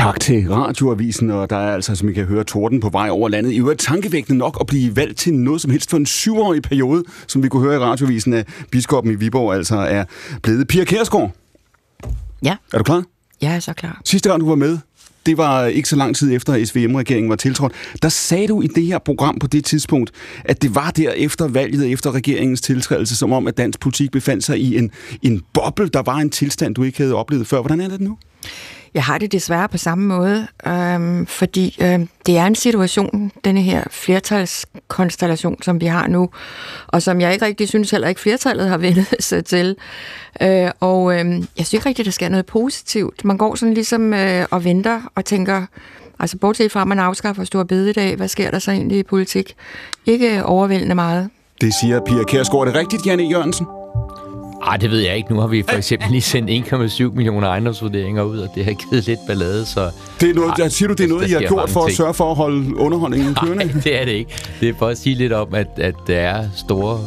Tak til radioavisen, og der er altså, som I kan høre, torden på vej over landet. I øvrigt tankevækkende nok at blive valgt til noget som helst for en syvårig periode, som vi kunne høre i radioavisen, at biskoppen i Viborg altså er blevet. Pia Kærsgaard, Ja, er du klar? jeg er så klar. Sidste gang, du var med, det var ikke så lang tid efter, at SVM-regeringen var tiltrådt. Der sagde du i det her program på det tidspunkt, at det var der efter valget, efter regeringens tiltrædelse, som om, at dansk politik befandt sig i en, en boble. Der var en tilstand, du ikke havde oplevet før. Hvordan er det nu? Jeg har det desværre på samme måde, øhm, fordi øhm, det er en situation, denne her flertalskonstellation, som vi har nu, og som jeg ikke rigtig synes heller ikke flertallet har vendt sig til. Øh, og øhm, jeg synes ikke rigtig, der sker noget positivt. Man går sådan ligesom øh, og venter og tænker, altså bortset fra, at man afskaffer stor bededag, hvad sker der så egentlig i politik? Ikke overvældende meget. Det siger Pia Kærsgaard. Er det rigtigt, Janne Jørgensen? Ej, det ved jeg ikke. Nu har vi for eksempel lige sendt 1,7 millioner ejendomsvurderinger ud, og det har givet lidt ballade, så... Det er noget, Ej, siger du, det er noget, I har gjort for at ting. sørge for at holde underholdningen kørende? Nej, det er det ikke. Det er for at sige lidt om, at, at der er store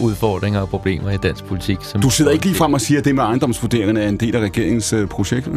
udfordringer og problemer i dansk politik. Som Du sidder ikke lige frem og siger, at det med ejendomsvurderingerne er en del af regeringens øh, projekt?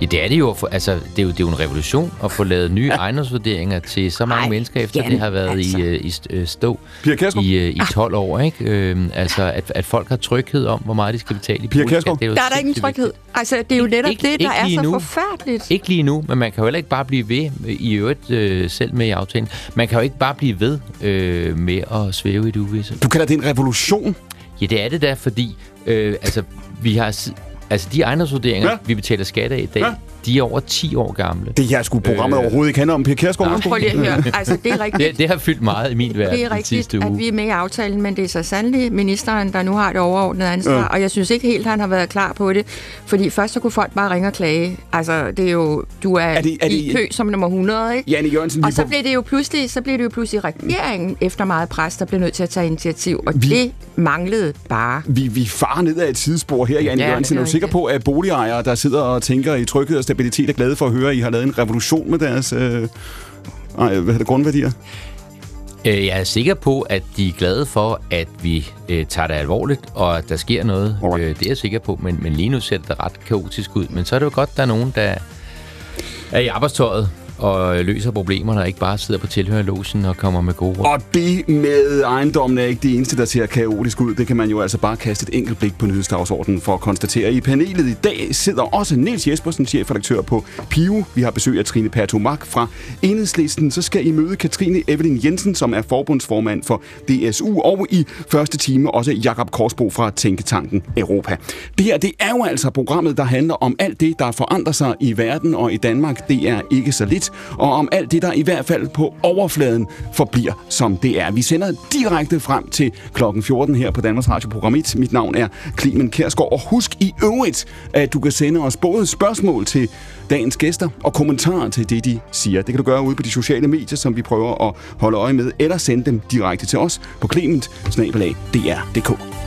Ja, det er det jo. For, altså, det er jo, det er jo en revolution at få lavet nye ejendomsvurderinger til så mange Ej, mennesker, efter Jan, det har været altså. i, øh, i øh, stå Pia Kærsgaard? i, øh, i 12 år. Ikke? Øhm, altså, at, at folk har tryghed om, hvor meget de skal betale i Pia boligskat, Kjærsgaard? det jo Der er der ingen tryghed. vigtigt. Altså, det er jo netop ikke- det, der ikke er så nu. forfærdeligt. Ikke lige nu, men man kan jo heller ikke bare blive ved, i øvrigt øh, selv med i aftalen, man kan jo ikke bare blive ved øh, med at svæve i det uvisse. Du kalder det en revolution? Ja, det er det da, fordi øh, altså, vi har, altså, de ejendomsvurderinger, Ja. vi betaler skat af i dag, Ja. De er over 10 år gamle. Det her skulle programmet øh, overhovedet ikke handle om. Pia Kærsgaard, nej. Prøv lige at høre. Altså, det er rigtigt. Det, det har fyldt meget i min verden Det er rigtigt, sidste uge. at vi er med i aftalen, men det er så sandelig ministeren, der nu har det overordnede ansvar, Ja. og jeg synes ikke helt, han har været klar på det, fordi først så kunne folk bare ringe og klage. Altså, det er jo, du er, Er det- er det- i kø som nummer 100, ikke? Janne Jørgensen, Og så blev det jo pludselig, så blev det jo pludselig regeringen efter meget pres, der blev nødt til at tage initiativ, og Vi- det manglede bare. Vi, vi farer ned ad et sidespor her, Janne Ja, Jørgensen. Er du sikker på, at boligejere, der sidder og tænker i tryghed og stabilitet, er glade for at høre, at I har lavet en revolution med deres øh, ej, hvad hedder det, grundværdier? Øh, Jeg er sikker på, at de er glade for, at vi øh, tager det alvorligt, og at der sker noget. Alright. Øh, det er jeg sikker på, men, men lige nu ser det ret kaotisk ud. Men så er det jo godt, at der er nogen, der er i arbejdstøjet og løser problemerne, og ikke bare sidder på tilhørerlogen og kommer med gode råd. Og det med ejendommen er ikke det eneste, der ser kaotisk ud. Det kan man jo altså bare kaste et enkelt blik på nyhedsdagsordenen for at konstatere. I panelet i dag sidder også Niels Jespersen, chefredaktør på PIO. Vi har besøg af Trine Pertomak fra Enhedslisten. Så skal I møde Katrine Evelyn Jensen, som er forbundsformand for DSU. Og i første time også Jakob Korsbo fra Tænketanken Europa. Det her, det er jo altså programmet, der handler om alt det, der forandrer sig i verden og i Danmark. Det er ikke så lidt. Og om alt det, der i hvert fald på overfladen forbliver, som det er. Vi sender direkte frem til klokken 14 her på Danmarks Radio Program 1. Mit navn er Clemen Kærsgaard. Og husk i øvrigt, at du kan sende os både spørgsmål til dagens gæster og kommentarer til det, de siger. Det kan du gøre ude på de sociale medier, som vi prøver at holde øje med, eller sende dem direkte til os på clement.dr.dk.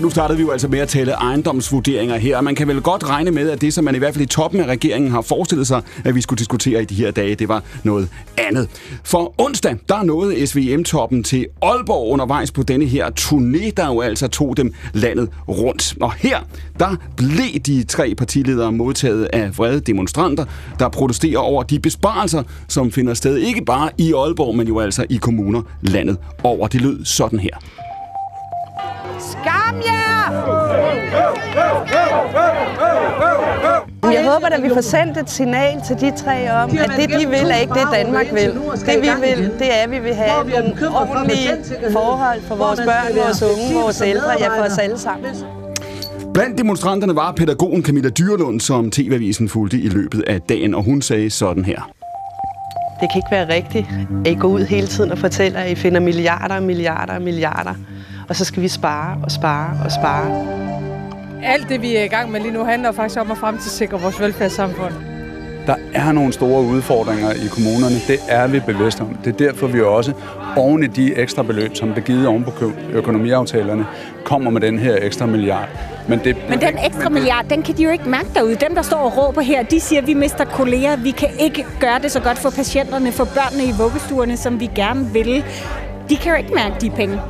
nu startede vi jo altså med at tale ejendomsvurderinger her, og man kan vel godt regne med, at det, som man i hvert fald i toppen af regeringen har forestillet sig, at vi skulle diskutere i de her dage, det var noget andet. For onsdag, der nåede SVM-toppen til Aalborg undervejs på denne her turné, der jo altså tog dem landet rundt. Og her, der blev de tre partiledere modtaget af vrede demonstranter, der protesterer over de besparelser, som finder sted ikke bare i Aalborg, men jo altså i kommuner landet over. Det lød sådan her. Skam jer! Jeg håber, at vi får sendt et signal til de tre om, at det, de vil, er ikke det, Danmark vil. Det, vi vil, det er, at vi vil have nogle ordentlige forhold for vores børn, vores unge, vores ældre, ja, for os alle sammen. Blandt demonstranterne var pædagogen Camilla Dyrlund, som TV-avisen fulgte i løbet af dagen, og hun sagde sådan her. Det kan ikke være rigtigt, at I går ud hele tiden og fortæller, at I finder milliarder og milliarder og milliarder. Og så skal vi spare og spare og spare. Alt det, vi er i gang med lige nu, handler faktisk om at fremtidssikre vores velfærdssamfund. Der er nogle store udfordringer i kommunerne. Det er vi bevidste om. Det er derfor, vi også oven i de ekstra beløb, som blev givet oven på økonomiaftalerne, kommer med den her ekstra milliard. Men, det, men den ekstra milliard, den kan de jo ikke mærke derude. Dem, der står og råber her, de siger, at vi mister kolleger. Vi kan ikke gøre det så godt for patienterne, for børnene i vuggestuerne, som vi gerne vil. De kan jo ikke mærke de penge.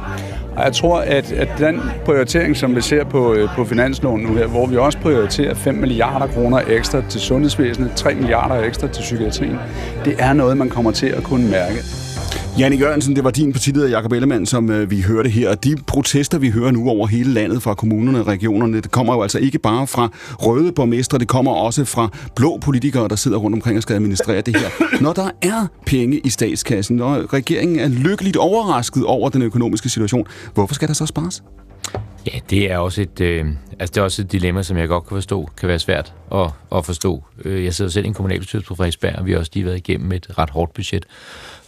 Og jeg tror, at, at den prioritering, som vi ser på, øh, på finansloven nu her, hvor vi også prioriterer 5 milliarder kroner ekstra til sundhedsvæsenet, 3 milliarder ekstra til psykiatrien, det er noget, man kommer til at kunne mærke. Janne Jørgensen, det var din partileder Jakob Ellemann, som øh, vi hørte her. De protester, vi hører nu over hele landet fra kommunerne og regionerne, det kommer jo altså ikke bare fra røde borgmestre, det kommer også fra blå politikere, der sidder rundt omkring og skal administrere det her. Når der er penge i statskassen, når regeringen er lykkeligt overrasket over den økonomiske situation, hvorfor skal der så spares? Ja, det er også et, øh, altså det er også et dilemma, som jeg godt kan forstå, kan være svært at, at forstå. Øh, jeg sidder selv i en kommunalbestyrelse på Frederiksberg, og vi har også lige været igennem et ret hårdt budget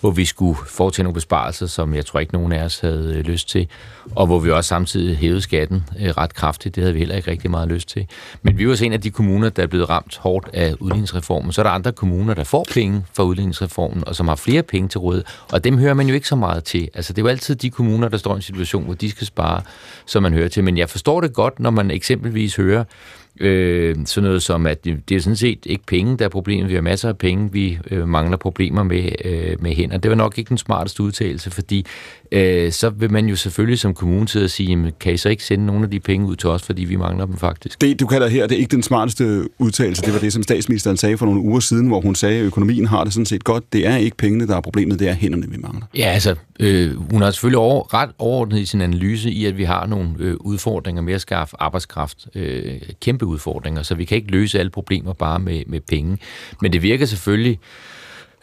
hvor vi skulle foretage nogle besparelser, som jeg tror ikke nogen af os havde øh, lyst til, og hvor vi også samtidig hævede skatten øh, ret kraftigt. Det havde vi heller ikke rigtig meget lyst til. Men vi var også en af de kommuner, der er blevet ramt hårdt af udligningsreformen. Så er der andre kommuner, der får penge fra udligningsreformen, og som har flere penge til råd, og dem hører man jo ikke så meget til. Altså, det er jo altid de kommuner, der står i en situation, hvor de skal spare, som man hører til. Men jeg forstår det godt, når man eksempelvis hører, Øh, sådan noget som, at det, det er sådan set ikke penge, der er problemet. Vi har masser af penge, vi øh, mangler problemer med, øh, med hænder. Det var nok ikke den smarteste udtalelse, fordi øh, så vil man jo selvfølgelig som kommune til at sige, jamen, kan I så ikke sende nogle af de penge ud til os, fordi vi mangler dem faktisk? Det, du kalder her, det er ikke den smarteste udtalelse. Det var det, som statsministeren sagde for nogle uger siden, hvor hun sagde, at økonomien har det sådan set godt. Det er ikke pengene, der er problemet, det er hænderne, vi mangler. Ja, altså, øh, hun har selvfølgelig over, ret overordnet i sin analyse i, at vi har nogle øh, udfordringer med at skaffe arbejdskraft. Øh, kæmpe udfordringer, så vi kan ikke løse alle problemer bare med, med penge. Men det virker selvfølgelig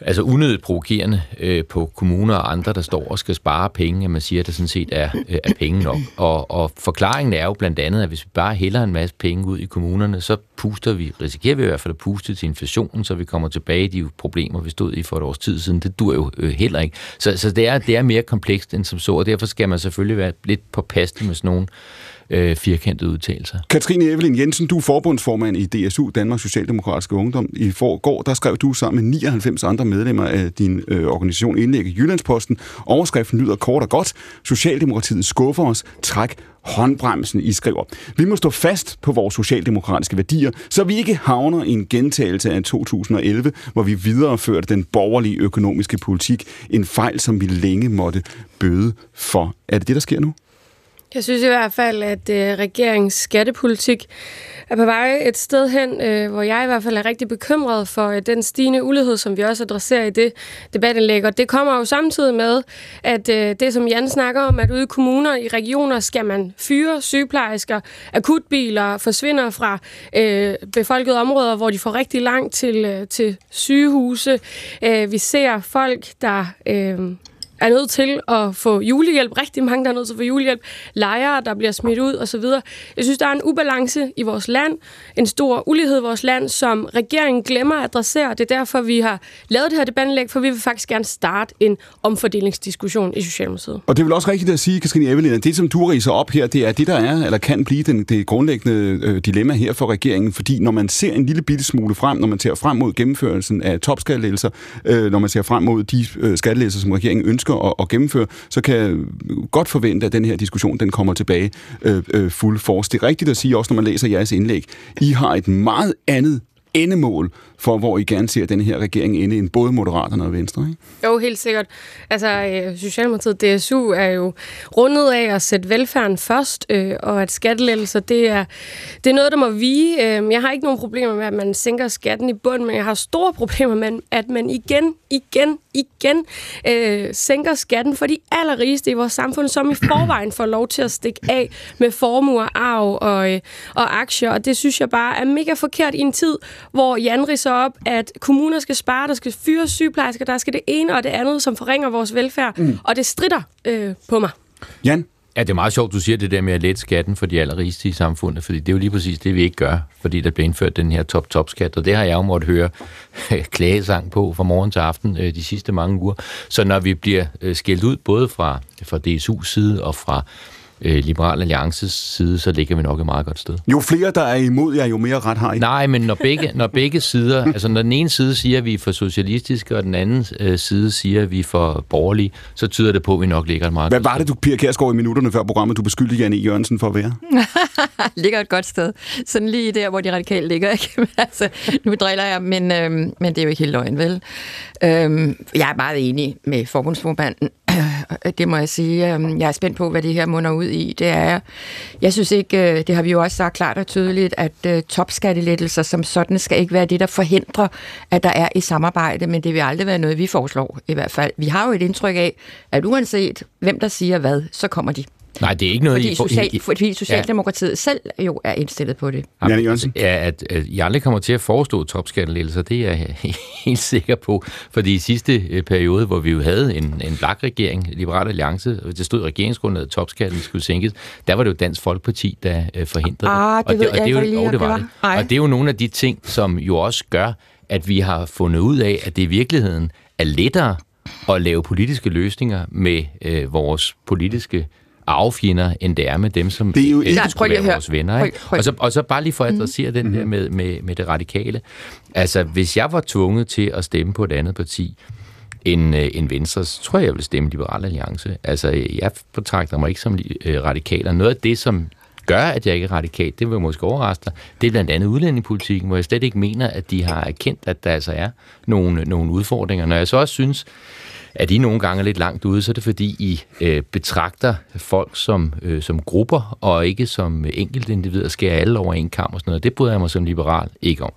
altså unødigt provokerende øh, på kommuner og andre, der står og skal spare penge, at man siger, at der sådan set er, øh, er penge nok. Og, og forklaringen er jo blandt andet, at hvis vi bare hælder en masse penge ud i kommunerne, så puster vi, risikerer vi i hvert fald at puste til inflationen, så vi kommer tilbage i de problemer, vi stod i for et års tid siden. Det dur jo øh, heller ikke. Så, så det, er, det er mere komplekst end som så, og derfor skal man selvfølgelig være lidt på påpasselig med sådan nogle øh, Øh, firkantede udtalelser. Katrine Evelyn Jensen, du er forbundsformand i DSU, Danmarks Socialdemokratiske Ungdom. I forgår, der skrev du sammen med 99 andre medlemmer af din øh, organisation indlæg i Jyllandsposten. Overskriften lyder kort og godt. Socialdemokratiet skuffer os. Træk håndbremsen, I skriver. Vi må stå fast på vores socialdemokratiske værdier, så vi ikke havner i en gentagelse af 2011, hvor vi videreførte den borgerlige økonomiske politik. En fejl, som vi længe måtte bøde for. Er det det, der sker nu? Jeg synes i hvert fald, at øh, regeringens skattepolitik er på vej et sted hen, øh, hvor jeg i hvert fald er rigtig bekymret for øh, den stigende ulighed, som vi også adresserer i det debatindlæg. Og det kommer jo samtidig med, at øh, det, som Jan snakker om, at ude i kommuner, i regioner, skal man fyre sygeplejersker, akutbiler forsvinder fra øh, befolkede områder, hvor de får rigtig langt til, øh, til sygehuse. Øh, vi ser folk, der... Øh, er nødt til at få julehjælp. Rigtig mange, der er nødt til at få julehjælp. Lejere, der bliver smidt ud osv. Jeg synes, der er en ubalance i vores land. En stor ulighed i vores land, som regeringen glemmer at adressere. Det er derfor, vi har lavet det her debatindlæg, for vi vil faktisk gerne starte en omfordelingsdiskussion i Socialdemokratiet. Og det er vel også rigtigt at sige, Katrine Evelyn, at det, som du riser op her, det er det, der er, eller kan blive den, det grundlæggende øh, dilemma her for regeringen. Fordi når man ser en lille bitte smule frem, når man ser frem mod gennemførelsen af topskattelægelser, øh, når man ser frem mod de øh, skattelægelser, som regeringen ønsker, ønsker at, at gennemføre, så kan jeg godt forvente, at den her diskussion den kommer tilbage øh, øh, fuld force. Det er rigtigt at sige, også når man læser jeres indlæg, I har et meget andet endemål for, hvor I gerne ser den her regering inde end både Moderaterne og Venstre, ikke? Jo, helt sikkert. Altså, øh, Socialdemokratiet DSU er jo rundet af at sætte velfærden først, øh, og at skattelettelser, det er, det er noget, der må vige. Øh, jeg har ikke nogen problemer med, at man sænker skatten i bund, men jeg har store problemer med, at man igen, igen, igen øh, sænker skatten for de allerrigeste i vores samfund, som i forvejen får lov til at stikke af med formuer, arv og, øh, og aktier. Og det synes jeg bare er mega forkert i en tid, hvor Jan riser op, at kommuner skal spare, der skal fyre sygeplejersker, der skal det ene og det andet, som forringer vores velfærd. Mm. Og det strider øh, på mig. Jan? Ja, det er meget sjovt, du siger det der med at lette skatten for de allerrigeste i samfundet, fordi det er jo lige præcis det, vi ikke gør, fordi der bliver indført den her top-top-skat, og det har jeg jo måttet høre klagesang på fra morgen til aften øh, de sidste mange uger. Så når vi bliver øh, skældt ud, både fra, fra DSU's side og fra øh, Liberal Alliances side, så ligger vi nok et meget godt sted. Jo flere, der er imod jer, jo mere ret har I. Nej, men når begge, når begge sider, altså når den ene side siger, at vi er for socialistiske, og den anden øh, side siger, at vi er for borgerlige, så tyder det på, at vi nok ligger et meget Hvad godt var det, du, Pia Kærsgaard, i minutterne før programmet, du beskyldte Janne E. Jørgensen for at være? ligger et godt sted. Sådan lige der, hvor de radikale ligger. Ikke? Altså, nu driller jeg, men, øhm, men det er jo ikke helt løgn, vel? Øhm, jeg er meget enig med forbundsformanden. Øh, det må jeg sige. Øhm, jeg er spændt på, hvad det her munder ud i. Det er, jeg synes ikke, øh, det har vi jo også sagt klart og tydeligt, at øh, topskattelettelser som sådan skal ikke være det, der forhindrer, at der er et samarbejde, men det vil aldrig være noget, vi foreslår i hvert fald. Vi har jo et indtryk af, at uanset hvem der siger hvad, så kommer de. Nej, det er ikke noget... Fordi, I social, I- fordi Socialdemokratiet ja. selv jo er indstillet på det. Janne Jørgensen? Ja, at, at I aldrig kommer til at forestå topskattelettelser, det er jeg helt sikker på. Fordi i sidste øh, periode, hvor vi jo havde en, en blak regering, Liberal Alliance, og det stod i regeringsgrundlaget, at topskatten skulle sænkes, der var det jo Dansk Folkeparti, der øh, forhindrede Ah, det. det ved og det, er ikke jo- lige, jo, det det var var. det. Ej. Og det er jo nogle af de ting, som jo også gør, at vi har fundet ud af, at det i virkeligheden er lettere at lave politiske løsninger med øh, vores politiske arvefjender, end det er med dem, som Det er jo ikke- Nej, prøv skulle være høre. vores venner. Prøv- Ikke? prøv- Og, så, og så bare lige for at adressere den der med, med, med det radikale. Altså, hvis jeg var tvunget til at stemme på et andet parti, end, øh, end Venstre, så tror jeg, jeg ville stemme Liberal Alliance. Altså, jeg betragter mig ikke som øh, radikal, og noget af det, som gør, at jeg ikke er radikal, det vil måske overraske dig, det er blandt andet udlændingepolitikken, hvor jeg slet ikke mener, at de har erkendt, at der altså er nogle, nogle udfordringer. Når jeg så også synes, at I nogle gange er lidt langt ude, så er det fordi, I øh, betragter folk som, øh, som grupper, og ikke som enkeltindivider, skærer alle over en kamp og sådan noget. Det bryder jeg mig som liberal ikke om.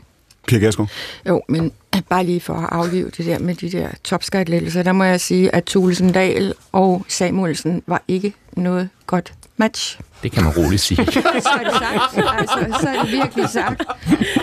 Pia Kærsgaard? Jo, men bare lige for at aflive det der med de der topskattelettelser, der må jeg sige, at Thulesen Dahl og Samuelsen var ikke noget godt match. Det kan man roligt sige. så er det sagt. Altså, så er det virkelig sagt.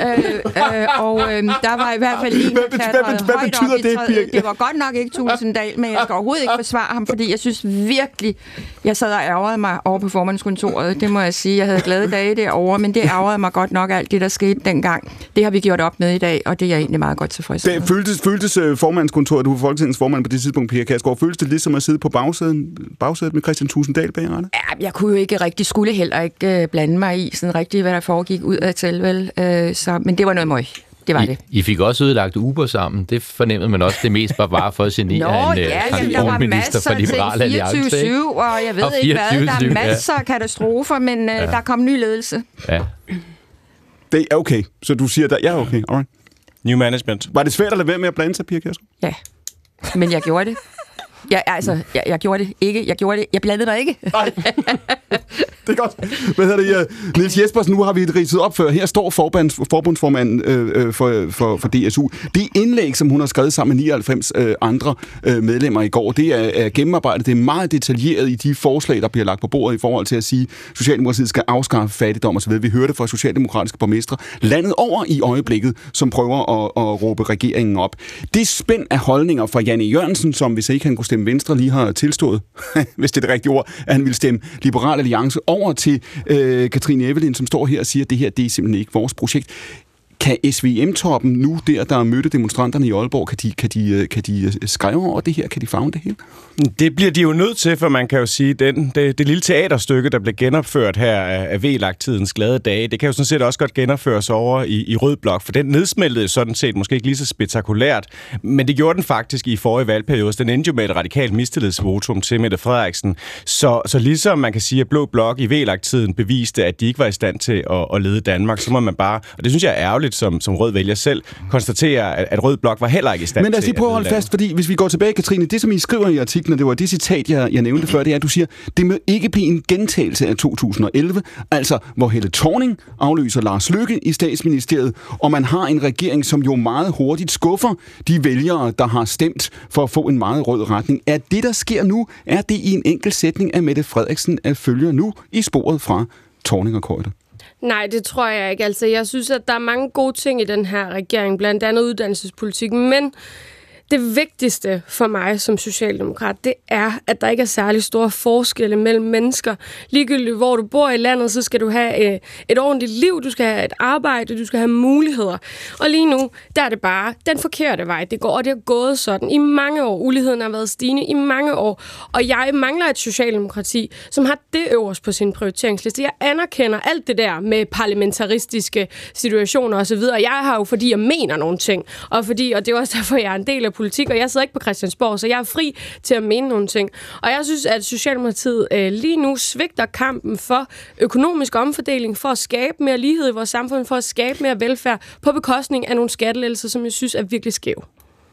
Øh, øh, og øh, der var i hvert fald en, der klatrede hvad hvad højt betyder op i det, træet. Birgit? Det var godt nok ikke Thulesen Dahl, men jeg skal overhovedet ikke forsvare ham, fordi jeg synes virkelig, jeg sad og ærgerede mig over på formandskontoret. Det må jeg sige. Jeg havde glade dage derovre, men det ærgerede mig godt nok alt det, der skete dengang. Det har vi gjort op med i dag, og det er jeg egentlig meget godt tilfreds med. Føltes, føltes uh, formandskontoret, du var Folketingets formand på det tidspunkt, Pia Kærsgaard, føltes det ligesom at sidde på bagsæden, bagsædet med Christian Tusinddal bag rettet? Ja, jeg kunne jo ikke rigtig, skulle heller ikke øh, blande mig i sådan rigtigt, hvad der foregik ud af til, vel? Øh, så, men det var noget møg. Det var I, det. I fik også udlagt Uber sammen. Det fornemmede man også. Det mest var bare for at genere Nå, en øh, ja, jamen, der var transportminister masser fra Liberal til Alliance. ikke? 24-7, og jeg ved Og ikke hvad. Der 24/7, er masser af katastrofer, men øh, der kom ny ledelse. Ja. Det er okay, så du siger der, ja okay, alright. New management. Var det svært at lade være med at blande sig, Pia Kærsgaard? Ja, men jeg gjorde det. Jeg, altså, jeg, jeg gjorde det ikke. Jeg gjorde det. Jeg blandede mig ikke. Det er godt. Hvad hedder det? Niels Jespersen, nu har vi ridset op før. Her står forbands, forbundsformanden øh, øh, for, for, for DSU. Det indlæg, som hun har skrevet sammen med 99 øh, andre øh, medlemmer i går, det er, er gennemarbejdet. Det er meget detaljeret i de forslag, der bliver lagt på bordet i forhold til at sige, at Socialdemokratiet skal afskaffe fattigdom osv. Vi hørte fra socialdemokratiske borgmestre landet over i øjeblikket, som prøver at, at råbe regeringen op. Det spænd af holdninger fra Janne Jørgensen, som hvis ikke han kunne stemme Venstre, lige har tilstået, hvis det er det rigtige ord, at han ville stemme Liberal Alliance over til øh, Katrine Evelyn, som står her og siger, at det her det er simpelthen ikke vores projekt. Kan SVM-toppen nu, der der mødte demonstranterne i Aalborg, kan de, kan de, øh, kan de øh, skrive over det her? Kan de fagne det hele? Det bliver de jo nødt til, for man kan jo sige, den, det, det lille teaterstykke, der blev genopført her af, V-lagtidens glade dage, det kan jo sådan set også godt genopføres over i, i Rød Blok, for den nedsmeltede sådan set måske ikke lige så spektakulært, men det gjorde den faktisk i forrige valgperiode. Den endte jo med et radikalt mistillidsvotum til Mette Frederiksen. Så, så ligesom man kan sige, at Blå Blok i V-lagtiden beviste, at de ikke var i stand til at, at lede Danmark, så må man bare, og det synes jeg er ærgerligt som, som rød vælger selv, konstatere, at, at Rød Blok var heller ikke i stand Men lad os til lige prøve at holde fast, fordi hvis vi går tilbage, Katrine, det som I skriver i artiklen, det var det citat, jeg, jeg nævnte før, det er, at du siger, det må ikke blive en gentagelse af 2011, altså hvor Helle Thorning afløser Lars Løkke i statsministeriet, og man har en regering, som jo meget hurtigt skuffer de vælgere, der har stemt for at få en meget rød retning. Er det, der sker nu, er det i en enkelt sætning af Mette Frederiksen, at følger nu i sporet fra Thorning og Køjter? Nej, det tror jeg ikke. Altså, jeg synes, at der er mange gode ting i den her regering, blandt andet uddannelsespolitikken, men det vigtigste for mig som socialdemokrat, det er, at der ikke er særlig store forskelle mellem mennesker. Ligegyldigt hvor du bor i landet, så skal du have øh, et ordentligt liv, du skal have et arbejde, du skal have muligheder. Og lige nu, der er det bare den forkerte vej, det går, og det er gået sådan i mange år. Uligheden har været stigende i mange år, og jeg mangler et socialdemokrati, som har det øverst på sin prioriteringsliste. Jeg anerkender alt det der med parlamentaristiske situationer osv., jeg har jo, fordi jeg mener nogle ting, og, fordi, og det er også derfor, jeg er en del af politik, og jeg sidder ikke på Christiansborg, så jeg er fri til at mene nogle ting. Og jeg synes, at Socialdemokratiet øh, lige nu svigter kampen for økonomisk omfordeling, for at skabe mere lighed i vores samfund, for at skabe mere velfærd, på bekostning af nogle skattelettelser, som jeg synes er virkelig skæv.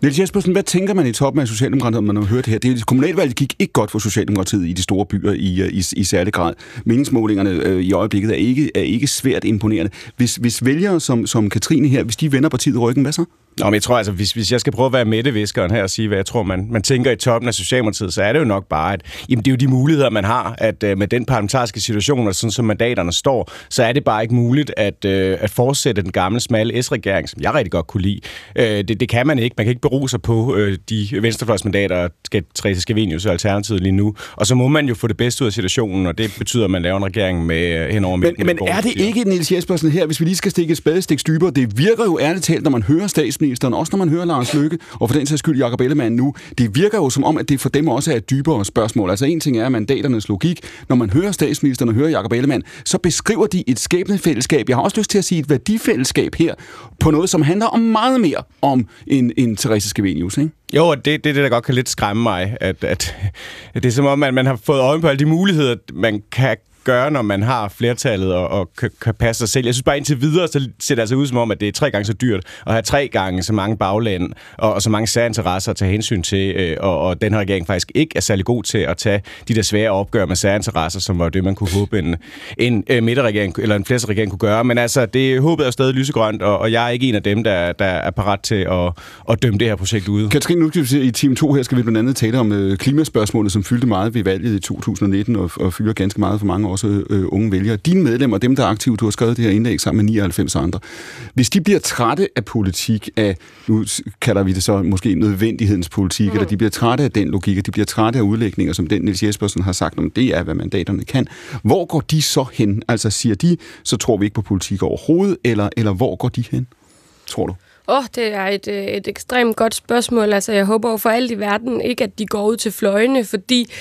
Niels Jespersen, hvad tænker man i toppen af Socialdemokratiet, når man har hørt det her? Det kommunalvalget gik ikke godt for Socialdemokratiet i de store byer i, øh, i, i særlig grad. Meningsmålingerne øh, i øjeblikket er ikke, er ikke svært imponerende. Hvis, hvis vælgere som, som Katrine her, hvis de vender partiet ryggen, hvad så? Nå, men jeg tror altså, hvis, hvis jeg skal prøve at være mætteviskeren her og sige, hvad jeg tror, man, man tænker i toppen af Socialdemokratiet, så er det jo nok bare, at jamen, det er jo de muligheder, man har, at uh, med den parlamentariske situation, og sådan som mandaterne står, så er det bare ikke muligt at, uh, at fortsætte den gamle, smalle S-regering, som jeg rigtig godt kunne lide. Uh, det, det kan man ikke. Man kan ikke bero sig på uh, de venstrefløjsmandater, skal Therese Scavenius og Alternativet lige nu. Og så må man jo få det bedste ud af situationen, og det betyder, at man laver en regering med uh, henover Men, men er det ikke, Niels Jespersen her, hvis vi lige skal stikke et spadestik dybere, det virker jo ærligt talt, når man hører statsministeren statsministeren, også når man hører Lars Løkke, og for den sags skyld Jacob Ellemann nu, det virker jo som om, at det for dem også er et dybere spørgsmål. Altså en ting er mandaternes logik. Når man hører statsministeren og hører Jacob Ellemann, så beskriver de et skæbnefællesskab. Jeg har også lyst til at sige et værdifællesskab her, på noget, som handler om meget mere om en, en Therese Scavenius, ikke? Jo, og det, det, det, der godt kan lidt skræmme mig, at, at, at det er som om, at man har fået øje på alle de muligheder, man kan gøre, når man har flertallet og, og kan, kan passe sig selv. Jeg synes bare indtil videre, så ser det altså ud som om, at det er tre gange så dyrt at have tre gange så mange bagland og, og så mange særinteresser at tage hensyn til, øh, og, og den her regering faktisk ikke er særlig god til at tage de der svære opgør med særinteresser, som var det, man kunne håbe en, en øh, midterregering eller en flertalsregering kunne gøre. Men altså, det håbet er stadig lysegrønt, og, og jeg er ikke en af dem, der, der er parat til at, at dømme det her projekt ude. Katrine, nu skal vi i team 2 her skal vi blandt andet tale om øh, klimaspørgsmålet, som fyldte meget ved valget i 2019 og, og fylder ganske meget for mange også øh, unge vælgere. Dine medlemmer, dem der er aktive, du har skrevet det her indlæg sammen med 99 andre, hvis de bliver trætte af politik, af, nu kalder vi det så måske nødvendighedens politik, mm. eller de bliver trætte af den logik, og de bliver trætte af udlægninger, som den Niels Jespersen har sagt om, det er, hvad mandaterne kan. Hvor går de så hen? Altså siger de, så tror vi ikke på politik overhovedet, eller, eller hvor går de hen, tror du? Åh, oh, det er et, øh, et ekstremt godt spørgsmål. Altså, jeg håber for alt i verden ikke, at de går ud til fløjene, fordi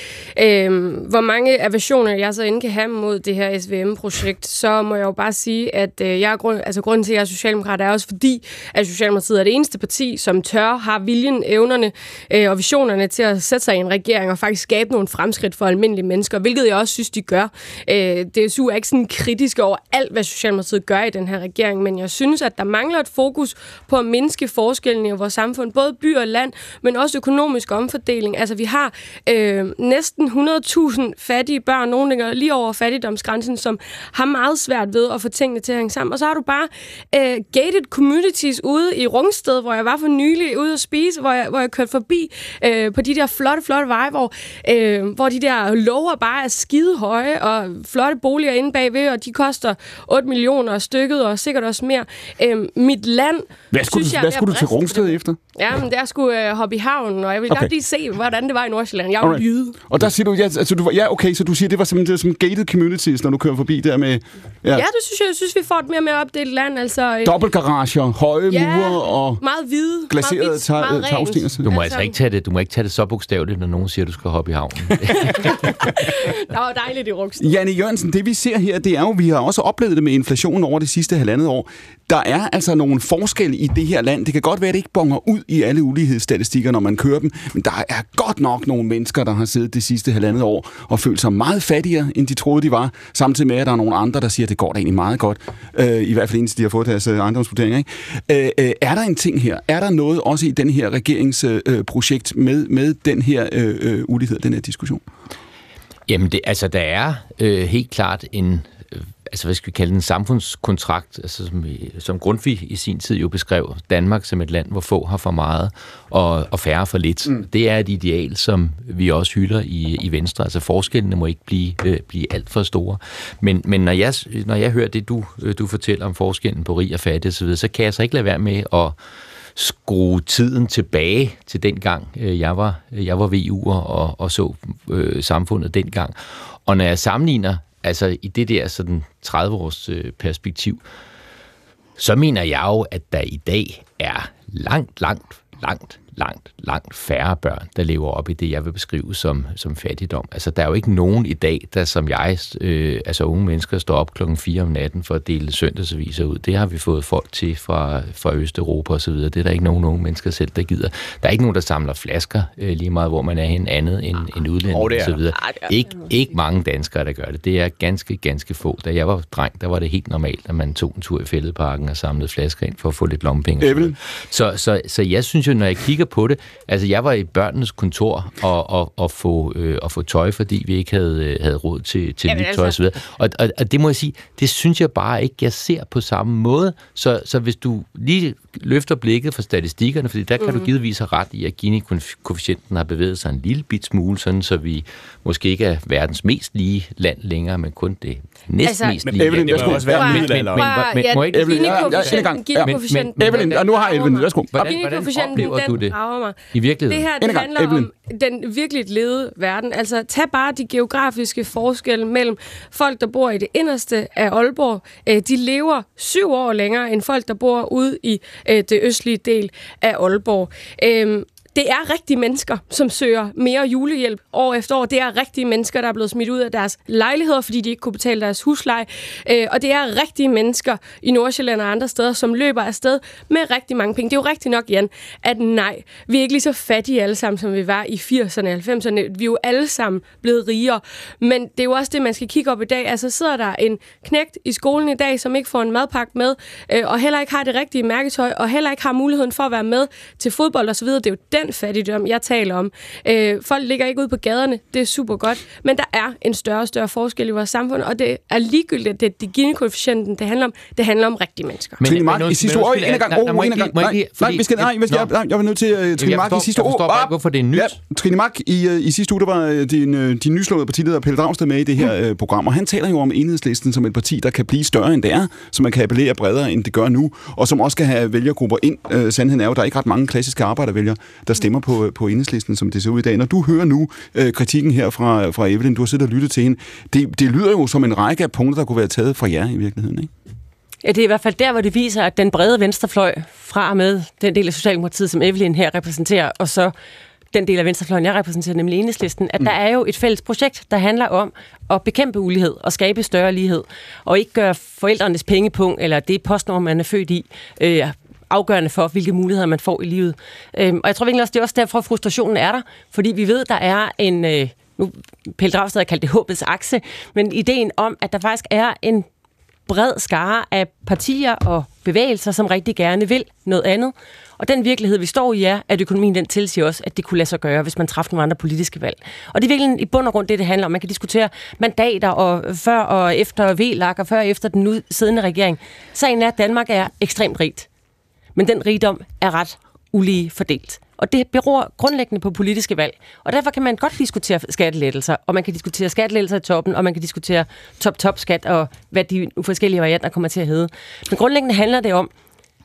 øh, hvor mange aversioner jeg så end kan have mod det her SVM-projekt, så må jeg jo bare sige, at øh, jeg er grund, altså, grunden til, at jeg er socialdemokrat, er også fordi, at Socialdemokratiet er det eneste parti, som tør, har viljen, evnerne øh, og visionerne til at sætte sig i en regering og faktisk skabe nogle fremskridt for almindelige mennesker, hvilket jeg også synes, de gør. Øh, DSU er ikke sådan kritisk over alt, hvad Socialdemokratiet gør i den her regering, men jeg synes, at der mangler et fokus på på at mindske forskellen i vores samfund, både by og land, men også økonomisk omfordeling. Altså vi har øh, næsten 100.000 fattige børn, nogle ligger lige over fattigdomsgrænsen, som har meget svært ved at få tingene til at hænge sammen. Og så har du bare øh, gated communities ude i Rungsted, hvor jeg var for nylig ude at spise, hvor jeg, hvor jeg kørte forbi øh, på de der flotte, flotte veje, hvor, øh, hvor de der lover bare er skide høje, og flotte boliger inde bagved, og de koster 8 millioner stykket, og sikkert også mere. Øh, mit land hvad skulle, synes, du, hvad skulle du til Rungsted efter? Ja, men der skulle uh, hoppe i havnen, og jeg ville okay. godt lige se, hvordan det var i Nordsjælland. Jeg var jyde. Og der siger du, ja, altså, du, ja, okay, så du siger, det var simpelthen det, som gated communities, når du kører forbi der med... Ja, ja det synes jeg. Jeg synes, vi får et mere med opdelt land. Altså, øh, Dobbeltgarager, høje ja, mure og... meget hvide, glaserede tagstinger. Du må altså ikke tage det, du må ikke tage det så bogstaveligt, når nogen siger, at du skal hoppe i havnen. der var dejligt i Rungsted. Janne Jørgensen, det vi ser her, det er jo, vi har også oplevet det med inflationen over det sidste halvandet år. Der er altså nogle forskelle i det her land. Det kan godt være, at det ikke bonger ud i alle ulighedsstatistikker, når man kører dem, men der er godt nok nogle mennesker, der har siddet det sidste halvandet år og følt sig meget fattigere, end de troede, de var, samtidig med, at der er nogle andre, der siger, at det går da egentlig meget godt, øh, i hvert fald indtil de har fået deres øh, ejendomsvurderinger. Ikke? Øh, øh, er der en ting her? Er der noget også i den her regeringsprojekt øh, øh med, med den her øh, øh, ulighed, den her diskussion? Jamen, det, altså, der er øh, helt klart en altså hvad skal vi kalde den, samfundskontrakt, altså som, som Grundtvig i sin tid jo beskrev Danmark som et land, hvor få har for meget og, og færre for lidt. Mm. Det er et ideal, som vi også hylder i, i Venstre. Altså forskellene må ikke blive, øh, blive alt for store. Men, men når, jeg, når jeg hører det, du, du fortæller om forskellen på rig og fattig osv., så kan jeg så ikke lade være med at skrue tiden tilbage til den gang, øh, jeg var, jeg var VU'er og, og så øh, samfundet dengang. Og når jeg sammenligner, altså i det der sådan 30-års øh, perspektiv, så mener jeg jo, at der i dag er langt, langt, langt langt, langt færre børn, der lever op i det, jeg vil beskrive som, som fattigdom. Altså, der er jo ikke nogen i dag, der som jeg, øh, altså unge mennesker, står op klokken 4 om natten for at dele søndagsaviser ud. Det har vi fået folk til fra, fra Østeuropa og så videre. Det er der ikke nogen unge mennesker selv, der gider. Der er ikke nogen, der samler flasker øh, lige meget, hvor man er hen andet end, end udlænding og så videre. Ikke, ikke mange danskere, der gør det. Det er ganske, ganske få. Da jeg var dreng, der var det helt normalt, at man tog en tur i fældeparken og samlede flasker ind for at få lidt lommepenge. Så, så, så jeg synes jo, når jeg kigger på det. Altså, jeg var i børnenes kontor og, og, og, få, øh, og få tøj, fordi vi ikke havde, øh, havde råd til, til Jamen, nyt tøj altså. osv. Og, og, og det må jeg sige, det synes jeg bare ikke, jeg ser på samme måde. Så, så hvis du lige løfter blikket fra statistikkerne, fordi der kan mm. du mhm. givetvis have ret i, at Gini-koefficienten har bevæget sig en lille bit smule, sådan så vi måske ikke er verdens mest lige land længere, men kun det næst altså, mest lige Evelyn, det må også være middelalder. Men, må ikke... Evelyn, Evelyn, og nu har Evelyn, værsgo. Hvordan, hvordan oplever du det i virkeligheden? Det her, det handler om den virkelig levede verden. Altså, tag bare de geografiske forskelle mellem folk, der bor i det inderste af Aalborg. Øh, de lever syv år længere end folk, der bor ude i øh, det østlige del af Aalborg. Det er rigtige mennesker, som søger mere julehjælp år efter år. Det er rigtige mennesker, der er blevet smidt ud af deres lejligheder, fordi de ikke kunne betale deres husleje. Øh, og det er rigtige mennesker i Nordsjælland og andre steder, som løber afsted med rigtig mange penge. Det er jo rigtigt nok, Jan, at nej, vi er ikke lige så fattige alle sammen, som vi var i 80'erne og 90'erne. Vi er jo alle sammen blevet rigere. Men det er jo også det, man skal kigge op i dag. Altså sidder der en knægt i skolen i dag, som ikke får en madpakke med, øh, og heller ikke har det rigtige mærketøj, og heller ikke har muligheden for at være med til fodbold osv. Det er jo den fattigdom, jeg taler om. Øh, folk ligger ikke ud på gaderne, det er super godt, men der er en større og større forskel i vores samfund, og det er ligegyldigt, at det er Gini-koefficienten, det handler om. Det handler om rigtige mennesker. Men, Trine Mark, i sidste år, en gang, oh, en gang, nej, nej, vi skal, nej, jeg, var nødt til, uh, Trine Mark, i sidste år, jeg forstår hvorfor det er nyt. Ja, Trine Mark, i, uh, i sidste uge, der var uh, din, din nyslåede partileder Pelle Dragsted med i det her uh, program, og han taler jo om enhedslisten som et parti, der kan blive større end det er, som man kan appellere bredere, end det gør nu, og som også skal have vælgergrupper ind. Sandheden er jo, der er ikke ret mange klassiske arbejdervælgere, der stemmer på, på enhedslisten som det ser ud i dag. Når du hører nu øh, kritikken her fra, fra Evelyn, du har siddet og lyttet til hende, det, det lyder jo som en række af punkter, der kunne være taget fra jer i virkeligheden, ikke? Ja, det er i hvert fald der, hvor det viser, at den brede venstrefløj fra og med den del af Socialdemokratiet, som Evelyn her repræsenterer, og så den del af venstrefløjen, jeg repræsenterer, nemlig enhedslisten, at mm. der er jo et fælles projekt, der handler om at bekæmpe ulighed og skabe større lighed, og ikke gøre forældrenes pengepunkt, eller det postnummer, man er født i, øh, afgørende for, hvilke muligheder man får i livet. Øhm, og jeg tror virkelig også, det er også derfor, frustrationen er der, fordi vi ved, der er en... Øh, nu, Pelle Dragsted har kaldt det håbets akse, men ideen om, at der faktisk er en bred skare af partier og bevægelser, som rigtig gerne vil noget andet. Og den virkelighed, vi står i, er, at økonomien den tilsiger også, at det kunne lade sig gøre, hvis man træffede nogle andre politiske valg. Og det er virkelig i bund og grund det, det handler om. Man kan diskutere mandater og før og efter VLAG og før og efter den nu siddende regering. Sagen er, at Danmark er ekstremt rigt men den rigdom er ret ulige fordelt. Og det beror grundlæggende på politiske valg. Og derfor kan man godt diskutere skattelettelser, og man kan diskutere skattelettelser i toppen, og man kan diskutere top-top-skat, og hvad de forskellige varianter kommer til at hedde. Men grundlæggende handler det om,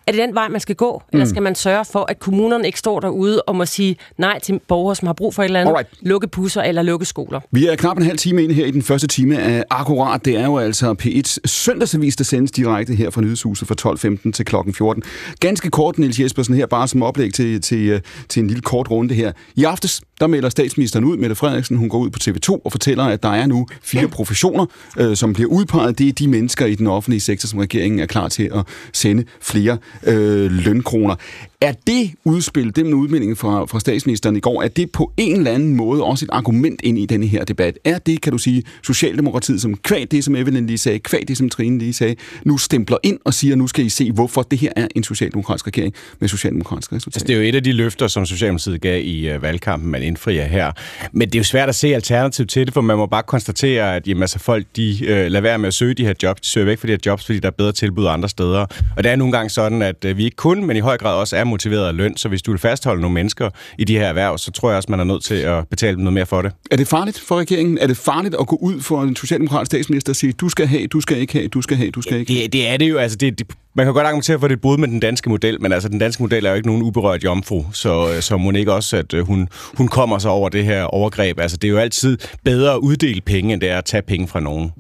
er det den vej, man skal gå? Mm. Eller skal man sørge for, at kommunerne ikke står derude og må sige nej til borgere, som har brug for et eller andet? Alright. Lukke busser eller lukke skoler. Vi er knap en halv time inde her i den første time af Akkurat. Det er jo altså P1's søndagsavis, der sendes direkte her fra Nyhedshuset fra 12.15 til klokken 14. Ganske kort, Niels Jespersen, her bare som oplæg til, til, øh, til en lille kort runde her. I aftes, der melder statsministeren ud, Mette Frederiksen, hun går ud på TV2 og fortæller, at der er nu fire professioner, øh, som bliver udpeget. Det er de mennesker i den offentlige sektor, som regeringen er klar til at sende flere øh, lønkroner. Er det udspil, det med udmeldingen fra, fra statsministeren i går, er det på en eller anden måde også et argument ind i denne her debat? Er det, kan du sige, Socialdemokratiet, som kvæg det, som Evelyn lige sagde, kvæg det, som Trine lige sagde, nu stempler ind og siger, nu skal I se, hvorfor det her er en socialdemokratisk regering med socialdemokratiske resultater? Altså, det er jo et af de løfter, som Socialdemokratiet gav i uh, valgkampen, man indfrier her. Men det er jo svært at se alternativ til det, for man må bare konstatere, at jamen, altså, folk de, uh, lader være med at søge de her jobs. De søger væk fra de her jobs, fordi der er bedre tilbud andre steder. Og det er nogle gange sådan, sådan, at øh, vi ikke kun, men i høj grad også er motiveret af løn. Så hvis du vil fastholde nogle mennesker i de her erhverv, så tror jeg også, man er nødt til at betale dem noget mere for det. Er det farligt for regeringen? Er det farligt at gå ud for en socialdemokratisk statsminister og sige, du skal have, du skal ikke have, du skal have, du skal ikke have? Det, det er det jo. Altså, det, det, man kan godt argumentere for, at det er brud med den danske model, men altså, den danske model er jo ikke nogen uberørt jomfru, så, så må ikke også, at øh, hun, hun kommer sig over det her overgreb. Altså, det er jo altid bedre at uddele penge, end det er at tage penge fra nogen.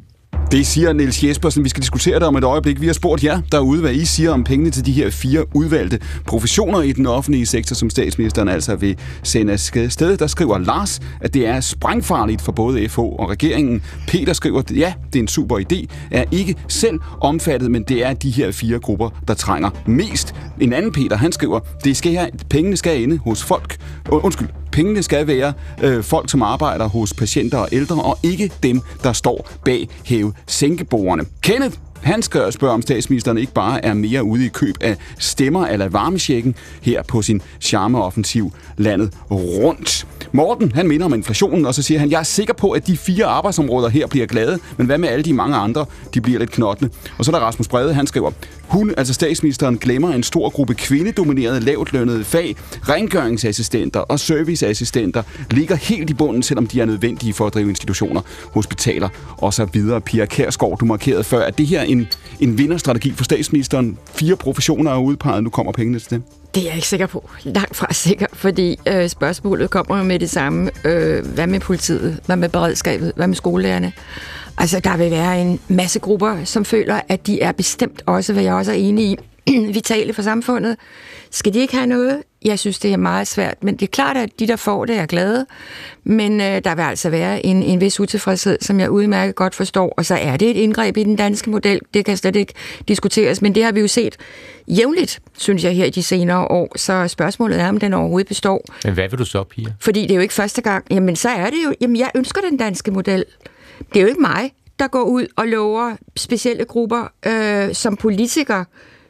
Det siger Niels Jespersen. Vi skal diskutere det om et øjeblik. Vi har spurgt jer derude, hvad I siger om pengene til de her fire udvalgte professioner i den offentlige sektor, som statsministeren altså vil sende afsted. Der skriver Lars, at det er sprængfarligt for både FH og regeringen. Peter skriver, at ja, det er en super idé. Er ikke selv omfattet, men det er de her fire grupper, der trænger mest. En anden Peter, han skriver, det skal her, pengene skal ende hos folk. Undskyld, Pengene skal være øh, folk, som arbejder hos patienter og ældre, og ikke dem, der står bag hæve sænkebordene. Kenneth han skal spørge, om statsministeren ikke bare er mere ude i køb af stemmer eller varmesjekken her på sin charmeoffensiv landet rundt. Morten, han minder om inflationen, og så siger han, jeg er sikker på, at de fire arbejdsområder her bliver glade, men hvad med alle de mange andre? De bliver lidt knottende. Og så er der Rasmus Brede, han skriver, hun, altså statsministeren, glemmer en stor gruppe kvindedominerede lavtlønnede fag. Rengøringsassistenter og serviceassistenter ligger helt i bunden, selvom de er nødvendige for at drive institutioner, hospitaler og så videre. Pia Kærsgaard, du markerede før, at det her en, en vinderstrategi for statsministeren. Fire professioner er udpeget, nu kommer pengene til det. Det er jeg ikke sikker på. Langt fra sikker, fordi øh, spørgsmålet kommer med det samme. Øh, hvad med politiet? Hvad med beredskabet? Hvad med skolelærerne? Altså, der vil være en masse grupper, som føler, at de er bestemt også, hvad jeg også er enig i, vitale for samfundet. Skal de ikke have noget? Jeg synes, det er meget svært, men det er klart, at de, der får det, er glade. Men øh, der vil altså være en, en vis utilfredshed, som jeg udmærket godt forstår, og så er det et indgreb i den danske model. Det kan slet ikke diskuteres, men det har vi jo set jævnligt, synes jeg, her i de senere år. Så spørgsmålet er, om den overhovedet består. Men hvad vil du så, Pia? Fordi det er jo ikke første gang. Jamen, så er det jo... Jamen, jeg ønsker den danske model. Det er jo ikke mig, der går ud og lover specielle grupper øh, som politiker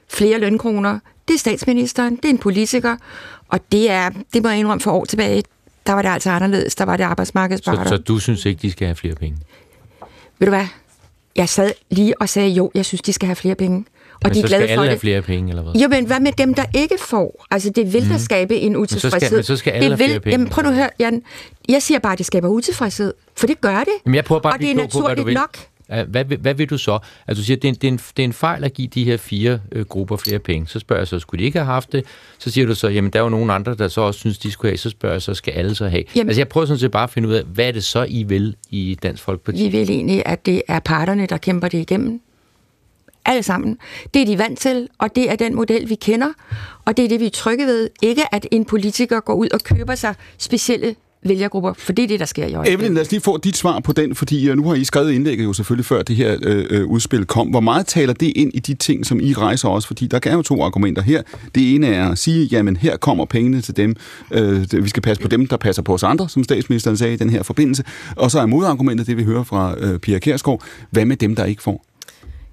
flere lønkroner. Det er statsministeren, det er en politiker, og det er, det må jeg indrømme for år tilbage, der var det altså anderledes, der var det arbejdsmarkedsparter. Så, så du synes ikke, de skal have flere penge? Ved du hvad? Jeg sad lige og sagde, jo, jeg synes, de skal have flere penge. Og men de er så glade skal alle for have det. flere penge, eller hvad? Jo, men hvad med dem, der ikke får? Altså, det vil da skabe en Mhm. så skal- utilfredshed. men så skal alle det have flere penge. Jamen, prøv nu at høre, Jan. Jeg siger bare, at det skaber utilfredshed. For det gør det. Jamen, jeg prøver bare og at det er klog på, hvad du naturligt vil. nok. Hvad, vil- hvad vil du så? Altså du siger, det er, en, det, er en, det er en fejl at give de her fire øh, grupper flere penge. Så spørger jeg så, skulle de ikke have haft det? Så siger du så, jamen der er jo nogle andre, der så også synes, de skulle have. Så spørger jeg så, skal alle så have? Jamen- altså jeg prøver sådan set bare at finde ud af, hvad er det så, I vil i Dansk Folkeparti? Vi vil egentlig, at det er parterne, der kæmper det igennem. Alle sammen. Det er de vant til, og det er den model, vi kender. Og det er det, vi er trygge ved. Ikke at en politiker går ud og køber sig specielle vælgergrupper, for det er det, der sker i øjeblikket. Evelyn, lad os lige få dit svar på den, fordi øh, nu har I skrevet indlægget jo selvfølgelig før det her øh, øh, udspil kom. Hvor meget taler det ind i de ting, som I rejser også? Fordi der er jo to argumenter her. Det ene er at sige, jamen her kommer pengene til dem. Øh, vi skal passe på dem, der passer på os andre, som statsministeren sagde i den her forbindelse. Og så er modargumentet det, vi hører fra øh, Pia Kærsgaard. Hvad med dem, der ikke får?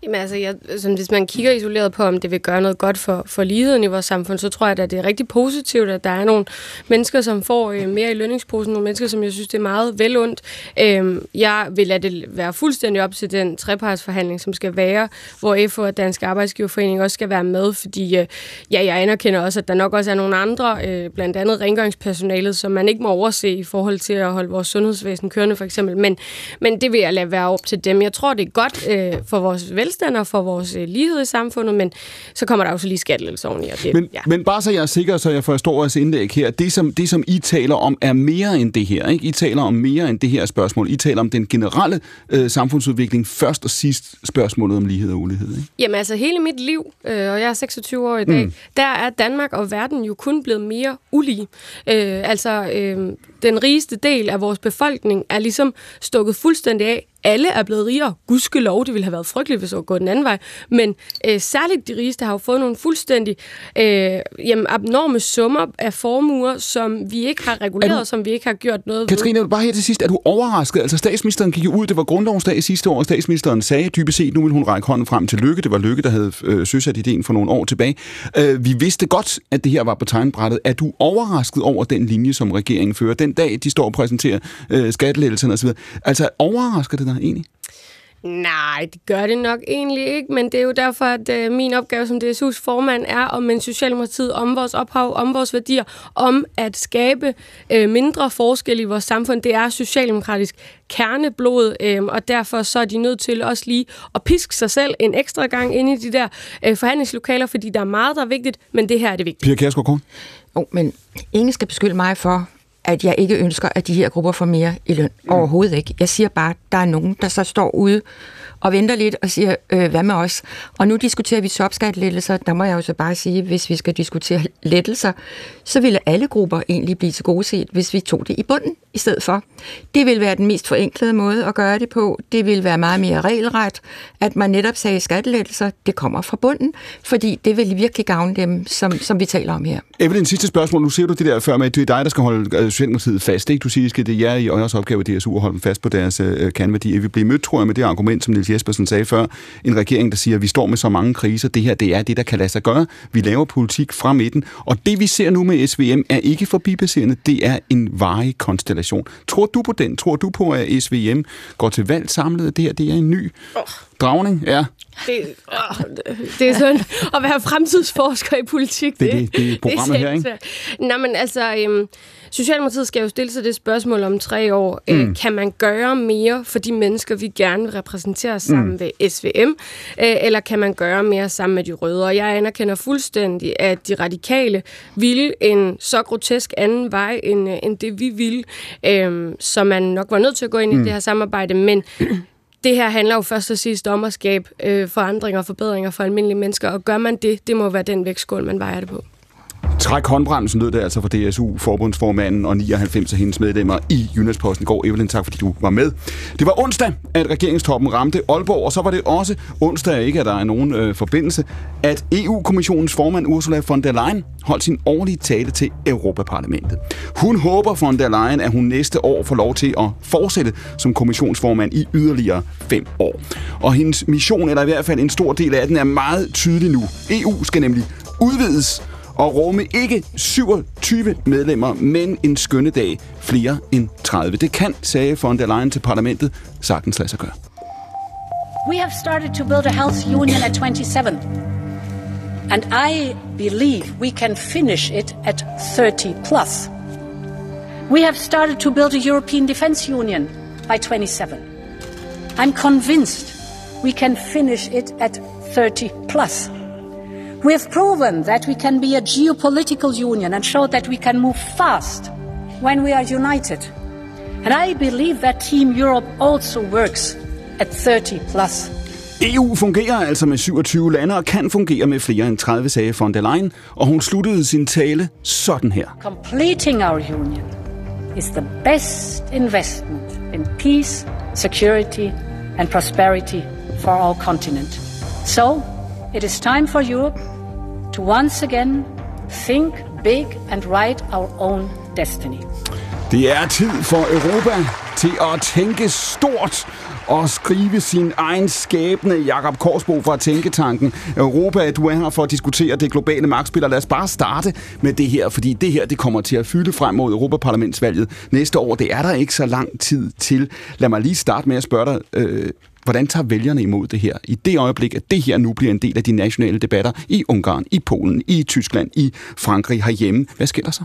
Jamen altså, jeg, sådan, hvis man kigger isoleret på, om det vil gøre noget godt for, for ligheden i vores samfund, så tror jeg, at det er rigtig positivt, at der er nogle mennesker, som får øh, mere i lønningsposen, nogle mennesker, som jeg synes, det er meget velundt. Øh, jeg vil lade det være fuldstændig op til den trepartsforhandling, som skal være, hvor FO og Dansk Arbejdsgiverforening også skal være med, fordi øh, ja, jeg anerkender også, at der nok også er nogle andre, øh, blandt andet rengøringspersonalet, som man ikke må overse i forhold til at holde vores sundhedsvæsen kørende, for eksempel. Men, men det vil jeg lade være op til dem. Jeg tror, det er godt øh, for vores velstand og for vores øh, lighed i samfundet, men så kommer der jo så lige skattelettelser oveni. Det, Men, ja. men bare så jeg er sikker, så jeg forstår jeres indlæg her. Det som, det, som I taler om, er mere end det her. Ikke? I taler om mere end det her spørgsmål. I taler om den generelle øh, samfundsudvikling. Først og sidst spørgsmålet om lighed og ulighed. Ikke? Jamen altså hele mit liv, øh, og jeg er 26 år i dag, mm. der er Danmark og verden jo kun blevet mere ulige. Øh, altså øh, den rigeste del af vores befolkning er ligesom stukket fuldstændig af. Alle er blevet rigere. Gudskelov, det ville have været frygteligt, hvis det var gået den anden vej. Men øh, særligt de rigeste har jo fået nogle fuldstændig øh, jamen, abnorme summer af formuer, som vi ikke har reguleret, Er du- som vi ikke har gjort noget ved. Katrine, bare her til sidst, er du overrasket? Altså statsministeren gik jo ud, det var grundlovsdag sidste år, og statsministeren sagde dybest set, nu vil hun række hånden frem til Lykke. Det var Lykke, der havde øh, søsat ideen for nogle år tilbage. Øh, vi vidste godt, at det her var på tegnbrættet. Er du overrasket over den linje, som regeringen fører? Den dag, de står og præsenterer øh, skattelettelserne osv. Altså, overrasker det dig egentlig? Nej, det gør det nok egentlig ikke, men det er jo derfor, at øh, min opgave som DSU's formand er om en Socialdemokratiet, om vores ophav, om vores værdier, om at skabe øh, mindre forskel i vores samfund. Det er socialdemokratisk kerneblod, øh, og derfor så er de nødt til også lige at piske sig selv en ekstra gang ind i de der øh, forhandlingslokaler, fordi der er meget, der er vigtigt, men det her er det vigtige. Pia Kjærsgaard Korn? Oh, men ingen skal beskylde mig for, at jeg ikke ønsker, at de her grupper får mere i løn. Mm. Overhovedet ikke. Jeg siger bare, at der er nogen, der så står ude og venter lidt og siger, øh, hvad med os? Og nu diskuterer vi topskatlettelser. Der må jeg jo så bare sige, hvis vi skal diskutere lettelser, så ville alle grupper egentlig blive til gode set, hvis vi tog det i bunden i stedet for. Det vil være den mest forenklede måde at gøre det på. Det vil være meget mere regelret, at man netop sagde skattelettelser, det kommer fra bunden, fordi det vil virkelig gavne dem, som, som vi taler om her. Evelyn, sidste spørgsmål. Nu ser du det der før med, at det er dig, der skal holde øh, Socialdemokratiet fast. Ikke? Du siger, at det er jer i jeres opgave at DSU at holde dem fast på deres øh, kerneværdier. Vi bliver mødt, tror jeg, med det argument, som Niels Jespersen sagde før. En regering, der siger, at vi står med så mange kriser. Det her, det er det, der kan lade sig gøre. Vi laver politik fra midten. Og det, vi ser nu med SVM, er ikke forbipasserende. Det er en varig konstellation. Tror du på den? Tror du på, at SVM går til valg samlet? Det her, det er en ny dragning? Ja. Det, åh, det er sådan at være fremtidsforsker i politik. Det er det- det er programmet her, ikke? Nej, men altså, øhm, Socialdemokratiet skal jo stille sig det spørgsmål om tre år. Mm. Øh, kan man gøre mere for de mennesker, vi gerne vil repræsentere sammen mm. ved SVM? Øh, eller kan man gøre mere sammen med de røde? Og jeg anerkender fuldstændig, at de radikale ville en så grotesk anden vej, end, øh, end det vi ville. Øh, så man nok var nødt til at gå ind mm. i det her samarbejde. Men det her handler jo først og sidst om at skabe øh, forandringer og forbedringer for almindelige mennesker, og gør man det, det må være den vægtskål, man vejer det på. Træk håndbremsen, lød det altså fra DSU, forbundsformanden og 99 af hendes medlemmer i Jyllandsposten i går. Evelyn, tak fordi du var med. Det var onsdag, at regeringstoppen ramte Aalborg, og så var det også onsdag, ikke at der er nogen øh, forbindelse, at EU-kommissionens formand Ursula von der Leyen holdt sin årlige tale til Europaparlamentet. Hun håber von der Leyen, at hun næste år får lov til at fortsætte som kommissionsformand i yderligere fem år. Og hendes mission, eller i hvert fald en stor del af den, er meget tydelig nu. EU skal nemlig udvides og rumme ikke 27 medlemmer, men en skønne dag flere end 30. Det kan, sagde von der Leyen til parlamentet, sagtens lade sig gøre. We have started to build a health union at 27. And I believe we can finish it at 30 plus. We have started to build a European defense union by 27. I'm convinced we can finish it at 30 plus. We have proven that we can be a geopolitical union and show that we can move fast when we are united. And I believe that Team Europe also works at 30 plus. EU fungerer altså med 27 lande og kan fungere med flere end 30, sagde von der Leyen, og hun sluttede sin tale sådan her. Completing our union is the best investment in peace, security, and prosperity for our continent. So, it is time for Europe to once again think big and write our own destiny. Det er tid for Europa til at tænke stort og skrive sin egen skæbne. Jakob Korsbo fra Tænketanken. Europa, du er her for at diskutere det globale magtspil, og lad os bare starte med det her, fordi det her det kommer til at fylde frem mod Europaparlamentsvalget næste år. Det er der ikke så lang tid til. Lad mig lige starte med at spørge dig, øh, hvordan tager vælgerne imod det her? I det øjeblik, at det her nu bliver en del af de nationale debatter i Ungarn, i Polen, i Tyskland, i Frankrig herhjemme. Hvad sker der så?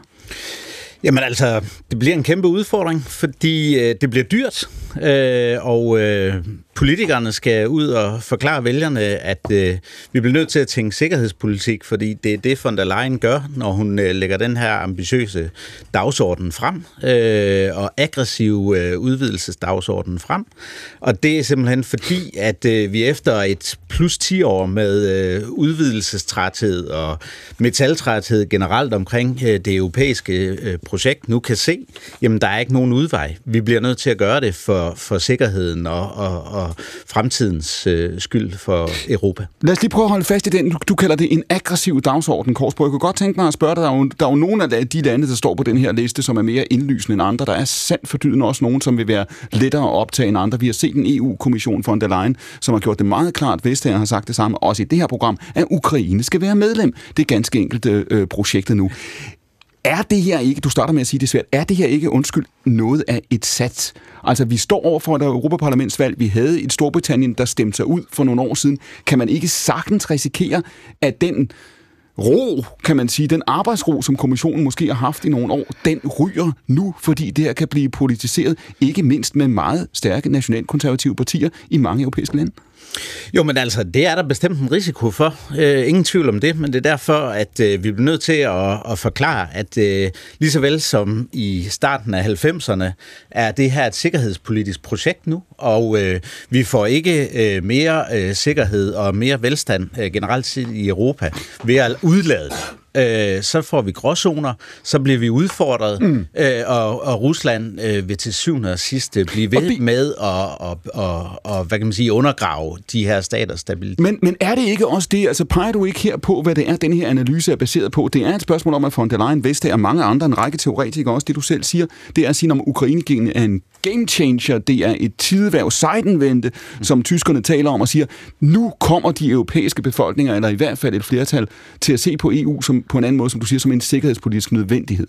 Jamen altså, det bliver en kæmpe udfordring, fordi øh, det bliver dyrt, øh, og øh, politikerne skal ud og forklare vælgerne, at øh, vi bliver nødt til at tænke sikkerhedspolitik, fordi det er det, von der Leyen gør, når hun øh, lægger den her ambitiøse dagsorden frem, øh, og aggressiv øh, udvidelsesdagsorden frem. Og det er simpelthen fordi, at øh, vi efter et plus 10 år med øh, udvidelsestræthed og metaltræthed generelt omkring øh, det europæiske øh, projekt nu kan se, jamen der er ikke nogen udvej. Vi bliver nødt til at gøre det for, for sikkerheden og, og, og fremtidens øh, skyld for Europa. Lad os lige prøve at holde fast i den. Du, du kalder det en aggressiv dagsorden, Korsborg. Jeg kunne godt tænke mig at spørge dig, der er, jo, der er jo nogle af de lande, der står på den her liste, som er mere indlysende end andre. Der er sandt fordydende også nogen, som vil være lettere at optage end andre. Vi har set en EU-kommission von der Leyen, som har gjort det meget klart, Vestager har sagt det samme, også i det her program, at Ukraine skal være medlem. Det er ganske enkelt øh, projektet nu. Er det her ikke, du starter med at sige det svært, er det her ikke, undskyld, noget af et sats? Altså, vi står over for et Europaparlamentsvalg. Vi havde et Storbritannien, der stemte sig ud for nogle år siden. Kan man ikke sagtens risikere, at den ro, kan man sige, den arbejdsro, som kommissionen måske har haft i nogle år, den ryger nu, fordi det her kan blive politiseret, ikke mindst med meget stærke nationalkonservative partier i mange europæiske lande? Jo, men altså, det er der bestemt en risiko for. Øh, ingen tvivl om det, men det er derfor, at øh, vi bliver nødt til at, at forklare, at øh, lige så vel som i starten af 90'erne, er det her et sikkerhedspolitisk projekt nu, og øh, vi får ikke øh, mere øh, sikkerhed og mere velstand øh, generelt set i Europa ved at udlade det øh, så får vi gråzoner, så bliver vi udfordret, mm. øh, og, og Rusland øh, vil til syvende og sidst øh, blive ved vi... med at og, og, og, hvad kan man sige, undergrave de her staters stabilitet. Men, men er det ikke også det, altså peger du ikke her på, hvad det er, den her analyse er baseret på? Det er et spørgsmål om, at von der Leyen, Vestager og mange andre, en række teoretikere også, det du selv siger, det er at sige, om Ukraine er en game changer, det er et tideværv sejdenvendte, mm. som tyskerne taler om og siger, nu kommer de europæiske befolkninger, eller i hvert fald et flertal, til at se på EU som, på en anden måde, som du siger, som en sikkerhedspolitisk nødvendighed.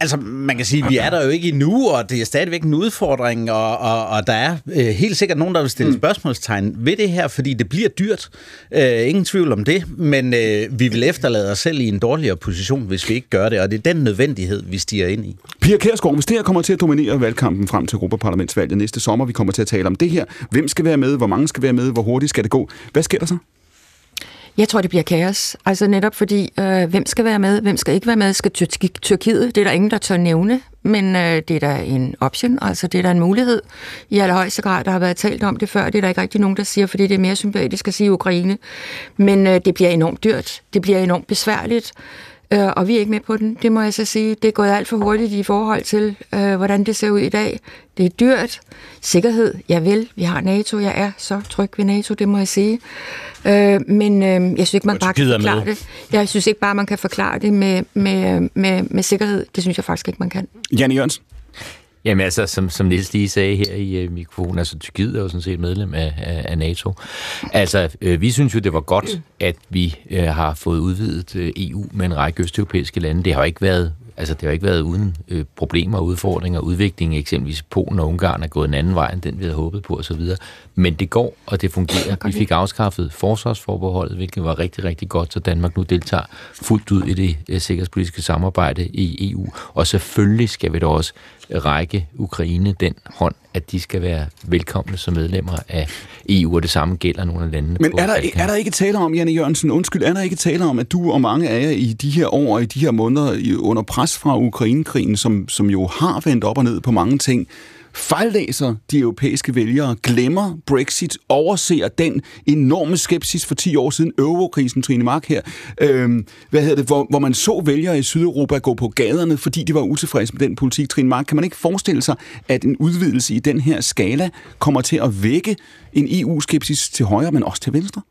Altså, man kan sige, at vi er der jo ikke endnu, og det er stadigvæk en udfordring, og, og, og der er øh, helt sikkert nogen, der vil stille mm. spørgsmålstegn ved det her, fordi det bliver dyrt. Øh, ingen tvivl om det, men øh, vi vil efterlade os selv i en dårligere position, hvis vi ikke gør det, og det er den nødvendighed, vi stiger ind i. Pia Kærsgaard, hvis det her kommer til at dominere valgkampen frem til Europaparlamentsvalget næste sommer, vi kommer til at tale om det her. Hvem skal være med? Hvor mange skal være med? Hvor hurtigt skal det gå? Hvad sker der så? Jeg tror, det bliver kaos. Altså netop fordi, øh, hvem skal være med, hvem skal ikke være med? Skal Tyr- Tyrkiet? Det er der ingen, der tør nævne, men øh, det er da en option, altså det er da en mulighed. I allerhøjeste grad, der har været talt om det før, det er der ikke rigtig nogen, der siger, fordi det er mere sympatisk at sige Ukraine. Men øh, det bliver enormt dyrt, det bliver enormt besværligt. Øh, og vi er ikke med på den, det må jeg så sige. Det er gået alt for hurtigt i forhold til, øh, hvordan det ser ud i dag. Det er dyrt. Sikkerhed, jeg vil. Vi har NATO. Jeg er så tryg ved NATO, det må jeg sige. Øh, men øh, jeg synes ikke, man bare kan forklare det. Jeg synes ikke bare, man kan forklare det med, med, med, med sikkerhed. Det synes jeg faktisk ikke, man kan. Janne Jørgensen? Jamen altså, som, som Niels lige sagde her i uh, mikrofonen, altså Tyrkiet er jo sådan set medlem af, af, af NATO. Altså, øh, vi synes jo, det var godt, at vi øh, har fået udvidet øh, EU med en række østeuropæiske lande. Det har jo ikke været Altså, det har ikke været uden øh, problemer og udfordringer. Udviklingen eksempelvis Polen og Ungarn er gået en anden vej, end den vi havde håbet på osv. Men det går, og det fungerer. Vi fik afskaffet forsvarsforbeholdet, hvilket var rigtig, rigtig godt, så Danmark nu deltager fuldt ud i det øh, sikkerhedspolitiske samarbejde i EU. Og selvfølgelig skal vi da også række Ukraine den hånd, at de skal være velkomne som medlemmer af EU, og det samme gælder nogle af landene. Men er der, er der ikke tale om, Janne Jørgensen, undskyld, er der ikke tale om, at du og mange af jer i de her år og i de her måneder under pres fra Ukrainekrigen, som, som jo har vendt op og ned på mange ting, fejllæser de europæiske vælgere, glemmer Brexit, overser den enorme skepsis for 10 år siden, eurokrisen, Trine Mark her, øh, hvad hedder det, hvor, hvor man så vælgere i Sydeuropa gå på gaderne, fordi de var utilfredse med den politik, Trine Mark. Kan man ikke forestille sig, at en udvidelse i den her skala kommer til at vække en EU-skepsis til højre, men også til venstre?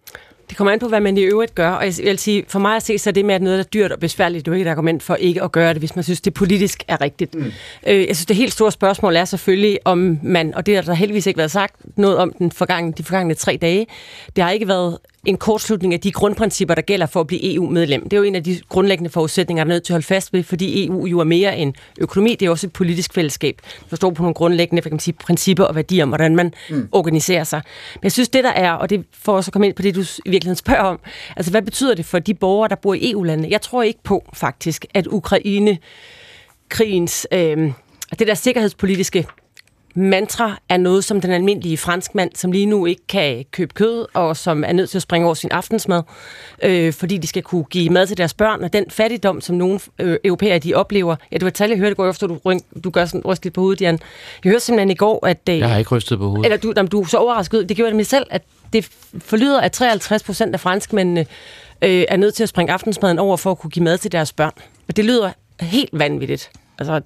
Det kommer an på, hvad man i øvrigt gør, og jeg vil sige, for mig at se, så er det med, at noget er dyrt og besværligt, det er jo ikke et argument for ikke at gøre det, hvis man synes, det politisk er rigtigt. Mm. Øh, jeg synes, det helt store spørgsmål er selvfølgelig, om man, og det har der heldigvis ikke været sagt noget om den forgangne, de forgangne tre dage, det har ikke været en kortslutning af de grundprincipper, der gælder for at blive EU-medlem. Det er jo en af de grundlæggende forudsætninger, der er nødt til at holde fast ved, fordi EU jo er mere end økonomi, det er også et politisk fællesskab. Det står på nogle grundlæggende kan man sige, principper og værdier om, hvordan man mm. organiserer sig. Men jeg synes, det der er, og det får også at komme ind på det, du i virkeligheden spørger om, altså hvad betyder det for de borgere, der bor i EU-landene? Jeg tror ikke på, faktisk, at Ukraine krigens, øh, det der sikkerhedspolitiske mantra er noget, som den almindelige franskmand, som lige nu ikke kan købe kød, og som er nødt til at springe over sin aftensmad, øh, fordi de skal kunne give mad til deres børn, og den fattigdom, som nogle øh, europæere de oplever. Ja, det var tal, jeg hørte i går, efter du, du gør sådan rystet på hovedet, Jan. Jeg hørte simpelthen i går, at... Øh, jeg har ikke rystet på hovedet. Eller du, jamen, du er så overrasket ud. Det gjorde det mig selv, at det forlyder, at 53 procent af franskmændene øh, er nødt til at springe aftensmaden over for at kunne give mad til deres børn. Og det lyder helt vanvittigt. Altså,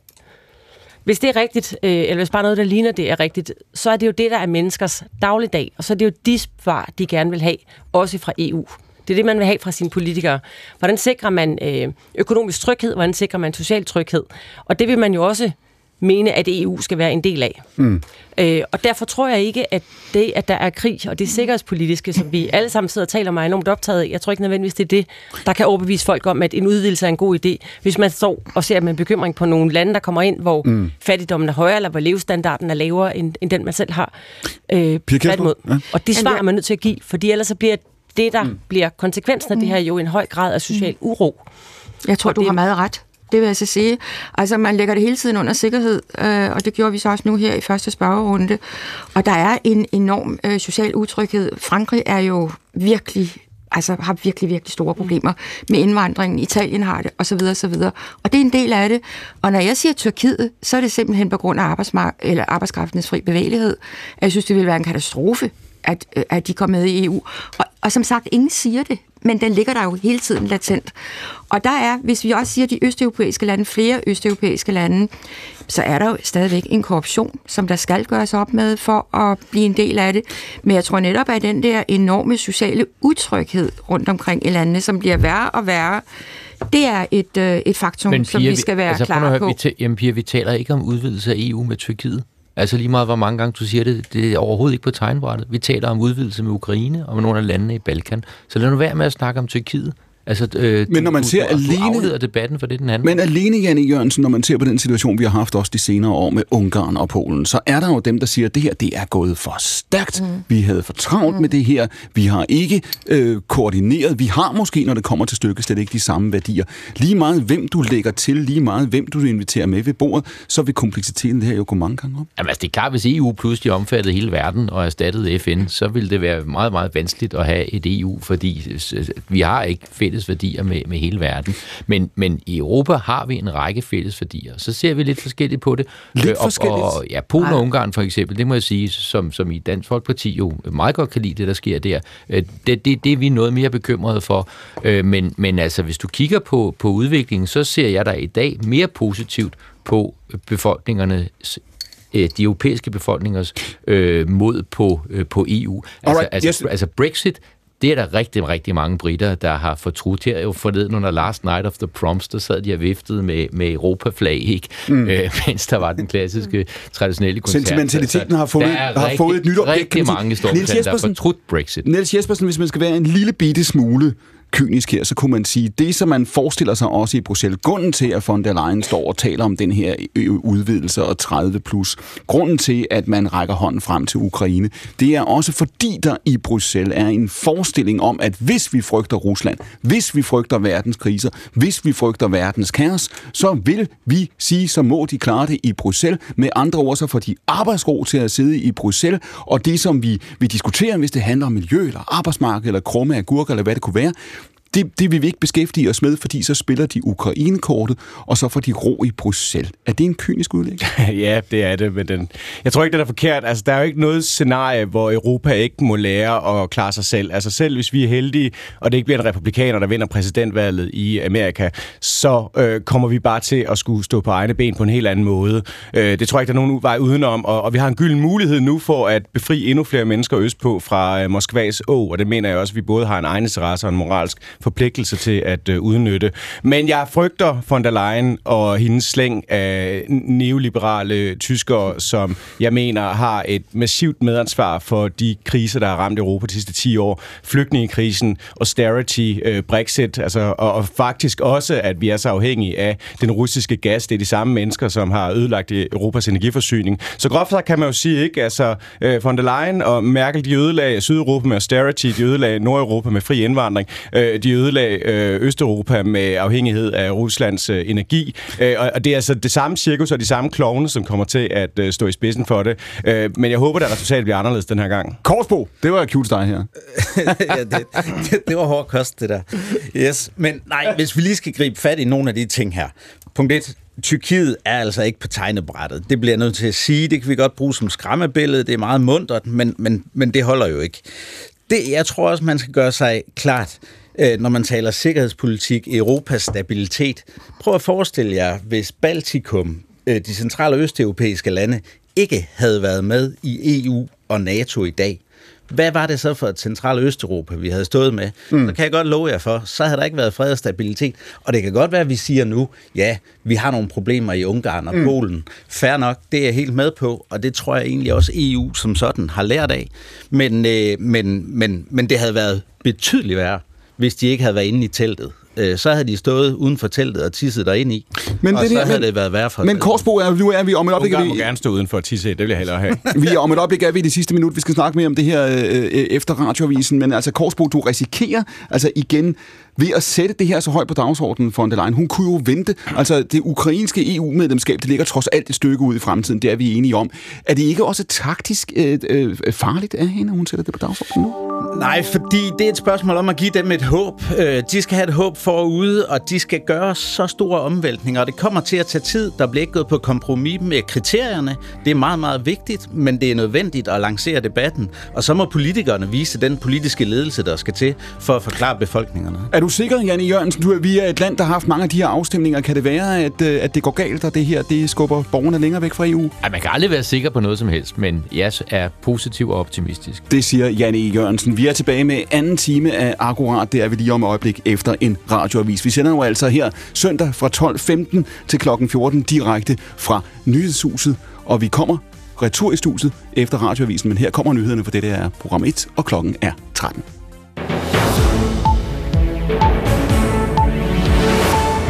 hvis det er rigtigt, øh, eller hvis bare noget, der ligner det er rigtigt, så er det jo det, der er menneskers dagligdag, og så er det jo de svar, de gerne vil have, også fra EU. Det er det, man vil have fra sine politikere. Hvordan sikrer man øh, økonomisk tryghed? Hvordan sikrer man social tryghed? Og det vil man jo også mene, at EU skal være en del af. Mm. Øh, og derfor tror jeg ikke, at det, at der er krig, og det sikkerhedspolitiske, som vi alle sammen sidder og taler om, er enormt optaget af, jeg tror ikke nødvendigvis, det er det, der kan overbevise folk om, at en udvidelse er en god idé. Hvis man står og ser med bekymring på nogle lande, der kommer ind, hvor mm. fattigdommen er højere, eller hvor levestandarden er lavere, end, end den man selv har. Øh, tværtimod. Ja. Og det svar er man nødt til at give, fordi ellers så bliver det, der mm. bliver konsekvensen af det her, jo en høj grad af social uro. Jeg tror, og du det... har meget ret. Det vil jeg så sige. Altså, man lægger det hele tiden under sikkerhed, øh, og det gjorde vi så også nu her i første spørgerunde. Og der er en enorm øh, social utryghed. Frankrig er jo virkelig altså har virkelig, virkelig store problemer med indvandringen. Italien har det, og så videre, så videre. Og det er en del af det. Og når jeg siger Tyrkiet, så er det simpelthen på grund af arbejdsmark- eller arbejdskraftens fri bevægelighed. Jeg synes, det vil være en katastrofe, at, øh, at de kommer med i EU. Og, og som sagt, ingen siger det men den ligger der jo hele tiden latent. Og der er, hvis vi også siger de østeuropæiske lande, flere østeuropæiske lande, så er der jo stadigvæk en korruption, som der skal gøres op med for at blive en del af det. Men jeg tror netop, at den der enorme sociale utryghed rundt omkring i landene, som bliver værre og værre, det er et, øh, et faktum, Men, Pia, som vi skal være altså, klar på. Vi, jamen, Pia, vi taler ikke om udvidelse af EU med Tyrkiet. Altså lige meget, hvor mange gange du siger det, det er overhovedet ikke på tegnbrættet. Vi taler om udvidelse med Ukraine og med nogle af landene i Balkan. Så lad nu være med at snakke om Tyrkiet. Altså, øh, men når man du, ser du, alene, du debatten for det, den handler Men alene, Janne Jørgensen, når man ser på den situation, vi har haft også de senere år med Ungarn og Polen, så er der jo dem, der siger, at det her det er gået for stærkt. Mm. Vi havde for travlt mm. med det her. Vi har ikke øh, koordineret. Vi har måske, når det kommer til stykket, slet ikke de samme værdier. Lige meget hvem du lægger til, lige meget hvem du inviterer med ved bordet, så vil kompleksiteten det her jo gå mange gange op. Jamen altså, det er klart, hvis EU pludselig omfattede hele verden og erstattede FN, så ville det være meget, meget vanskeligt at have et EU, fordi vi har ikke fælles værdier med med hele verden. Men, men i Europa har vi en række fælles værdier. Så ser vi lidt forskelligt på det. Lidt og, forskelligt? Og, ja, Polen og Ungarn for eksempel, det må jeg sige, som, som i Dansk Folkeparti jo meget godt kan lide det, der sker der. Øh, det, det, det er vi noget mere bekymrede for. Øh, men, men altså, hvis du kigger på, på udviklingen, så ser jeg der i dag mere positivt på befolkningernes øh, de europæiske befolkningers øh, mod på, øh, på EU. Altså, right. altså, yes. altså Brexit det er der rigtig, rigtig mange britter, der har fortrudt. Her jo forleden under Last Night of the Proms, der sad de og viftede med, med Europa-flag, ikke? Mm. Øh, mens der var den klassiske, traditionelle koncert. Sentimentaliteten har fået, har rigtig, fået et nyt objekt. Rigtig mange store der har fortrudt Brexit. Niels Jespersen, hvis man skal være en lille bitte smule kynisk her, så kunne man sige, det som man forestiller sig også i Bruxelles, grunden til, at von der Leyen står og taler om den her øh, udvidelse og 30 plus, grunden til, at man rækker hånden frem til Ukraine, det er også fordi der i Bruxelles er en forestilling om, at hvis vi frygter Rusland, hvis vi frygter verdens kriser, hvis vi frygter verdens kaos, så vil vi sige, så må de klare det i Bruxelles. Med andre ord, så får de arbejdsro til at sidde i Bruxelles, og det som vi, vi diskuterer, hvis det handler om miljø, eller arbejdsmarked, eller krumme agurker, eller hvad det kunne være, det, det vil vi ikke beskæftige os med, fordi så spiller de Ukraine-kortet, og så får de ro i Bruxelles. Er det en kynisk udlægning? ja, det er det. Men den, jeg tror ikke, det er forkert. Altså, der er jo ikke noget scenarie, hvor Europa ikke må lære at klare sig selv. Altså selv hvis vi er heldige, og det ikke bliver en republikaner, der vinder præsidentvalget i Amerika, så øh, kommer vi bare til at skulle stå på egne ben på en helt anden måde. Øh, det tror jeg ikke, der er nogen vej udenom. Og, og vi har en gylden mulighed nu for at befri endnu flere mennesker østpå fra øh, Moskvas å, og det mener jeg også, at vi både har en egen interesse og en moralsk forpligtelse til at øh, udnytte. Men jeg frygter von der Leyen og hendes slæng af neoliberale tyskere, som jeg mener har et massivt medansvar for de kriser, der har ramt Europa de sidste 10 år. Flygtningekrisen, austerity, øh, Brexit, altså, og, og faktisk også, at vi er så afhængige af den russiske gas. Det er de samme mennesker, som har ødelagt Europas energiforsyning. Så groft sagt kan man jo sige, ikke? Altså, øh, von der Leyen og Merkel, de ødelagde Sydeuropa med austerity, de ødelagde Nordeuropa med fri indvandring, øh, de ødelagde øh, Østeuropa med afhængighed af Ruslands øh, energi. Øh, og det er altså det samme cirkus og de samme klovne, som kommer til at øh, stå i spidsen for det. Øh, men jeg håber, at resultatet bliver anderledes den her gang. Korsbo, det var cute dig her. ja, det, det, det var hård kost, det der. Yes, men nej, hvis vi lige skal gribe fat i nogle af de ting her. Punkt 1. Tyrkiet er altså ikke på tegnebrættet. Det bliver jeg nødt til at sige. Det kan vi godt bruge som skræmmebillede. Det er meget mundret, men, men, men det holder jo ikke. Det, jeg tror også, man skal gøre sig klart, når man taler sikkerhedspolitik, Europas stabilitet. Prøv at forestille jer, hvis Baltikum, øh, de centrale østeuropæiske lande, ikke havde været med i EU og NATO i dag. hvad var det så for et central Østeuropa, vi havde stået med? Mm. Så kan jeg godt love jer for, så havde der ikke været fred og stabilitet. Og det kan godt være, at vi siger nu, ja, vi har nogle problemer i Ungarn og mm. Polen. Fær nok, det er jeg helt med på, og det tror jeg egentlig også EU som sådan har lært af. Men, øh, men, men, men det havde været betydeligt værre, hvis de ikke havde været inde i teltet øh, så havde de stået uden for teltet og tisset derinde i. Men og det så havde men, det været værre for Men Korsbo, er, nu er vi om et øjeblik... Ungarn må gerne stå uden for at tisse, det vil jeg hellere have. vi er om et øjeblik er vi i det sidste minut. Vi skal snakke mere om det her øh, øh, efter radioavisen. Men altså, Korsbo, du risikerer altså igen ved at sætte det her så højt på dagsordenen for der Leyen. Hun kunne jo vente. Altså, det ukrainske EU-medlemskab, det ligger trods alt et stykke ud i fremtiden. Det er vi enige om. Er det ikke også taktisk øh, øh, farligt af hende, at hun sætter det på dagsordenen nu? Nej, fordi det er et spørgsmål om at give dem et håb. Øh, de skal have et håb forude, og de skal gøre så store omvæltninger, og det kommer til at tage tid. Der bliver ikke gået på kompromis med kriterierne. Det er meget, meget vigtigt, men det er nødvendigt at lancere debatten. Og så må politikerne vise den politiske ledelse, der skal til for at forklare befolkningerne. Er du sikker, Janne Jørgensen? Du, vi er et land, der har haft mange af de her afstemninger. Kan det være, at, øh, at det går galt, og det her det skubber borgerne længere væk fra EU? Ej, man kan aldrig være sikker på noget som helst, men jeg er positiv og optimistisk. Det siger Janne Jørgensen. Vi er tilbage med anden time af Akkurat. Det er vi lige om et øjeblik efter en radioavis. Vi sender jo altså her søndag fra 12.15 til kl. 14 direkte fra Nyhedshuset. Og vi kommer retur i studiet efter radioavisen, men her kommer nyhederne for det, der er program 1, og klokken er 13.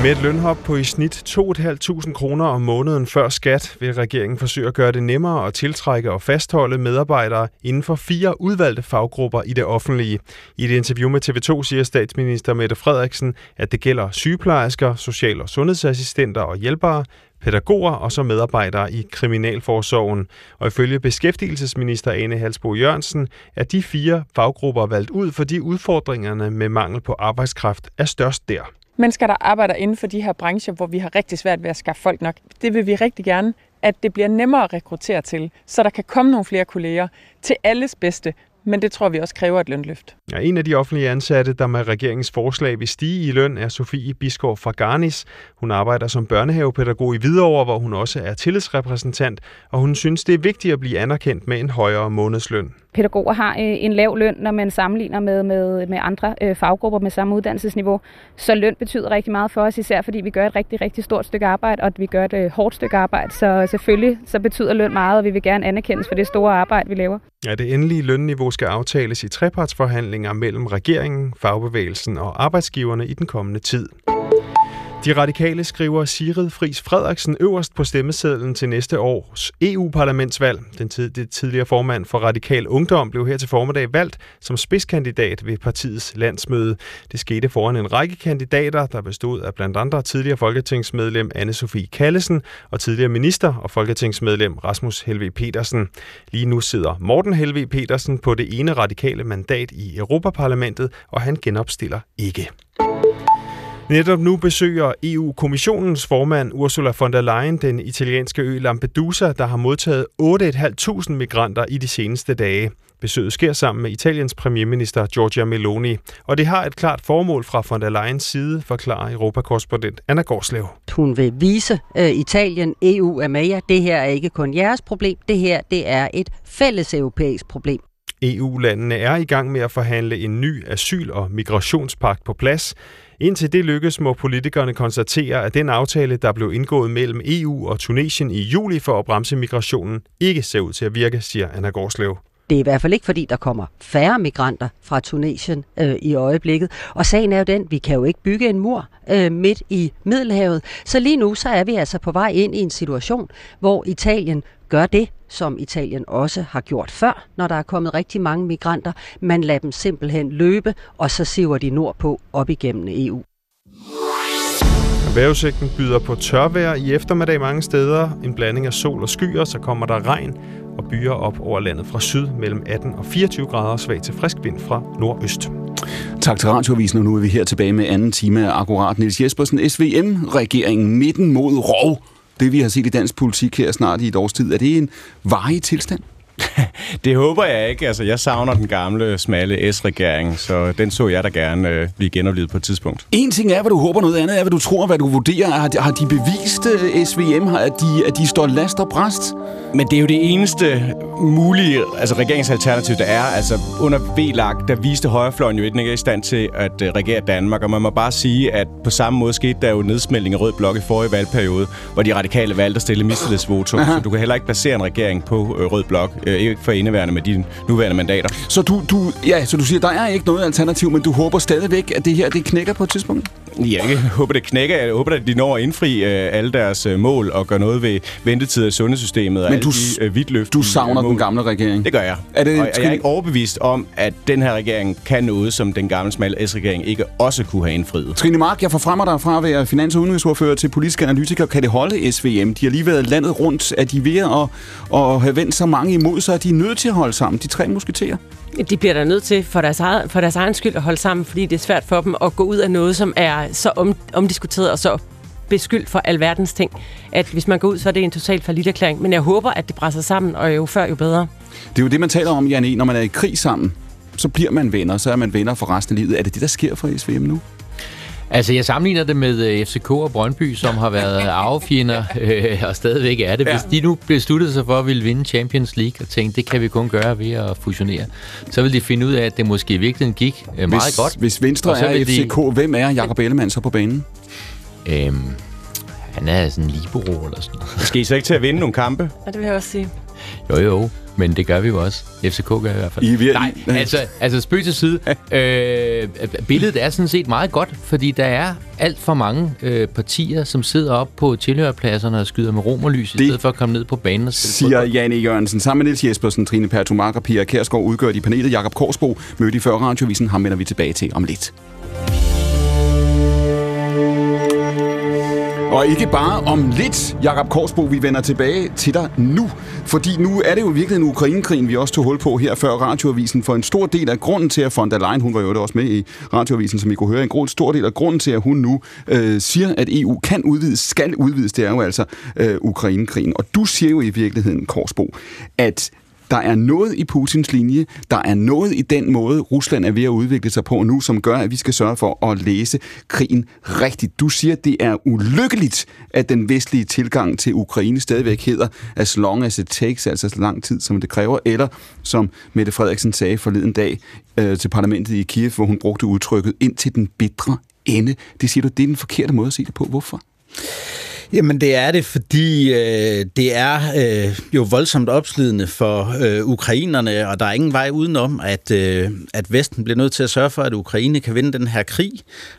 Med et lønhop på i snit 2.500 kroner om måneden før skat, vil regeringen forsøge at gøre det nemmere at tiltrække og fastholde medarbejdere inden for fire udvalgte faggrupper i det offentlige. I et interview med TV2 siger statsminister Mette Frederiksen, at det gælder sygeplejersker, social- og sundhedsassistenter og hjælpere, pædagoger og så medarbejdere i Kriminalforsorgen. Og ifølge beskæftigelsesminister Ane Halsbo Jørgensen er de fire faggrupper valgt ud, fordi udfordringerne med mangel på arbejdskraft er størst der. Mennesker, der arbejder inden for de her brancher, hvor vi har rigtig svært ved at skaffe folk nok, det vil vi rigtig gerne, at det bliver nemmere at rekruttere til, så der kan komme nogle flere kolleger til alles bedste, men det tror vi også kræver et lønløft. Ja, en af de offentlige ansatte, der med regeringens forslag vil stige i løn, er Sofie Biskov fra Garnis. Hun arbejder som børnehavepædagog i Hvidovre, hvor hun også er tillidsrepræsentant, og hun synes, det er vigtigt at blive anerkendt med en højere månedsløn pædagoger har øh, en lav løn, når man sammenligner med, med, med andre øh, faggrupper med samme uddannelsesniveau. Så løn betyder rigtig meget for os, især fordi vi gør et rigtig, rigtig stort stykke arbejde, og at vi gør et øh, hårdt stykke arbejde. Så selvfølgelig så betyder løn meget, og vi vil gerne anerkendes for det store arbejde, vi laver. Ja, det endelige lønniveau skal aftales i trepartsforhandlinger mellem regeringen, fagbevægelsen og arbejdsgiverne i den kommende tid. De radikale skriver Sigrid Friis Frederiksen øverst på stemmesedlen til næste års EU-parlamentsvalg. Den tid, det tidligere formand for Radikal Ungdom blev her til formiddag valgt som spidskandidat ved partiets landsmøde. Det skete foran en række kandidater, der bestod af blandt andre tidligere folketingsmedlem anne Sofie Kallesen og tidligere minister og folketingsmedlem Rasmus Helve Petersen. Lige nu sidder Morten Helve Petersen på det ene radikale mandat i Europaparlamentet, og han genopstiller ikke. Netop nu besøger EU-kommissionens formand Ursula von der Leyen den italienske ø Lampedusa, der har modtaget 8.500 migranter i de seneste dage. Besøget sker sammen med Italiens premierminister Giorgia Meloni, og det har et klart formål fra von der Leyens side, forklarer Europakorrespondent Anna Gårdslev. Hun vil vise uh, Italien, EU er med jer. Det her er ikke kun jeres problem, det her det er et fælles europæisk problem. EU-landene er i gang med at forhandle en ny asyl- og migrationspagt på plads. Indtil det lykkes, må politikerne konstatere, at den aftale, der blev indgået mellem EU og Tunesien i juli for at bremse migrationen, ikke ser ud til at virke, siger Anna Gårdslev. Det er i hvert fald ikke, fordi der kommer færre migranter fra Tunesien øh, i øjeblikket. Og sagen er jo den, vi kan jo ikke bygge en mur øh, midt i Middelhavet. Så lige nu så er vi altså på vej ind i en situation, hvor Italien gør det, som Italien også har gjort før, når der er kommet rigtig mange migranter. Man lader dem simpelthen løbe, og så siver de nordpå op igennem EU. Vejrudsigten byder på tørvejr i eftermiddag mange steder. En blanding af sol og skyer, så kommer der regn og byer op over landet fra syd mellem 18 og 24 grader svag til frisk vind fra nordøst. Tak til Radioavisen, og nu er vi her tilbage med anden time af Akkurat. Niels Jespersen, SVM-regeringen midten mod rov. Det vi har set i dansk politik her snart i et års tid, er det en varig tilstand? Det håber jeg ikke. Altså, jeg savner den gamle, smalle S-regering, så den så jeg da gerne øh, blive genoplevet på et tidspunkt. En ting er, hvad du håber, noget andet er, hvad du tror, hvad du vurderer. Har de, har de bevist uh, SVM, har, at, de, at de står last og bræst? Men det er jo det eneste mulige altså regeringsalternativ, der er. Altså under VLAG, der viste højrefløjen jo ikke i stand til at uh, regere Danmark. Og man må bare sige, at på samme måde skete der jo nedsmeltning af Rød Blok i forrige valgperiode, hvor de radikale valgte at stille mistillidsvotum. Så du kan heller ikke basere en regering på uh, Rød Blok. Uh, ikke for indeværende med dine nuværende mandater. Så du, du, ja, så du siger, der er ikke noget alternativ, men du håber stadigvæk, at det her det knækker på et tidspunkt? Ja, jeg håber, det knækker. Jeg håber, at de når at indfri øh, alle deres øh, mål og gøre noget ved ventetider i sundhedssystemet og Men du, de øh. Du savner den gamle regering? Det gør jeg. Er det, og jeg er ikke overbevist om, at den her regering kan noget, som den gamle smalle S-regering ikke også kunne have indfriet. Trine Mark, jeg forfremmer dig fra at være finans- og udenrigsordfører til politisk analytiker. Kan det holde SVM? De har lige været landet rundt. Er de ved at, at have vendt så mange imod sig, at de er nødt til at holde sammen? De tre musketerer? De bliver der nødt til for deres, eget, for deres egen skyld at holde sammen, fordi det er svært for dem at gå ud af noget, som er så om, omdiskuteret og så beskyldt for alverdens ting, at hvis man går ud, så er det en total erklæring. Men jeg håber, at det presser sammen, og jo før, jo bedre. Det er jo det, man taler om, Janne, Når man er i krig sammen, så bliver man venner, så er man venner for resten af livet. Er det det, der sker for SVM nu? Altså, jeg sammenligner det med øh, FCK og Brøndby, som har været arvefjender øh, og stadigvæk er det. Hvis de nu besluttede sig for at ville vinde Champions League og tænkte, det kan vi kun gøre ved at fusionere, så vil de finde ud af, at det måske i virkeligheden gik øh, meget hvis, godt. Hvis Venstre er FCK, de... hvem er Jakob Ellemann så på banen? Øhm, han er sådan en libero eller sådan noget. Skal I så ikke til at vinde nogle kampe? Ja, det vil jeg også sige. Jo, jo. Men det gør vi jo også. FCK gør i hvert fald. I vil... Nej, altså, altså spøg til side. øh, billedet er sådan set meget godt, fordi der er alt for mange øh, partier, som sidder op på tilhørpladserne og skyder med romerlys, det i stedet for at komme ned på banen og spille Siger Janne Jørgensen. Sammen med Niels Jespersen, Trine Pertumark og Pia Kærsgaard udgør de panelet. Jakob Korsbo mødte i før radiovisen. Ham vender vi tilbage til om lidt. Og ikke bare om lidt, Jakob Korsbo, vi vender tilbage til dig nu. Fordi nu er det jo virkelig en Ukrainekrigen, vi også tog hul på her før radioavisen. For en stor del af grunden til, at von der Leyen, hun var jo også med i radioavisen, som I kunne høre, en stor del af grunden til, at hun nu øh, siger, at EU kan udvides, skal udvides, det er jo altså øh, Ukrainekrigen. Og du siger jo i virkeligheden, Korsbo, at der er noget i Putins linje, der er noget i den måde, Rusland er ved at udvikle sig på nu, som gør, at vi skal sørge for at læse krigen rigtigt. Du siger, at det er ulykkeligt, at den vestlige tilgang til Ukraine stadigvæk hedder as long as it takes, altså så lang tid, som det kræver, eller som Mette Frederiksen sagde forleden dag øh, til parlamentet i Kiev, hvor hun brugte udtrykket ind til den bitre ende. Det siger du, det er den forkerte måde at se det på. Hvorfor? Jamen det er det, fordi øh, det er øh, jo voldsomt opslidende for øh, ukrainerne, og der er ingen vej udenom, at, øh, at Vesten bliver nødt til at sørge for, at Ukraine kan vinde den her krig.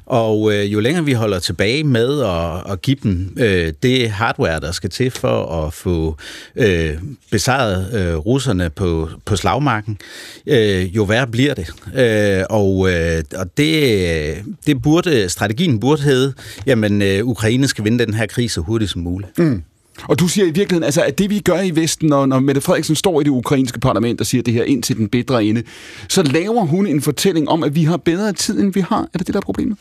Og øh, jo længere vi holder tilbage med at, at give dem øh, det hardware, der skal til for at få øh, besejret øh, russerne på, på slagmarken, øh, jo værre bliver det. Øh, og øh, og det, øh, det burde, strategien burde hedde, jamen øh, Ukraine skal vinde den her krig så hurtigt som muligt. Mm. Og du siger i virkeligheden, altså, at det vi gør i Vesten, når, når Mette Frederiksen står i det ukrainske parlament og siger det her ind til den bedre ende, så laver hun en fortælling om, at vi har bedre tid, end vi har. Er det det, der er problemet?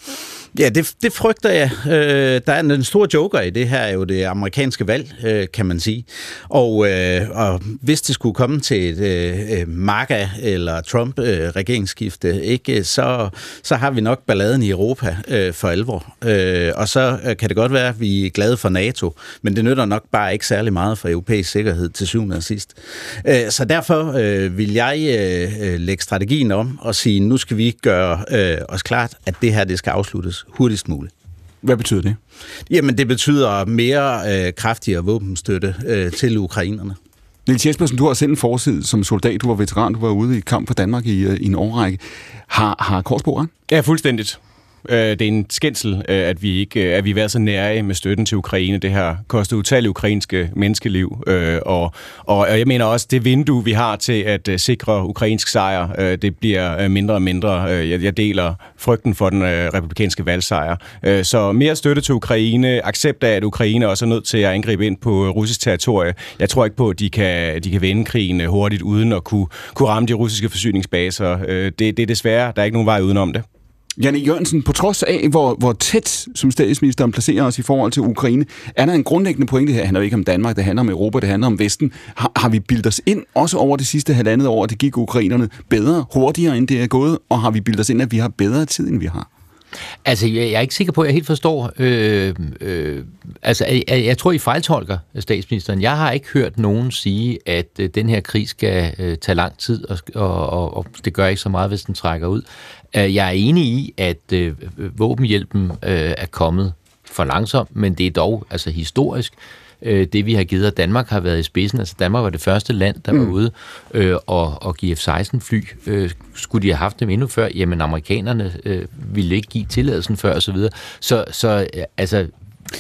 Ja, det, det frygter jeg. Øh, der er en stor joker i det her, er jo det amerikanske valg, øh, kan man sige. Og, øh, og hvis det skulle komme til et øh, øh MAGA eller Trump-regeringsskifte, øh, ikke, så, så har vi nok balladen i Europa øh, for alvor. Øh, og så øh, kan det godt være, at vi er glade for NATO, men det nytter nok bare ikke særlig meget for europæisk sikkerhed til syvende og sidst. Øh, så derfor øh, vil jeg øh, øh lægge strategien om og sige, nu skal vi gøre øh, os klart, at det her det skal afsluttes hurtigst muligt. Hvad betyder det? Jamen, det betyder mere øh, kraftigere våbenstøtte øh, til ukrainerne. Niels Jespersen, du har selv en forside som soldat, du var veteran, du var ude i kamp for Danmark i, øh, i en årrække. Har, har Korsbo Ja, fuldstændigt. Øh, det er en skændsel, øh, at vi ikke øh, at vi har været så nære med støtten til Ukraine. Det her koster utallige ukrainske menneskeliv. Øh, og, og jeg mener også, det vindue, vi har til at øh, sikre ukrainsk sejr, øh, det bliver mindre og mindre. Jeg deler frygten for den republikanske valgsejr. Så mere støtte til Ukraine, accept af, at Ukraine også er nødt til at angribe ind på russisk territorie. Jeg tror ikke på, at de kan, de kan vende krigen hurtigt, uden at kunne, kunne ramme de russiske forsyningsbaser. Det, det er desværre, der er ikke nogen vej udenom det. Janne Jørgensen, på trods af, hvor, hvor tæt som statsministeren placerer os i forhold til Ukraine, er der en grundlæggende pointe her. Det handler ikke om Danmark, det handler om Europa, det handler om Vesten. Har, har vi bildt os ind, også over det sidste halvandet år, at det gik ukrainerne bedre, hurtigere, end det er gået? Og har vi bildt os ind, at vi har bedre tid, end vi har? Altså, jeg, jeg er ikke sikker på, at jeg helt forstår. Øh, øh, altså, jeg, jeg tror, I fejltolker statsministeren. Jeg har ikke hørt nogen sige, at øh, den her krig skal øh, tage lang tid, og, og, og det gør ikke så meget, hvis den trækker ud. Øh, jeg er enig i, at øh, våbenhjælpen øh, er kommet for langsomt, men det er dog altså historisk øh, det, vi har givet, og Danmark har været i spidsen. Altså Danmark var det første land, der mm. var ude øh, og, og give F-16-fly. Øh, skulle de have haft dem endnu før? Jamen, amerikanerne øh, ville ikke give tilladelsen før, osv. Så, så, så øh, altså,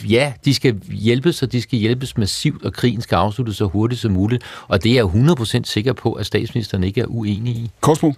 ja, de skal hjælpes, og de skal hjælpes massivt, og krigen skal afsluttes så hurtigt som muligt. Og det er jeg 100% sikker på, at statsministeren ikke er uenig i. Korsbo?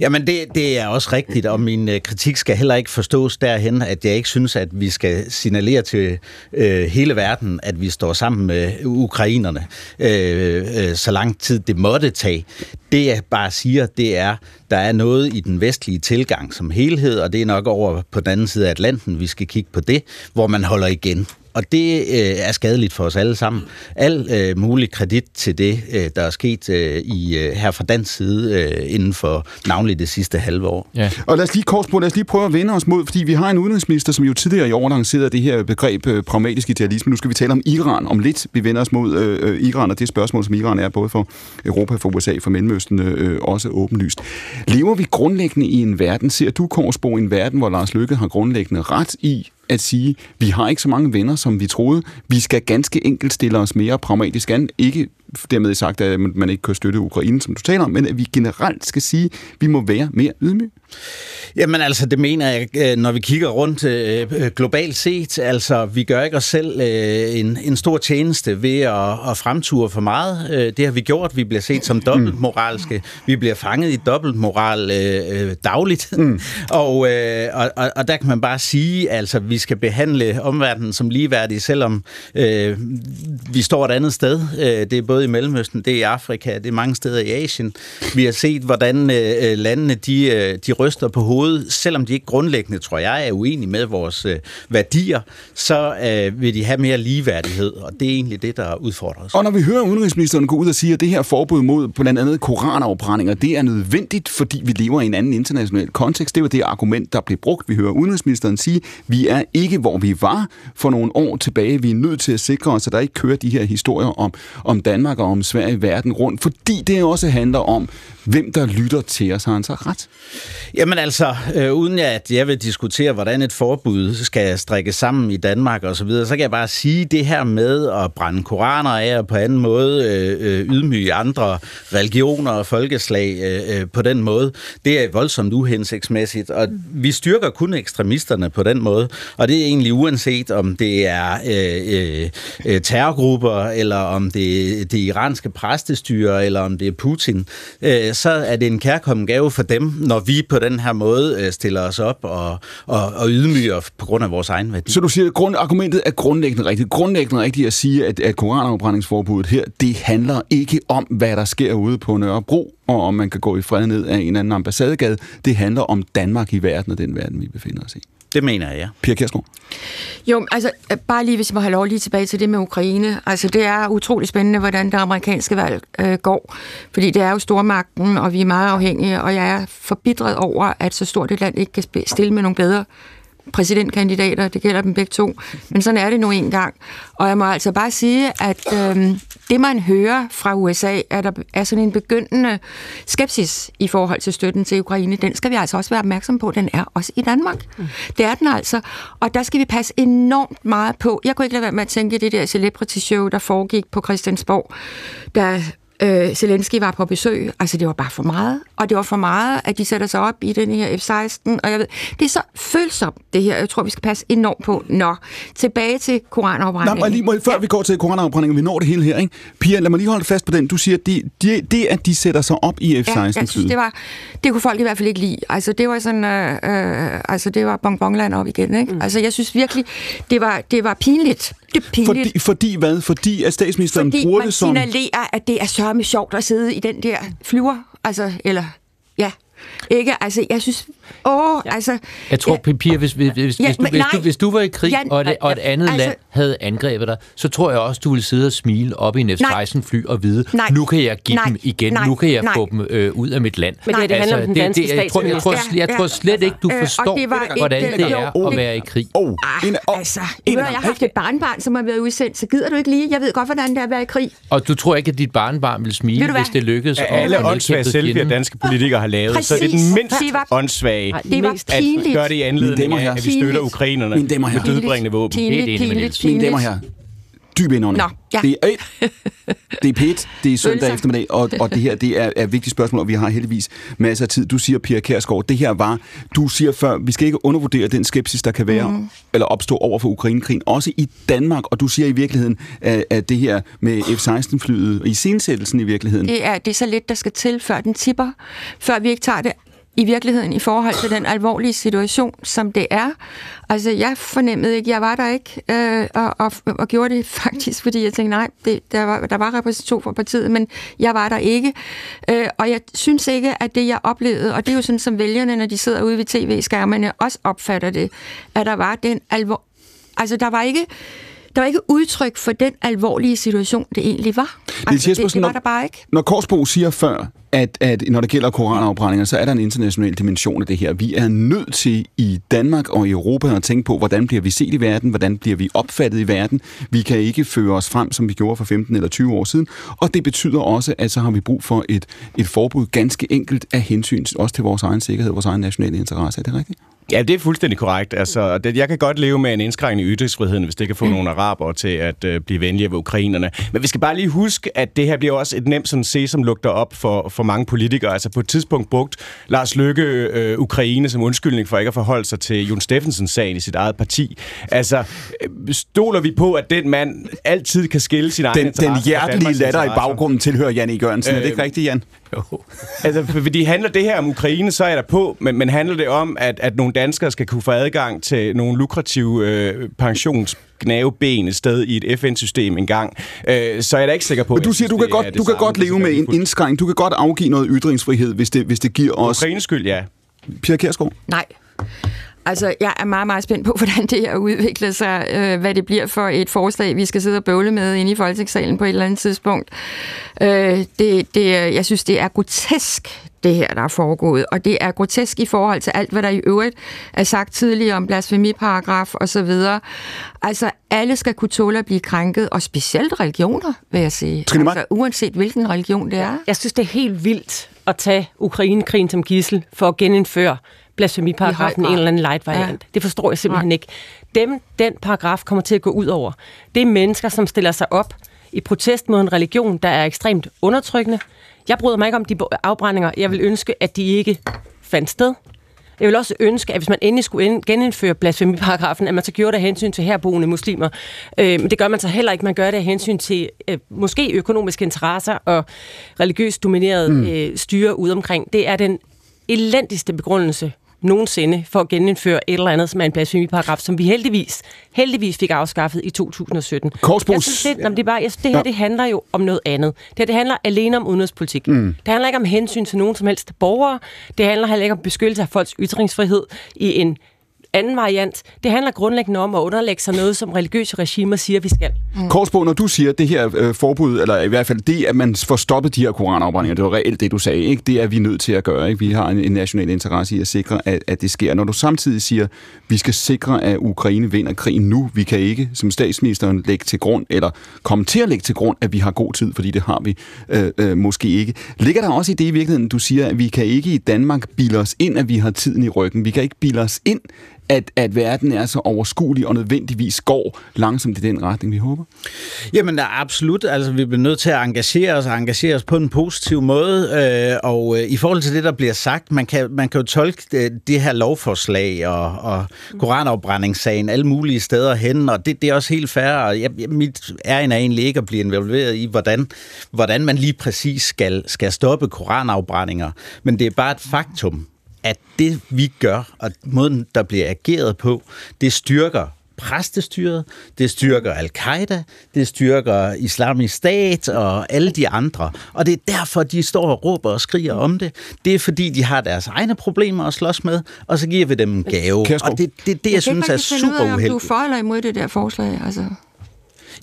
Jamen, det, det er også rigtigt, og min øh, kritik skal heller ikke forstås derhen, at jeg ikke synes, at vi skal signalere til øh, hele verden, at vi står sammen med ukrainerne, øh, øh, så lang tid det måtte tage. Det jeg bare siger, det er, der er noget i den vestlige tilgang som helhed, og det er nok over på den anden side af Atlanten, vi skal kigge på det, hvor man holder igen. Og det øh, er skadeligt for os alle sammen. Al øh, mulig kredit til det, øh, der er sket øh, i øh, her fra dansk side øh, inden for navnlig det sidste halve år. Ja. Og lad os lige kort på, lad os lige prøve at vende os mod, fordi vi har en udenrigsminister, som jo tidligere i år lancerede det her begreb øh, pragmatisk idealisme. Nu skal vi tale om Iran om lidt. Vi vender os mod øh, øh Iran, og det spørgsmål, som Iran er både for Europa, for USA, for Mellemøsten, øh, også åbenlyst. Lever vi grundlæggende i en verden, ser du, Korsbo, i en verden, hvor Lars Løkke har grundlæggende ret i, at sige, vi har ikke så mange venner, som vi troede. Vi skal ganske enkelt stille os mere pragmatisk an. Ikke dermed sagt, at man ikke kan støtte Ukraine, som du taler om, men at vi generelt skal sige, at vi må være mere ydmyge. Jamen altså, det mener jeg, øh, når vi kigger rundt øh, øh, globalt set. Altså, vi gør ikke os selv en, en stor tjeneste ved at, at fremture for meget. Det har vi gjort. Vi bliver set som dobbeltmoralske. Vi bliver fanget i dobbeltmoral øh, dagligt. Mm. og, øh, og, og der kan man bare sige, altså, vi skal behandle omverdenen som ligeværdige, selvom øh, vi står et andet sted. Det er både i Mellemøsten, det er i Afrika, det er mange steder i Asien. Vi har set, hvordan øh, øh landene de, øh, de ryster på hovedet, selvom de ikke grundlæggende, tror jeg, er uenige med vores øh, værdier, så øh, vil de have mere ligeværdighed, og det er egentlig det, der udfordrer os. Og når vi hører udenrigsministeren gå ud og sige, at det her forbud mod blandt andet koranafbrændinger, det er nødvendigt, fordi vi lever i en anden international kontekst. Det var det argument, der blev brugt. Vi hører udenrigsministeren sige, at vi er ikke, hvor vi var for nogle år tilbage. Vi er nødt til at sikre os, at der ikke kører de her historier om, om Danmark snakker om Sverige verden rundt, fordi det også handler om, hvem der lytter til os. Har han så ret? Jamen altså, øh, uden at jeg vil diskutere, hvordan et forbud skal strikkes sammen i Danmark og så videre, så kan jeg bare sige, det her med at brænde koraner af og på anden måde øh, øh, ydmyge andre religioner og folkeslag øh, øh, på den måde, det er voldsomt uhensigtsmæssigt, og vi styrker kun ekstremisterne på den måde, og det er egentlig uanset om det er øh, øh, øh terrorgrupper, eller om det er det iranske præstestyre, eller om det er Putin, øh, så er det en kærkommen gave for dem, når vi på den her måde øh, stiller os op og, og, og ydmyger på grund af vores egen værdi. Så du siger, at grund, argumentet er grundlæggende rigtigt. Grundlæggende rigtigt at sige, at, at koranafbrændingsforbuddet her, det handler ikke om, hvad der sker ude på Nørrebro, og om man kan gå i fred ned af en eller anden ambassadegade. Det handler om Danmark i verden og den verden, vi befinder os i. Det mener jeg, ja. Pia Kjærsgaard? Jo, altså bare lige, hvis jeg må have lov lige tilbage til det med Ukraine. Altså det er utrolig spændende, hvordan det amerikanske valg øh, går. Fordi det er jo stormagten, og vi er meget afhængige, og jeg er forbitret over, at så stort et land ikke kan stille med nogle bedre præsidentkandidater, det gælder dem begge to, men sådan er det nu engang. Og jeg må altså bare sige, at øh, det man hører fra USA, er der er sådan en begyndende skepsis i forhold til støtten til Ukraine. Den skal vi altså også være opmærksom på, den er også i Danmark. Mm. Det er den altså, og der skal vi passe enormt meget på. Jeg kunne ikke lade være med at tænke det der celebrity show, der foregik på Christiansborg, der øh, Zelensky var på besøg. Altså, det var bare for meget. Og det var for meget, at de sætter sig op i den her F-16. Og jeg ved, det er så følsomt, det her. Jeg tror, vi skal passe enormt på. Nå, tilbage til koranafbrændingen. Nej, lige, må, før ja. vi går til koranafbrændingen, vi når det hele her, ikke? Pia, lad mig lige holde fast på den. Du siger, det, det, det at de sætter sig op i F-16. Ja, jeg synes, det, var, det kunne folk i hvert fald ikke lide. Altså, det var sådan, øh, øh, altså, det var bonbonland op igen, ikke? Mm. Altså, jeg synes virkelig, det var, det var pinligt. Er pinligt. Fordi, fordi hvad? Fordi at statsministeren fordi bruger det som... Fordi man signalerer, at det er sørme sjovt at sidde i den der flyver. Altså, eller, ja. Ikke? Altså, jeg synes... Åh, ja. altså... Jeg tror, Pia, hvis, hvis, hvis, Ja, hvis, du, hvis, du, hvis du var i krig, Jan, og, et, og et andet altså- land havde angrebet dig, så tror jeg også, du ville sidde og smile op i en F-16-fly og vide, Nej. nu kan jeg give Nej. dem igen, Nej. nu kan jeg Nej. få dem øh, ud af mit land. Men det, det handler om den danske jeg, tror, jeg, tror, statsminister. jeg, tror slet ikke, du Øh, forstår, det var hvordan det jo, er at det- være i krig. Oh, altså, jeg, jeg har haft et barnbarn, som har været udsendt, så gider du ikke lige? Jeg ved godt, hvordan det er at være i krig. Og du tror ikke, at dit barnbarn vil smile, hvis det lykkedes? At- alle at selfies, fjenden? danske politikere har lavet, så er det Præcis. den mindst Det var- åndssvage Det var at pinligt. gøre det i anledning af, at vi støtter ukrainerne med dødbringende våben. Pinligt, med pinligt, Niels. Mine damer herrer, dyb indånding. Nå, ja. Det er, et, det er pæt, det er søndag eftermiddag, og, og det her det er, er et vigtigt spørgsmål, og vi har heldigvis masser af tid. Du siger, Pia Kærsgaard, det her var, du siger før, vi skal ikke undervurdere den skepsis, der kan være, mm. eller opstå over for Ukrainekrigen, også i Danmark, og du siger i virkeligheden, at, at det her med F-16-flyet, og i scenesættelsen i virkeligheden, Det er, det er så lidt, der skal til, før den tipper, før vi ikke tager det i virkeligheden i forhold til den alvorlige situation, som det er. Altså, jeg fornemmede ikke, jeg var der ikke, øh, og, og, og gjorde det faktisk, fordi jeg tænkte, nej, det, der, var, der var repræsentation for partiet, men jeg var der ikke. Øh, og jeg synes ikke, at det, jeg oplevede, og det er jo sådan, som vælgerne, når de sidder ude ved tv-skærmene, også opfatter det, at der var den alvor... Altså, der var ikke... Der var ikke udtryk for den alvorlige situation, det egentlig var. Altså, det, Jespersen, det var der bare ikke. Når Korsbo siger før, at, at når det gælder koranafbrændinger, så er der en international dimension af det her. Vi er nødt til i Danmark og i Europa at tænke på, hvordan bliver vi set i verden, hvordan bliver vi opfattet i verden. Vi kan ikke føre os frem, som vi gjorde for 15 eller 20 år siden. Og det betyder også, at så har vi brug for et, et forbud ganske enkelt af hensyn også til vores egen sikkerhed, vores egen nationale interesse. Er det rigtigt? Ja, det er fuldstændig korrekt. Altså, det, jeg kan godt leve med en indskrænkning i ytringsfriheden, hvis det kan få nogle araber til at øh, blive venlige ved ukrainerne. Men vi skal bare lige huske, at det her bliver også et nemt sådan se, som lugter op for, for mange politikere. Altså på et tidspunkt brugt Lars Løkke øh, Ukraine som undskyldning for ikke at forholde sig til Jon Steffensens sagen i sit eget parti. Altså, øh, stoler vi på, at den mand altid kan skille sin egen Den, den hjertelige latter i baggrunden tilhører Jan E. Jørgensen. Øh, er det ikke Øh, rigtigt, Jan? Jo. Altså, for- fordi handler det her om Ukraine, så er der på, men, men handler det om, at, at nogle danskere skal kunne få adgang til nogle lukrative øh, pensionsgnaveben et sted i et FN-system engang, øh, så er jeg da ikke sikker på, Men du siger, synes, du kan godt, du kan godt leve med en indskrænkning. Du kan godt afgive noget ytringsfrihed, hvis det, hvis det giver os... Ukraines skyld, ja. Pia Kjærsgaard? Nej. Altså, jeg er meget, meget spændt på, hvordan det her udvikler sig, øh, hvad det bliver for et forslag, vi skal sidde og bøvle med inde i Folketingssalen på et eller andet tidspunkt. Øh, det, det, er- jeg synes, det er grotesk, det her, der er foregået, og det er grotesk i forhold til alt, hvad der i øvrigt er sagt tidligere om blasfemiparagraf og så videre. Altså, alle skal kunne tåle at blive krænket, og specielt religioner, vil jeg sige. Trine? Altså, uanset hvilken religion det er. Jeg synes, det er helt vildt at tage Ukrainekrigen som gissel for at genindføre blasfemiparagrafen en eller anden light variant. Ja. Det forstår jeg simpelthen ikke. Dem, den paragraf kommer til at gå ud over. Det er mennesker, som stiller sig op i protest mod en religion, der er ekstremt undertrykkende. Jeg bryder mig ikke om de afbrændinger. Jeg vil ønske, at de ikke fandt sted. Jeg vil også ønske, at hvis man endelig skulle ind- genindføre blasfemiparagrafen, at man så gjorde det af hensyn til herboende muslimer. Øh, men det gør man så heller ikke. Man gør det af hensyn til øh, måske økonomiske interesser og religiøst domineret mm. øh, styre ude omkring. Det er den elendigste begrundelse nogensinde for at genindføre et eller andet, som er en blasfemiparagraf, som vi heldigvis, heldigvis fik afskaffet i 2017. Korsbos- Jeg synes, det, jamen, det, er bare, jeg, synes, det her Ja. det handler jo om noget andet. Det her det handler alene om udenrigspolitik. Mm. Det handler ikke om hensyn til nogen som helst borgere. Det handler heller ikke om beskyttelse af folks ytringsfrihed i en anden variant. Det handler grundlæggende om at underlægge sig noget, som religiøse regimer siger, vi skal. Mm. Korsbo, når du siger det her øh, forbud, eller i hvert fald det, at man får stoppet de her koranafbrændinger, det var reelt det, du sagde, ikke? det er vi nødt til at gøre. Ikke? Vi har en, en national interesse i at sikre, at, at det sker. Når du samtidig siger, vi skal sikre, at Ukraine vinder krigen nu, vi kan ikke, som statsministeren, lægge til grund, eller komme til at lægge til grund, at vi har god tid, fordi det har vi øh, øh, måske ikke. Ligger der også i det i virkeligheden, du siger, at vi kan ikke i Danmark bilde os ind, at vi har tiden i ryggen. Vi kan ikke bilde os ind, at, at verden er så overskuelig og nødvendigvis går langsomt i den retning, vi håber? Jamen ja, absolut. Altså, vi bliver nødt til at engagere os og engagere os på en positiv måde. Øh, og øh, i forhold til det, der bliver sagt, man kan, man kan jo tolke det, det her lovforslag og, og koranafbrændingssagen alle mulige steder hen, og det, det er også helt fair. Og jeg, mit ærend er egentlig ikke at blive involveret i, hvordan, hvordan man lige præcis skal, skal stoppe koranafbrændinger. Men det er bare et faktum, at det vi gør, og måden der bliver ageret på, det styrker præstestyret, det styrker al-Qaida, det styrker islamisk stat og alle de andre. Og det er derfor, de står og råber og skriger om det. Det er fordi, de har deres egne problemer at slås med, og så giver vi dem en gave. Kærsgaard. Og det er det, det, jeg, jeg synes er super uheldigt. Om du er for eller imod det der forslag, altså...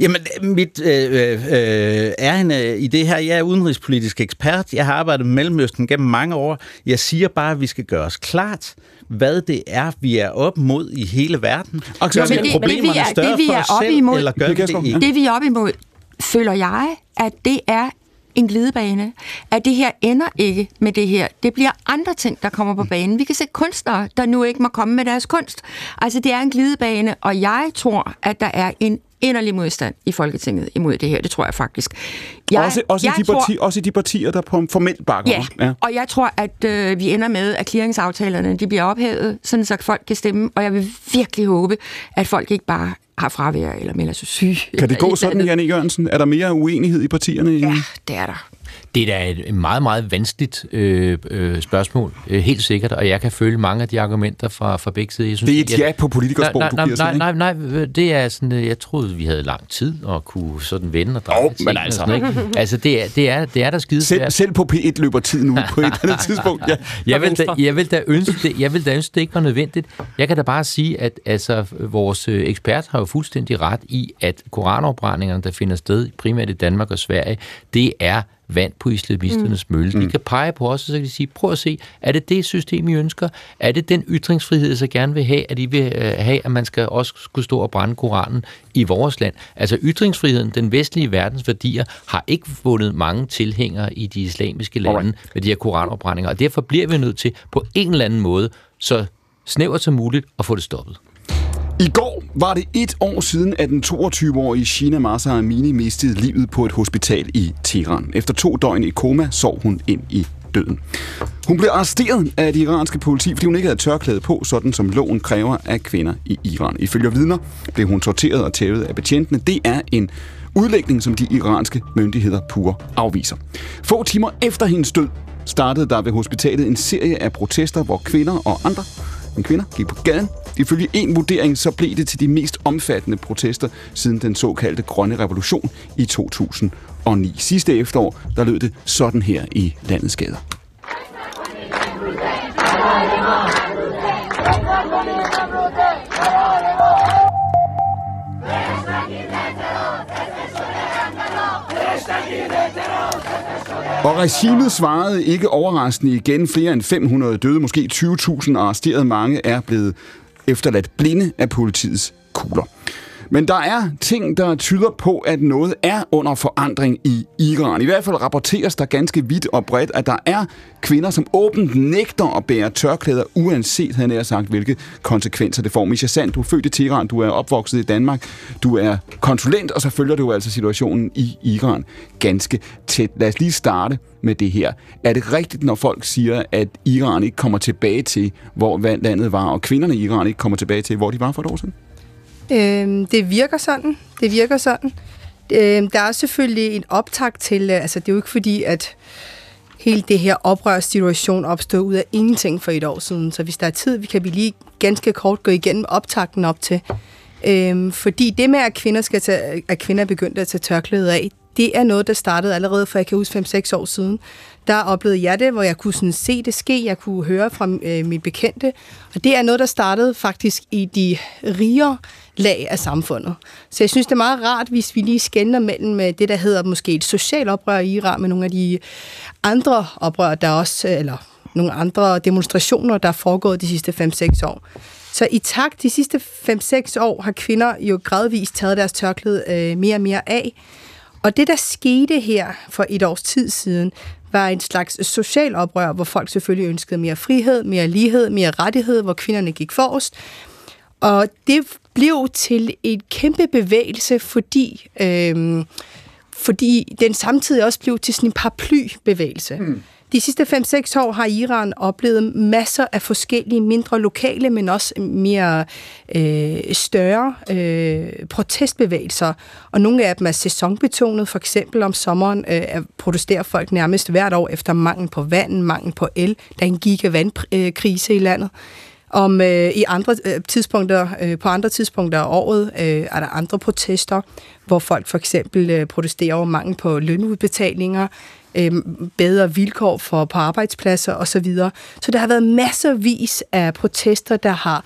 Jamen, mit øh, øh, ærende i det her, jeg er udenrigspolitisk ekspert. Jeg har arbejdet med Mellemøsten gennem mange år. Jeg siger bare, at vi skal gøre os klart, hvad det er, vi er op mod i hele verden. Og Gør det, vi det, er, større det, vi for er os op selv, imod, eller gør vi det ikke? det, vi er op imod, føler jeg, at det er en glidebane, at det her ender ikke med det her. Det bliver andre ting, der kommer på banen. Vi kan se kunstnere, der nu ikke må komme med deres kunst. Altså, det er en glidebane, og jeg tror, at der er en inderlig modstand i Folketinget imod det her. Det tror jeg faktisk. Jeg, også, også, jeg i de tror, parti, også i de partier, der på formelt bakker Ja. Ja. og jeg tror, at øh, vi ender med, at clearingsaftalerne de bliver ophævet, sådan så folk kan stemme, og jeg vil virkelig håbe, at folk ikke bare har fravær eller melder sig syg. Kan det gå sådan, andet. Janne Jørgensen? Er der mere uenighed i partierne? Ja, det er der. Det er da et meget, meget vanskeligt øh, øh, spørgsmål, øh, helt sikkert, og jeg kan følge mange af de argumenter fra, fra begge sider. Jeg synes, Det er et ja på politikersprog, nej, du nej, giver nej, nej, nej, nej, det er sådan, øh, jeg troede, vi havde lang tid og kunne sådan vende og dreje tingene men altså. sådan, ikke? altså det er, det er, det er der skide Selv, selv på P1 løber tiden ud på et eller andet tidspunkt. Ja. Jeg vil, da, jeg, vil da ønske det, jeg vil da ønske, det ikke var nødvendigt. Jeg kan da bare sige, at altså, vores øh, ekspert har jo fuldstændig ret i, at koranopbrændingerne, der finder sted primært i Danmark og Sverige, det er vand på islamisternes mm. mølle. De kan pege på os, og så kan de sige, prøv at se, er det det system, I ønsker? Er det den ytringsfrihed, så gerne vil have, at I vil øh, have, at man skal også skulle stå og brænde Koranen i vores land? Altså ytringsfriheden, den vestlige verdens værdier, har ikke vundet mange tilhængere i de islamiske lande Alright. med de her koranopbrændinger, og derfor bliver vi nødt til på en eller anden måde, så snævert som muligt, at få det stoppet. I går var det et år siden, at den 22-årige Shina Masa Amini mistede livet på et hospital i Teheran. Efter to døgn i koma sov hun ind i døden. Hun blev arresteret af det iranske politi, fordi hun ikke havde tørklæde på, sådan som loven kræver af kvinder i Iran. Ifølge vidner blev hun torteret og tævet af betjentene. Det er en udlægning, som de iranske myndigheder pure afviser. Få timer efter hendes død startede der ved hospitalet en serie af protester, hvor kvinder og andre men kvinder gik på gaden. Ifølge en vurdering, så blev det til de mest omfattende protester siden den såkaldte grønne revolution i 2009. Sidste efterår, der lød det sådan her i landets gader. Og regimet svarede ikke overraskende igen. Flere end 500 døde, måske 20.000 arresterede. Mange er blevet efterladt blinde af politiets kugler. Men der er ting, der tyder på, at noget er under forandring i Iran. I hvert fald rapporteres der ganske vidt og bredt, at der er kvinder, som åbent nægter at bære tørklæder, uanset, havde jeg sagt, hvilke konsekvenser det får. Misha Sand, du er født i Teheran, du er opvokset i Danmark, du er konsulent, og så følger du altså situationen i Iran ganske tæt. Lad os lige starte med det her. Er det rigtigt, når folk siger, at Iran ikke kommer tilbage til, hvor landet var, og kvinderne i Iran ikke kommer tilbage til, hvor de var for et år siden? Øh, det virker sådan. Det virker sådan. Øh, der er selvfølgelig en optag til, øh, altså det er jo ikke fordi, at hele det her oprørssituation opstod ud af ingenting for et år siden. Så hvis der er tid, vi kan vi lige ganske kort gå igennem optakten op til. Øhm, fordi det med, at kvinder, skal tage, at kvinder er begyndt at tage tørklæde af, det er noget, der startede allerede for, jeg kan huske 5-6 år siden. Der oplevede jeg det, hvor jeg kunne sådan se det ske, jeg kunne høre fra øh, mit bekendte. Og det er noget, der startede faktisk i de rigere lag af samfundet. Så jeg synes, det er meget rart, hvis vi lige skænder mellem øh, det, der hedder måske et socialt oprør i Iran, med nogle af de andre oprør, der også, øh, eller nogle andre demonstrationer, der er foregået de sidste 5-6 år. Så i takt de sidste 5-6 år har kvinder jo gradvist taget deres tørklæde øh, mere og mere af. Og det, der skete her for et års tid siden, var en slags social oprør, hvor folk selvfølgelig ønskede mere frihed, mere lighed, mere rettighed, hvor kvinderne gik forrest. Og det blev til et kæmpe bevægelse, fordi, øhm, fordi den samtidig også blev til sådan en paraplybevægelse. Mm. De sidste 5-6 år har Iran oplevet masser af forskellige mindre lokale, men også mere øh, større øh, protestbevægelser. Og nogle af dem er sæsonbetonet. For eksempel om sommeren øh, protesterer folk nærmest hvert år efter mangel på vand, mangel på el. Der er en gigavandkrise i landet. Om øh, i andre øh, tidspunkter, øh, på andre tidspunkter af året øh, er der andre protester, hvor folk for eksempel øh, protesterer over mangel på lønudbetalinger, øh, bedre vilkår for på arbejdspladser osv. Så der har været masservis af protester, der har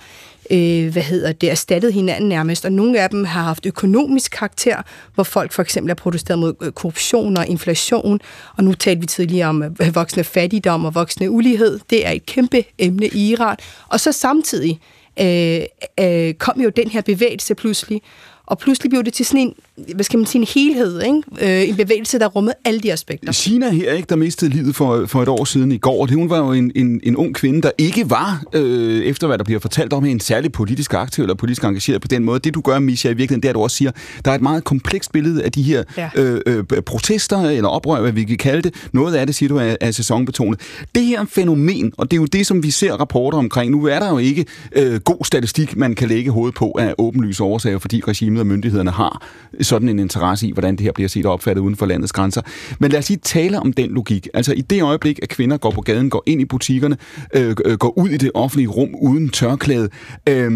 øh, hvad hedder det, erstattet hinanden nærmest, og nogle af dem har haft økonomisk karakter, hvor folk for eksempel har protesteret mod øh, korruption og inflation, og nu talte vi tidligere om øh, voksne fattigdom og voksne ulighed. Det er et kæmpe emne i Iran. Og så samtidig øh, øh, kom jo den her bevægelse pludselig, og pludselig blev det til sådan en, hvad skal man sige, en helhed, ikke? Øh, en bevægelse, der rummede alle de aspekter. Sina her, ikke, der mistede livet for, for et år siden i går, hun var jo en, en, en ung kvinde, der ikke var, øh, efter hvad der bliver fortalt om, en særlig politisk aktiv eller politisk engageret på den måde. Det du gør, Misha, i virkeligheden, det er, at du også siger, der er et meget komplekst billede af de her ja. øh, øh, protester eller oprør, hvad vi kan kalde det. Noget af det, siger du, er, er sæsonbetonet. Det her fænomen, og det er jo det, som vi ser rapporter omkring. Nu er der jo ikke øh, god statistik, man kan lægge hovedet på af åbenlyse årsager, fordi regimet og myndighederne har sådan en interesse i, hvordan det her bliver set og opfattet uden for landets grænser. Men lad os lige tale om den logik. Altså i det øjeblik, at kvinder går på gaden, går ind i butikkerne, øh, øh går ud i det offentlige rum uden tørklæde, øh,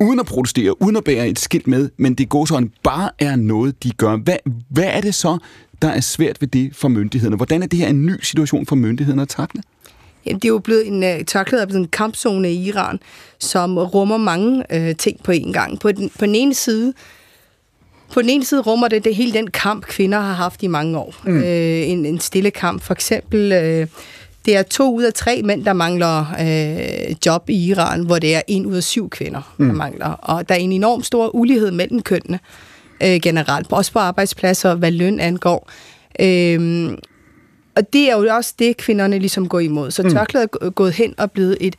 uden at protestere, uden at bære et skilt med, men det går sådan bare er noget, de gør. Hvad, hvad er det så, der er svært ved det for myndighederne? Hvordan er det her en ny situation for myndighederne at takle? Jamen, det er jo blevet en uh, tørklæde er blevet en kampzone i Iran, som rummer mange øh, ting på én gang. På den, på den ene side, på den ene side rummer det, det hele den kamp, kvinder har haft i mange år. Mm. Øh, en, en stille kamp. For eksempel, øh, det er to ud af tre mænd, der mangler øh, job i Iran, hvor det er en ud af syv kvinder, mm. der mangler. Og der er en enorm stor ulighed mellem kønnene øh, generelt, også på arbejdspladser, hvad løn angår. Øh, og det er jo også det, kvinderne ligesom går imod. Så mm. tørklædet er gået hen og blevet et,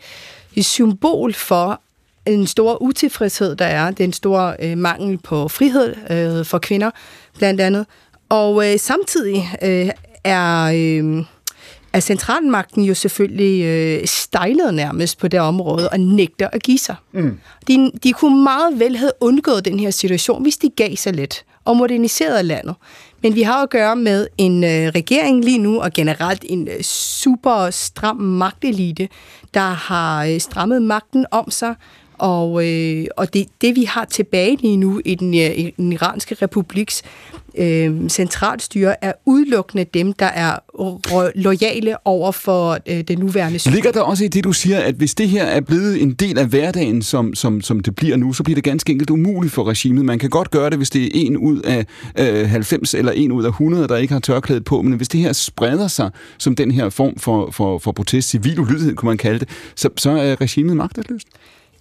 et symbol for, en stor utilfredshed, der er. Det er en stor øh, mangel på frihed øh, for kvinder, blandt andet. Og øh, samtidig øh, er, øh, er centralmagten jo selvfølgelig øh, stejlet nærmest på det område og nægter at give sig. Mm. De, de kunne meget vel have undgået den her situation, hvis de gav sig lidt og moderniserede landet. Men vi har at gøre med en øh, regering lige nu, og generelt en øh, super stram magtelite, der har øh, strammet magten om sig, og, øh, og det, det, vi har tilbage lige nu i den, øh, i den iranske republiks øh, centralstyre, er udelukkende dem, der er lojale over for øh, det nuværende system. Ligger der også i det, du siger, at hvis det her er blevet en del af hverdagen, som, som, som det bliver nu, så bliver det ganske enkelt umuligt for regimet. Man kan godt gøre det, hvis det er en ud af øh, 90 eller en ud af 100, der ikke har tørklædet på, men hvis det her spreder sig som den her form for, for, for protest, civil ulydighed, kunne man kalde det, så, så er regimet magtesløst.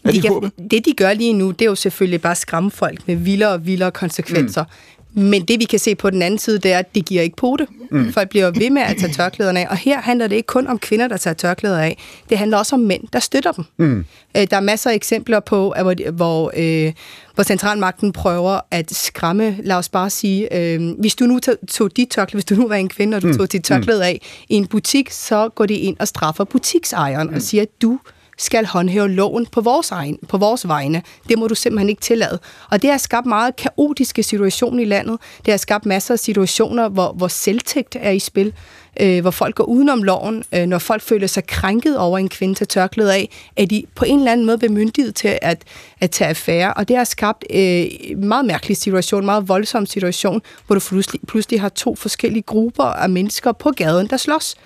Er de kan, det, de gør lige nu, det er jo selvfølgelig bare at skræmme folk med vildere og vildere konsekvenser. Mm. Men det, vi kan se på den anden side, det er, at det giver ikke det. Mm. Folk bliver ved med at tage tørklæderne af. Og her handler det ikke kun om kvinder, der tager tørklæder af. Det handler også om mænd, der støtter dem. Mm. Øh, der er masser af eksempler på, hvor, hvor, øh, hvor centralmagten prøver at skræmme, lad os bare sige, øh, hvis du nu tog dit tørklæde, hvis du nu var en kvinde, og du mm. tog dit tørklæde af i en butik, så går de ind og straffer butiksejeren mm. og siger, at du skal håndhæve loven på vores, egen, på vores vegne. Det må du simpelthen ikke tillade. Og det har skabt meget kaotiske situationer i landet. Det har skabt masser af situationer, hvor, hvor selvtægt er i spil, øh, hvor folk går udenom loven. Øh, når folk føler sig krænket over en kvinde til tørklæde af, er de på en eller anden måde bemyndiget til at, at tage affære. Og det har skabt øh, en meget mærkelig situation, en meget voldsom situation, hvor du pludselig, pludselig har to forskellige grupper af mennesker på gaden, der slås.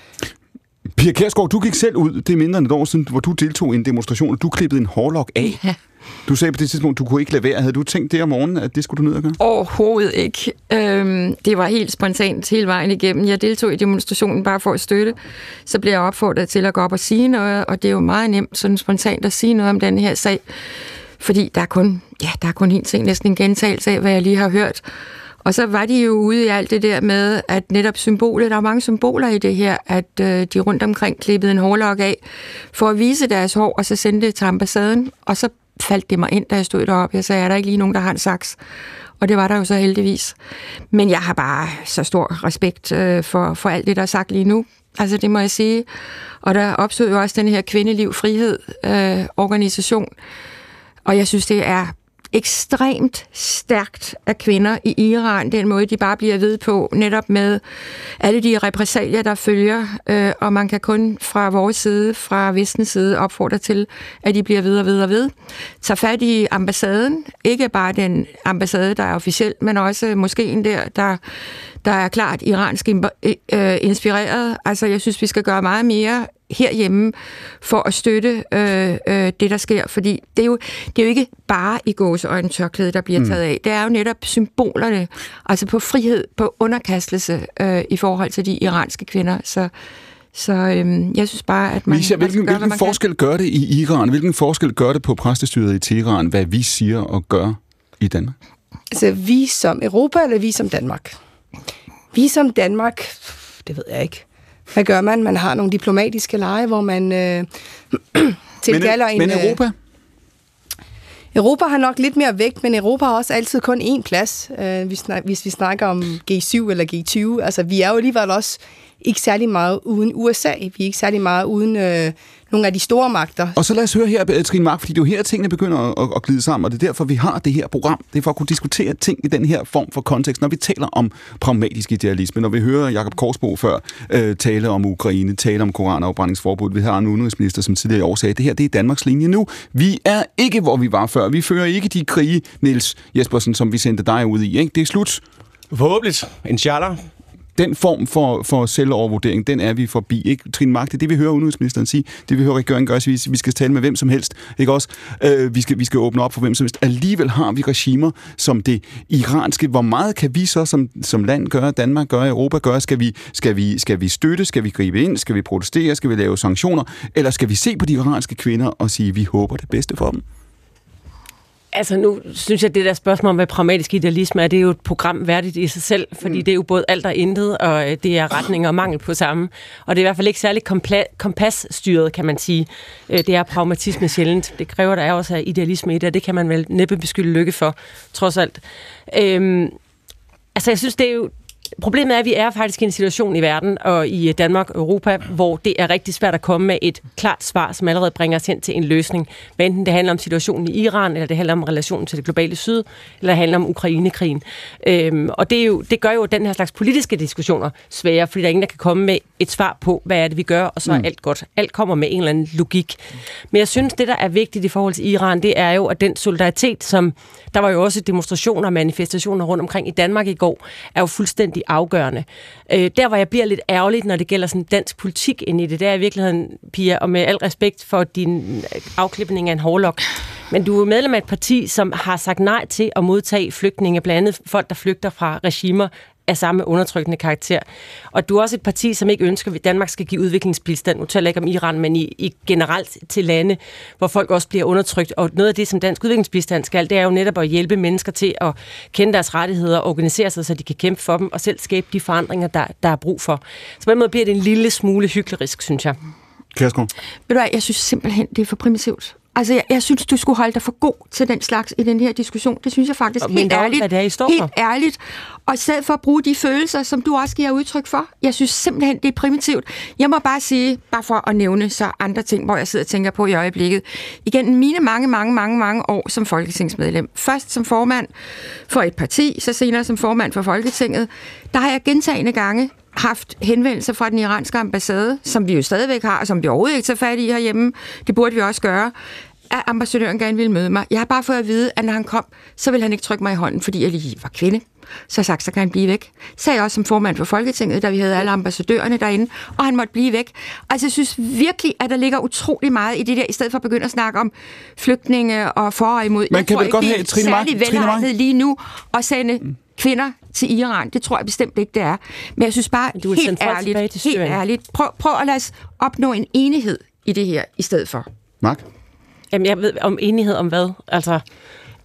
Pia Kærsgaard, du gik selv ud, det er mindre end et år siden, hvor du deltog i en demonstration, og du klippede en hårlok af. Ja. Du sagde på det tidspunkt, du kunne ikke lade være. Havde du tænkt det om morgenen, at det skulle du ned og gøre? Overhovedet ikke. Øhm, det var helt spontant hele vejen igennem. Jeg deltog i demonstrationen bare for at støtte. Så blev jeg opfordret til at gå op og sige noget, og det er jo meget nemt sådan spontant at sige noget om den her sag. Fordi der er kun, ja, der er kun en ting, næsten en gentagelse af, hvad jeg lige har hørt. Og så var de jo ude i alt det der med, at netop symbolet, der er mange symboler i det her, at øh, de rundt omkring klippede en hårlok af, for at vise deres hår, og så sendte det til ambassaden, og så faldt det mig ind, da jeg stod deroppe. Jeg sagde, er der ikke lige nogen, der har en saks? Og det var der jo så heldigvis. Men jeg har bare så stor respekt øh, for, for alt det, der er sagt lige nu. Altså, det må jeg sige. Og der opstod jo også den her kvindeliv frihed øh, organisation. Og jeg synes, det er ekstremt stærkt af kvinder i Iran, den måde, de bare bliver ved på, netop med alle de repressalier, der følger, øh, og man kan kun fra vores side, fra vestens side, opfordre til, at de bliver ved og ved og ved. Tag fat i ambassaden, ikke bare den ambassade, der er officiel, men også moskeen der, der, der er klart iransk øh, inspireret. Altså, jeg synes, vi skal gøre meget mere herhjemme for at støtte øh, øh, det, der sker. Fordi det er jo, det er jo ikke bare i gåseøjne tørklæde, der bliver mm. taget af. Det er jo netop symbolerne, altså på frihed, på underkastelse øh, i forhold til de iranske kvinder. Så, så øhm, jeg synes bare, at man... Misha, hvilken, gøre, hvilken forskel kan. gør det i Iran? Hvilken forskel gør det på præstestyret i Teheran, hvad vi siger og gør i Danmark? Altså, vi som Europa, eller vi som Danmark? Vi som Danmark, det ved jeg ikke. Hvad gør man? Man har nogle diplomatiske lege, hvor man øh, tilkalder men, en... Men Europa? Øh, Europa har nok lidt mere vægt, men Europa har også altid kun én plads, øh, hvis, hvis vi snakker om G7 eller G20. Altså, vi er jo alligevel også ikke særlig meget uden USA. Vi er ikke særlig meget uden øh, nogle af de store magter. Og så lad os høre her, Trine Mark, fordi det er jo her, tingene begynder at, at glide sammen, og det er derfor, vi har det her program. Det er for at kunne diskutere ting i den her form for kontekst, når vi taler om pragmatisk idealisme, når vi hører Jakob Korsbo før øh, tale om Ukraine, tale om koranafbrændingsforbud. Vi har en udenrigsminister, som tidligere i år sagde, det her det er Danmarks linje nu. Vi er ikke, hvor vi var før. Vi fører ikke de krige, Niels Jespersen, som vi sendte dig ud i. Ikke? Det er slut. Forhåbentlig. Inshallah den form for, for selvovervurdering, den er vi forbi. Ikke? Trine Mark, det er det, vi hører udenrigsministeren sige. Det vi hører regeringen gøre, vi, vi skal tale med hvem som helst. Ikke også? Øh, vi, skal, vi skal åbne op for hvem som helst. Alligevel har vi regimer som det iranske. Hvor meget kan vi så som, som land gøre, Danmark gøre, Europa gøre? Skal vi, skal, vi, skal vi støtte? Skal vi gribe ind? Skal vi protestere? Skal vi lave sanktioner? Eller skal vi se på de iranske kvinder og sige, vi håber det bedste for dem? Altså nu synes jeg, at det der spørgsmål om, hvad pragmatisk idealisme er, det er jo et program værdigt i sig selv, fordi mm. det er jo både alt og intet, og øh, det er retning og mangel på samme. Og det er i hvert fald ikke særlig kompasstyret, kan man sige. Øh, det er pragmatisme sjældent. Det kræver, der er også idealisme i det, og det kan man vel næppe beskylde lykke for, trods alt. Øhm, altså jeg synes, det er jo, Problemet er, at vi er faktisk i en situation i verden og i Danmark og Europa, hvor det er rigtig svært at komme med et klart svar, som allerede bringer os hen til en løsning. Hvad enten det handler om situationen i Iran, eller det handler om relationen til det globale syd, eller det handler om Ukrainekrigen. Øhm, og det, er jo, det gør jo den her slags politiske diskussioner svære, fordi der er ingen, der kan komme med et svar på, hvad er det, vi gør, og så er mm. alt godt. Alt kommer med en eller anden logik. Men jeg synes, det, der er vigtigt i forhold til Iran, det er jo, at den solidaritet, som der var jo også demonstrationer og manifestationer rundt omkring i Danmark i går, er jo fuldstændig afgørende. Øh, der, hvor jeg bliver lidt ærgerligt, når det gælder sådan dansk politik ind i det, det er i virkeligheden, Pia, og med al respekt for din øh, afklipning af en hårlok, men du er medlem af et parti, som har sagt nej til at modtage flygtninge, blandt andet folk, der flygter fra regimer, af samme undertrykkende karakter. Og du er også et parti, som ikke ønsker, at Danmark skal give udviklingsbistand. Nu taler jeg ikke om Iran, men i, i generelt til lande, hvor folk også bliver undertrykt. Og noget af det, som dansk udviklingsbistand skal, det er jo netop at hjælpe mennesker til at kende deres rettigheder, organisere sig, så de kan kæmpe for dem, og selv skabe de forandringer, der, der er brug for. Så på den måde bliver det en lille smule hyklerisk, synes jeg. Kærsgaard? Ved du hvad, jeg synes simpelthen, det er for primitivt. Altså, jeg, jeg synes, du skulle holde dig for god til den slags i den her diskussion. Det synes jeg faktisk Men helt ærligt. Hvad det er, I står helt for. ærligt. Og i stedet for at bruge de følelser, som du også giver udtryk for. Jeg synes simpelthen, det er primitivt. Jeg må bare sige, bare for at nævne så andre ting, hvor jeg sidder og tænker på i øjeblikket. Igen mine mange, mange, mange, mange år som folketingsmedlem. Først som formand for et parti, så senere som formand for Folketinget. Der har jeg gentagende gange haft henvendelser fra den iranske ambassade, som vi jo stadigvæk har, og som vi overhovedet ikke tager fat i herhjemme. Det burde vi også gøre at ambassadøren gerne ville møde mig. Jeg har bare fået at vide, at når han kom, så ville han ikke trykke mig i hånden, fordi jeg lige var kvinde. Så jeg sagt, så kan han blive væk. Sagde jeg også som formand for Folketinget, da vi havde alle ambassadørerne derinde, og han måtte blive væk. Altså, jeg synes virkelig, at der ligger utrolig meget i det der, i stedet for at begynde at snakke om flygtninge og for og imod. Man jeg kan tror vel godt ikke, have, Trine Mark, lige nu at sende kvinder til Iran. Det tror jeg bestemt ikke, det er. Men jeg synes bare, Du helt sende folk tilbage ærligt, helt Syrien. ærligt, prøv, prøv at lade os opnå en enighed i det her, i stedet for. Mark? Jamen, jeg ved om enighed om hvad? Altså,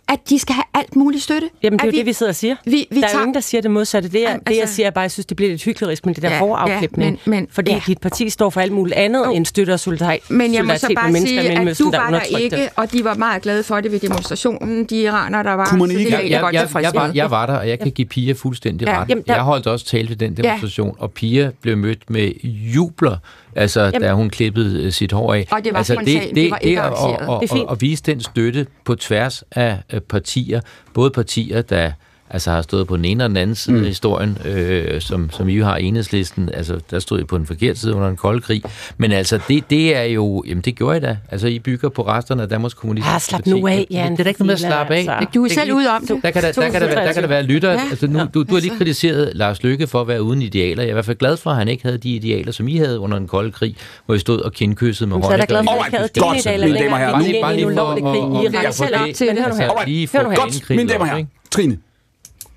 at de skal have alt muligt støtte. Jamen, det er jo det, vi sidder og siger. Vi, vi der er tager, jo ingen, der siger det modsatte. Det, er, Jamen, det jeg altså- siger er bare, at jeg synes, det bliver lidt hyklerisk med det der Ja, ja, hårde ja, afklipning. men- men- fordi ja. dit parti står for alt muligt andet oh. end støtte og solidaritet, Men jeg må så bare med mennesker i sige, at du var der ikke, og de var meget glade for det ved demonstrationen, de iranere, der var. Kunne man så det ikke- jeg, jeg, godt jeg, tilfreds jeg, var, jeg var der, og jeg kan give Pia fuldstændig Ja, ret. jamen, der- Jeg holdt også tale ved den demonstration, og Pia blev mødt med jubler altså Jamen. da hun klippede øh, sit hår af. Og det var altså, spontant, det, det, det var ikke at, og, og, og, og vise den støtte på tværs af øh, partier, både partier, der altså har stået på den ene og den anden side mm. af historien, øh, som, som I jo har enhedslisten, altså der stod I på den forkerte side under en kold krig, men altså det, det er jo, jamen det gjorde I da, altså I bygger på resterne af Danmarks Kommunistiske Ja, slap nu af, Jan. Det er da ikke noget med at slappe af. Altså. Du er selv ude om det. Der kan der, der, kan der, der, kan der være lytter, ja. altså nu, du, du har lige kritiseret Lars Lykke for at være uden idealer, jeg er i hvert fald glad for, at han ikke havde de idealer, som I havde under en kold krig, hvor I stod og kindkyssede med hånden. Så er der glad for, at I ikke havde dine idealer længere, bare lige, for at... I er selv op til det. Hør nu her. Godt, mine damer og herrer. Trine,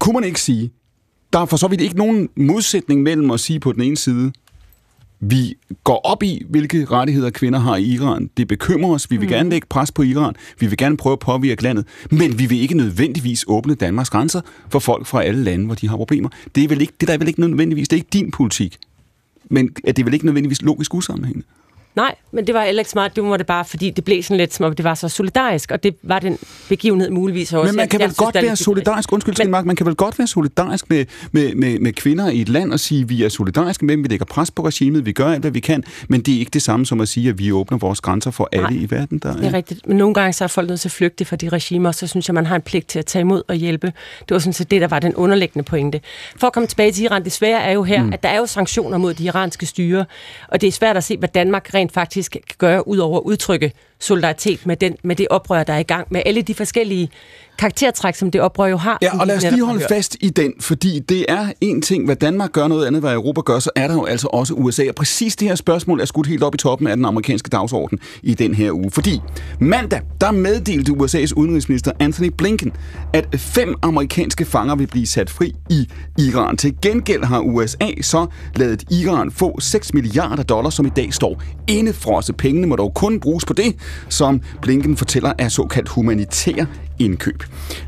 kunne man ikke sige, der er for så vidt ikke nogen modsætning mellem at sige på den ene side, vi går op i, hvilke rettigheder kvinder har i Iran. Det bekymrer os. Vi vil mm. gerne lægge pres på Iran. Vi vil gerne prøve at påvirke landet. Men vi vil ikke nødvendigvis åbne Danmarks grænser for folk fra alle lande, hvor de har problemer. Det er, vel ikke, det der er vel ikke nødvendigvis, det er ikke din politik. Men er det vel ikke nødvendigvis logisk usammenhængende? Nej, men det var heller ikke smart. Det var det bare, fordi det blev sådan lidt som om, det var så solidarisk, og det var den begivenhed muligvis også. Men man kan jeg, vel jeg godt synes, være solidarisk, undskyld, men, Mark, man kan vel godt være solidarisk med, med, med, med kvinder i et land og sige, vi er solidariske med dem, vi lægger pres på regimet, vi gør alt, hvad vi kan, men det er ikke det samme som at sige, at vi åbner vores grænser for alle Nej, i verden. Der, det er rigtigt. Men nogle gange så er folk nødt til at flygte fra de regimer, så synes jeg, man har en pligt til at tage imod og hjælpe. Det var sådan set det, der var den underliggende pointe. For at komme tilbage til Iran, det svære er jo her, mm. at der er jo sanktioner mod de iranske styre, og det er svært at se, hvad Danmark rent faktisk gøre, ud over at udtrykke solidaritet med, den, med det oprør, der er i gang, med alle de forskellige karaktertræk, som det oprør jo har. Ja, og lad os lige holde fast i den, fordi det er en ting, hvad Danmark gør, noget andet, hvad Europa gør, så er der jo altså også USA. Og præcis det her spørgsmål er skudt helt op i toppen af den amerikanske dagsorden i den her uge. Fordi mandag, der meddelte USA's udenrigsminister Anthony Blinken, at fem amerikanske fanger vil blive sat fri i Iran. Til gengæld har USA så lavet Iran få 6 milliarder dollars, som i dag står indefrosset. Pengene må dog kun bruges på det, som Blinken fortæller er såkaldt humanitær indkøb.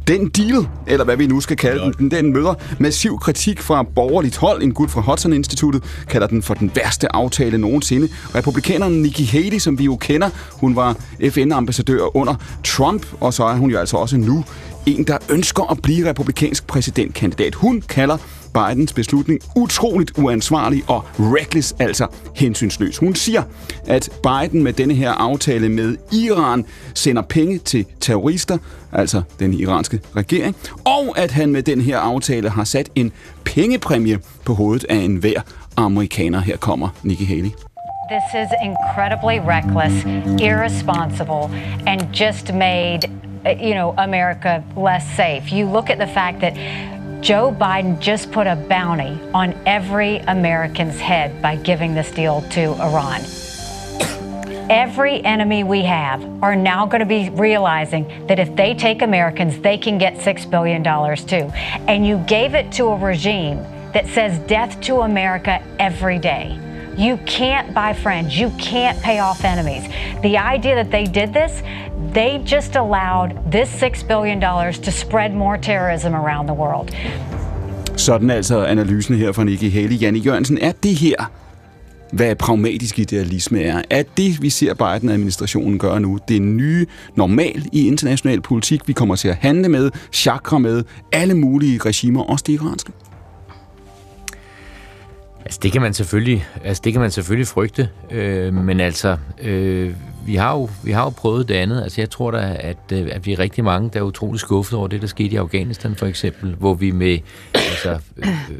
Den deal, eller hvad vi nu skal kalde den, den møder massiv kritik fra borgerligt hold. En gut fra Hudson-instituttet kalder den for den værste aftale nogensinde. Republikaneren Nikki Haley, som vi jo kender, hun var FN-ambassadør under Trump, og så er hun jo altså også nu en, der ønsker at blive republikansk præsidentkandidat. Hun kalder Bidens beslutning utroligt uansvarlig og reckless, altså hensynsløs. Hun siger, at Biden med denne her aftale med Iran sender penge til terrorister, altså den iranske regering, og at han med den her aftale har sat en pengepræmie på hovedet af enhver amerikaner. Her kommer Nikki Haley. This is incredibly reckless, irresponsible, and just made, you know, America less safe. You look at the fact that Joe Biden just put a bounty on every American's head by giving this deal to Iran. Every enemy we have are now going to be realizing that if they take Americans, they can get $6 billion too. And you gave it to a regime that says death to America every day. You can't buy friends. You can't pay off enemies. The idea that they did this, they just allowed this $6 billion to spread more terrorism around the world. Sådan altså analysen her fra Nikki Haley. Janne Jørgensen, er det her, hvad pragmatisk idealisme er? Er det, vi ser Biden-administrationen gøre nu, det nye normal i international politik, vi kommer til at handle med, chakra med, alle mulige regimer, også det iranske? Altså det kan man selvfølgelig, altså det kan man selvfølgelig frygte, øh, men altså øh, vi har jo vi har jo prøvet det andet. Altså jeg tror da at, øh, at vi er rigtig mange der er utrolig skuffet over det der skete i Afghanistan for eksempel, hvor vi med altså øh, øh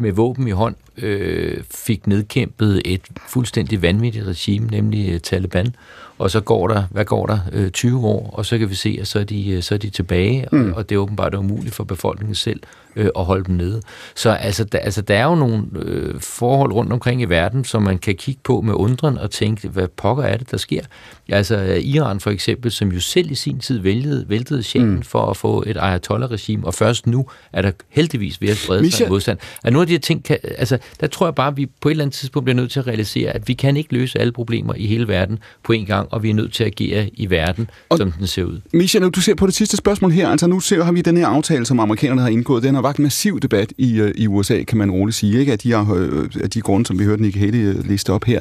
med våben i hånd øh, fik nedkæmpet et fuldstændig vanvittigt regime, nemlig øh, Taliban. Og så går der, hvad går der, øh, 20 år, og så kan vi se, at så er de, øh, så er de tilbage, mm. og, og det er åbenbart umuligt for befolkningen selv øh, at holde dem nede. Så altså, der, altså, der er jo nogle øh, forhold rundt omkring i verden, som man kan kigge på med undren og tænke, hvad pokker er det, der sker? Altså Iran for eksempel, som jo selv i sin tid væltede, væltede sjælen mm. for at få et ayatollah-regime, og først nu er der heldigvis ved at sprede sig modstand. At nogle af de her ting, kan, altså, der tror jeg bare, at vi på et eller andet tidspunkt bliver nødt til at realisere, at vi kan ikke løse alle problemer i hele verden på en gang, og vi er nødt til at agere i verden, og, som den ser ud. Misha, du ser på det sidste spørgsmål her, altså nu ser, har vi den her aftale, som amerikanerne har indgået, den har vagt massiv debat i, øh, i USA, kan man roligt sige, ikke? Af de, af de grunde, som vi hørte Nikki Haley øh, liste op her.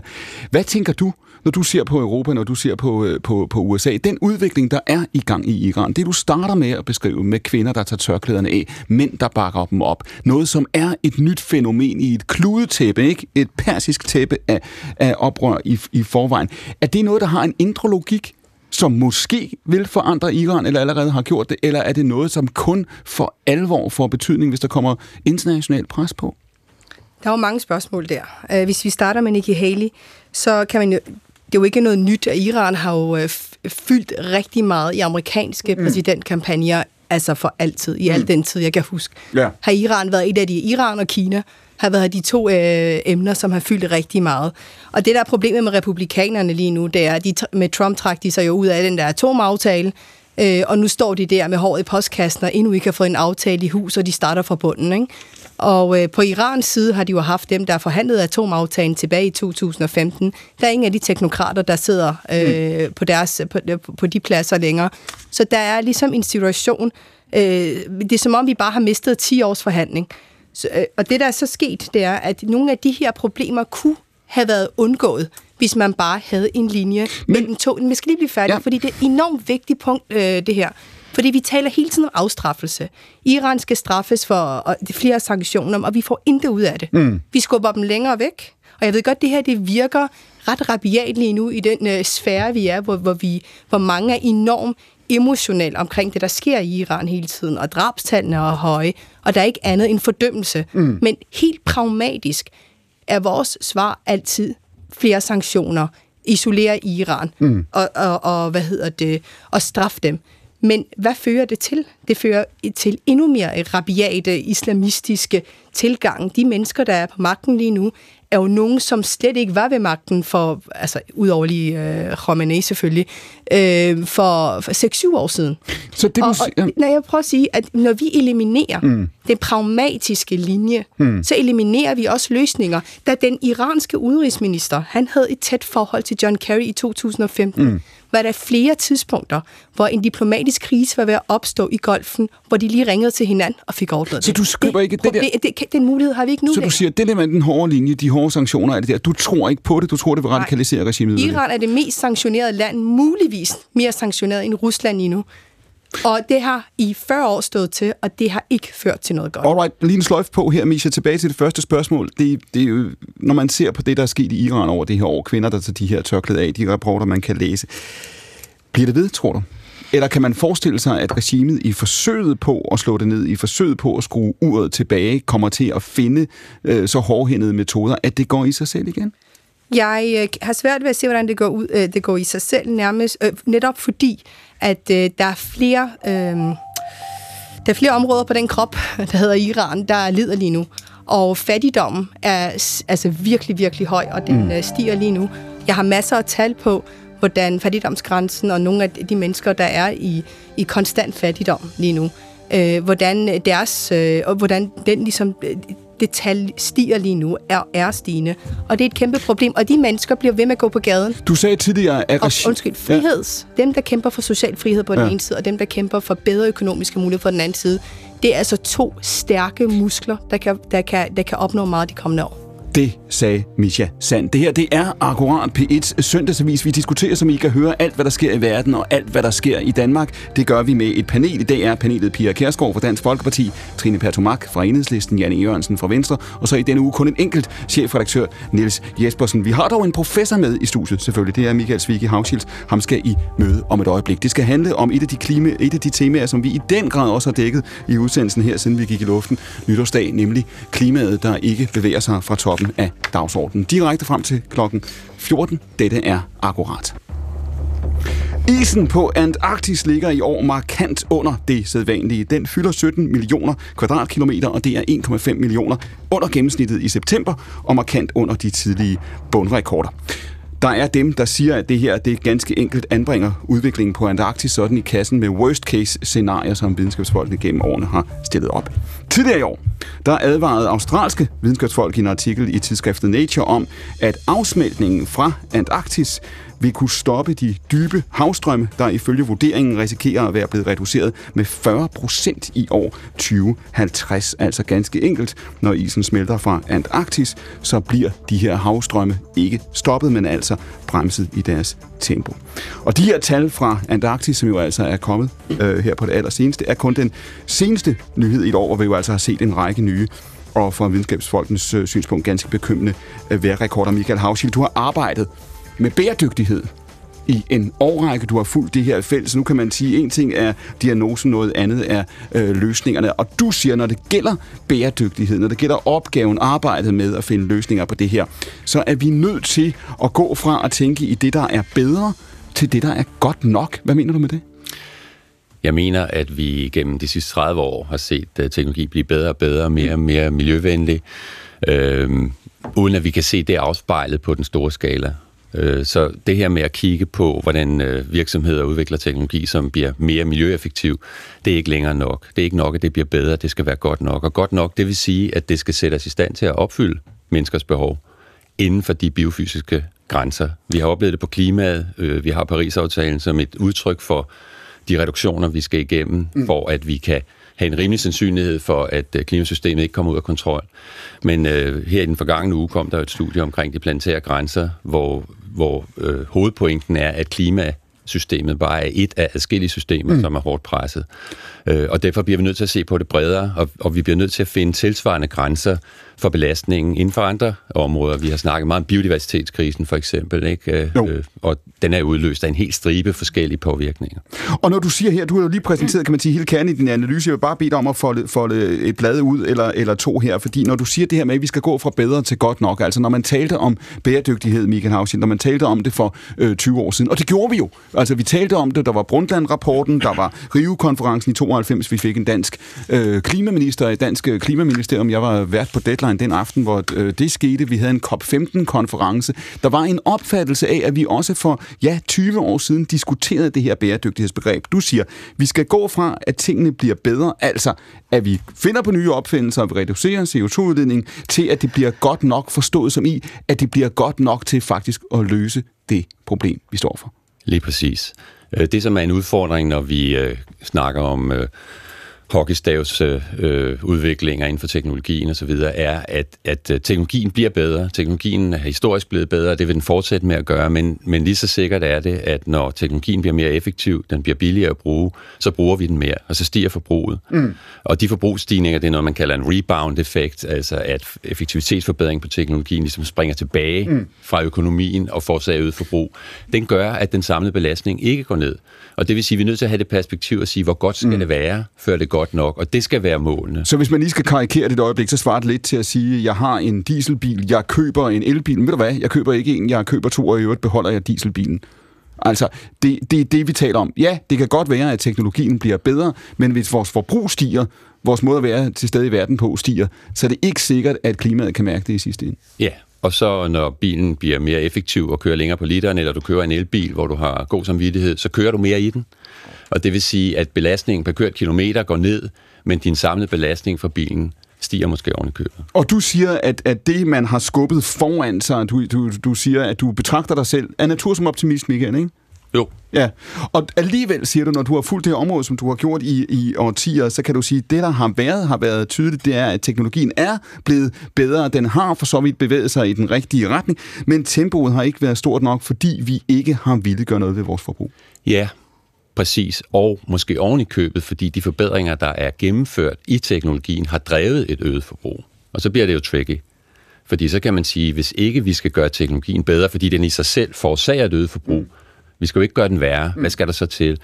Hvad tænker du, når du ser på Europa, når du ser på, øh, på, på USA, den udvikling, der er i gang i Iran, det du starter med at beskrive med kvinder, der tager tørklæderne af, mænd, der bakker dem op, noget som er et nyt fænomen i et kludetæppe, ikke? et persisk tæppe af, af oprør i, i forvejen. Er det noget, der har en indre logik, som måske vil forandre Iran, eller allerede har gjort det, eller er det noget, som kun for alvor får betydning, hvis der kommer international pres på? Der er jo mange spørgsmål der. Øh, hvis vi starter med Nikki Haley, så kan man jo det er jo ikke noget nyt, at Iran har jo uh, fyldt rigtig meget i amerikanske mm. præsidentkampagner, altså for altid, i mm. al den tid, jeg kan huske. Ja. Har Iran været et af de, Iran og Kina har været de to øh, emner, som har fyldt rigtig meget. Og det, der er problemet med republikanerne lige nu, det er, at de, med Trump trak de sig jo ud af den der atomaftale, øh, og nu står de der med håret i postkassen og endnu ikke har fået en aftale i hus, og de starter fra bunden. Ikke? Og øh, på Irans side har de jo haft dem, der forhandlede atomaftalen tilbage i 2015. Der er ingen af de teknokrater, der sidder øh, mm. på, deres, på, på de pladser længere. Så der er ligesom en situation, øh, det er som om, vi bare har mistet 10 års forhandling. Så, øh, og det, der er så sket, det er, at nogle af de her problemer kunne have været undgået, hvis man bare havde en linje Men, mellem to. Men vi skal lige blive færdige, ja. fordi det er et enormt vigtigt punkt, øh, det her. Fordi vi taler hele tiden om afstraffelse. Iran skal straffes for flere sanktioner, og vi får intet ud af det. Mm. Vi skubber dem længere væk. Og jeg ved godt, det her det virker ret rabiat lige nu i den øh, sfære, vi er, hvor, hvor, vi, hvor mange er enormt emotionel omkring det, der sker i Iran hele tiden, og drabstallene er høje, og der er ikke andet end fordømmelse. Mm. Men helt pragmatisk er vores svar altid flere sanktioner, isolere Iran, mm. og, og, og, hvad hedder det, og straf dem. Men hvad fører det til? Det fører til endnu mere rabiate islamistiske tilgang. De mennesker, der er på magten lige nu, er jo nogen, som slet ikke var ved magten for, altså udover lige øh, Khomeini selvfølgelig, øh, for, for 6-7 år siden. Så det, og, og, når jeg prøver at sige, at når vi eliminerer mm. den pragmatiske linje, mm. så eliminerer vi også løsninger. Da den iranske udenrigsminister, han havde et tæt forhold til John Kerry i 2015, mm var der flere tidspunkter, hvor en diplomatisk krise var ved at opstå i golfen, hvor de lige ringede til hinanden og fik det. Så du skubber ikke det der... Det, det, den mulighed har vi ikke nu. Så du siger, det der med den hårde linje, de hårde sanktioner, er det der, du tror ikke på det, du tror, det vil radikalisere regimet? Iran er det mest sanktionerede land, muligvis mere sanktioneret end Rusland lige nu. Og det har i 40 år stået til, og det har ikke ført til noget godt. Alright, lige en sløjf på her, Misha. Tilbage til det første spørgsmål. Det, det er når man ser på det, der er sket i Iran over det her år, kvinder, der tager de her tørklæder af, de rapporter, man kan læse. Bliver det ved, tror du? Eller kan man forestille sig, at regimet i forsøget på at slå det ned, i forsøget på at skrue uret tilbage, kommer til at finde øh, så hårdhændede metoder, at det går i sig selv igen? Jeg øh, har svært ved at se, hvordan det går, ud, øh, det går i sig selv nærmest, øh, netop fordi, at øh, der er flere... Øh, der er flere områder på den krop, der hedder Iran, der lider lige nu. Og fattigdommen er altså virkelig, virkelig høj, og den mm. Øh, stiger lige nu. Jeg har masser af tal på, hvordan fattigdomsgrænsen og nogle af de mennesker, der er i, i konstant fattigdom lige nu, øh, hvordan deres, øh, og hvordan den ligesom, det tal stiger lige nu, er, er stigende. Og det er et kæmpe problem, og de mennesker bliver ved med at gå på gaden. Du sagde tidligere, at... Og, undskyld, friheds. Ja. Dem, der kæmper for social frihed på den ja. ene side, og dem, der kæmper for bedre økonomiske muligheder på den anden side, det er altså to stærke muskler, der kan, der kan, der kan opnå meget de kommende år. Det sagde Misha Sand. Det her, det er akkurat P1 søndagsavis. Vi diskuterer, som I kan høre, alt, hvad der sker i verden og alt, hvad der sker i Danmark. Det gør vi med et panel. I dag er panelet Pia Kærsgaard fra Dansk Folkeparti, Trine Pertumak fra Enhedslisten, Janne Jørgensen fra Venstre, og så i denne uge kun en enkelt chefredaktør, Niels Jespersen. Vi har dog en professor med i studiet, selvfølgelig. Det er Michael Svig Havschild. Ham skal I møde om et øjeblik. Det skal handle om et af de, klima, et af de temaer, som vi i den grad også har dækket i udsendelsen her, siden vi gik i luften nytårsdag, nemlig klimaet, der ikke bevæger sig fra toppen af dagsordenen. Direkte frem til klokken 14. Dette er akkurat. Isen på Antarktis ligger i år markant under det sædvanlige. Den fylder 17 millioner kvadratkilometer, og det er 1,5 millioner under gennemsnittet i september, og markant under de tidlige bundrekorder. Der er dem, der siger, at det her det ganske enkelt anbringer udviklingen på Antarktis sådan i kassen med worst case scenarier, som videnskabsfolkene gennem årene har stillet op. Tidligere i år, der advarede australske videnskabsfolk i en artikel i tidsskriftet Nature om, at afsmeltningen fra Antarktis vil kunne stoppe de dybe havstrømme, der ifølge vurderingen risikerer at være blevet reduceret med 40 procent i år 2050. Altså ganske enkelt, når isen smelter fra Antarktis, så bliver de her havstrømme ikke stoppet, men altså bremset i deres tempo. Og de her tal fra Antarktis, som jo altså er kommet øh, her på det allerseneste, er kun den seneste nyhed i et år, hvor vi jo altså har set en række nye og fra videnskabsfolkens øh, synspunkt ganske bekymrende øh, vejrrekorder. Michael Havschild, du har arbejdet med bæredygtighed i en årrække, du har fulgt det her felt, så nu kan man sige, at en ting er diagnosen, noget andet er øh, løsningerne. Og du siger, når det gælder bæredygtighed, når det gælder opgaven, arbejdet med at finde løsninger på det her, så er vi nødt til at gå fra at tænke i det, der er bedre, til det, der er godt nok. Hvad mener du med det? Jeg mener, at vi gennem de sidste 30 år har set uh, teknologi blive bedre og bedre, mere og mere miljøvenlig, øh, uden at vi kan se det afspejlet på den store skala. Øh, så det her med at kigge på, hvordan øh, virksomheder udvikler teknologi, som bliver mere miljøeffektiv, det er ikke længere nok. Det er ikke nok, at det bliver bedre, det skal være godt nok. Og godt nok, det vil sige, at det skal sætte os i stand til at opfylde menneskers behov inden for de biofysiske grænser. Vi har oplevet det på klimaet. Øh, vi har Paris-aftalen som et udtryk for de reduktioner, vi skal igennem, mm. for at vi kan have en rimelig sandsynlighed for, at klimasystemet ikke kommer ud af kontrol. Men øh, her i den forgangne uge kom der et studie omkring de planetære grænser, hvor hvor øh, hovedpointen er, at klimasystemet bare er et af adskillige systemer, mm. som er hårdt presset. Øh, og derfor bliver vi nødt til at se på det bredere, og, og vi bliver nødt til at finde tilsvarende grænser for belastningen inden for andre områder. Vi har snakket meget om biodiversitetskrisen for eksempel, ikke? Øh, og den er udløst af en helt stribe forskellige påvirkninger. Og når du siger her, du har jo lige præsenteret, kan man sige, hele kernen i din analyse, jeg vil bare bede dig om at folde, folde et blad ud eller, eller to her, fordi når du siger det her med, at vi skal gå fra bedre til godt nok, altså når man talte om bæredygtighed, Michael Hausin, når man talte om det for øh, 20 år siden, og det gjorde vi jo. Altså vi talte om det, der var Brundtland-rapporten, der var Rio-konferencen i 92, vi fik en dansk øh, klimaminister, i dansk øh, klimaministerium, jeg var vært på deadline den aften, hvor øh, det skete. Vi havde en COP15-konference. Der var en opfattelse af, at vi også for ja, 20 år siden diskuterede det her bæredygtighedsbegreb. Du siger, vi skal gå fra, at tingene bliver bedre, altså at vi finder på nye opfindelser, og vi reducerer CO2-udledning, til at det bliver godt nok forstået som i, at det bliver godt nok til faktisk at løse det problem, vi står for. Lige præcis. Øh, det, som er en udfordring, når vi øh, snakker om øh, hockeystavs øh, øh, udviklinger inden for teknologien osv., er, at, at øh, teknologien bliver bedre. Teknologien er historisk blevet bedre, det vil den fortsætte med at gøre, men, men lige så sikkert er det, at når teknologien bliver mere effektiv, den bliver billigere at bruge, så bruger vi den mere, og så stiger forbruget. Mm. Og de forbrugsstigninger, det er noget, man kalder en rebound-effekt, altså at effektivitetsforbedring på teknologien ligesom springer tilbage mm. fra økonomien og får sig øget forbrug. Den gør, at den samlede belastning ikke går ned. Og det vil sige, at vi er nødt til at have det perspektiv og sige, hvor godt skal mm. det være, før det går godt nok, og det skal være målene. Så hvis man lige skal karikere det et øjeblik, så svarer det lidt til at sige, jeg har en dieselbil, jeg køber en elbil, men ved du hvad, jeg køber ikke en, jeg køber to, og i øvrigt beholder jeg dieselbilen. Altså, det, det er det, vi taler om. Ja, det kan godt være, at teknologien bliver bedre, men hvis vores forbrug stiger, vores måde at være til stede i verden på stiger, så er det ikke sikkert, at klimaet kan mærke det i sidste ende. Ja, og så når bilen bliver mere effektiv og kører længere på literen, eller du kører en elbil, hvor du har god samvittighed, så kører du mere i den. Og det vil sige, at belastningen per kørt kilometer går ned, men din samlede belastning for bilen stiger måske oven i købet. Og du siger, at, at det, man har skubbet foran sig, du, du, du siger, at du betragter dig selv af natur som optimist, Michael, ikke? Jo. Ja, og alligevel siger du, når du har fulgt det område, som du har gjort i, i årtier, så kan du sige, at det, der har været, har været tydeligt, det er, at teknologien er blevet bedre. Den har for så vidt bevæget sig i den rigtige retning, men tempoet har ikke været stort nok, fordi vi ikke har ville gøre noget ved vores forbrug. Ja, Præcis, og måske oven i købet, fordi de forbedringer, der er gennemført i teknologien, har drevet et øget forbrug. Og så bliver det jo tricky. Fordi så kan man sige, hvis ikke vi skal gøre teknologien bedre, fordi den i sig selv forårsager et øget forbrug, mm vi skal jo ikke gøre den værre. Hvad skal der så til?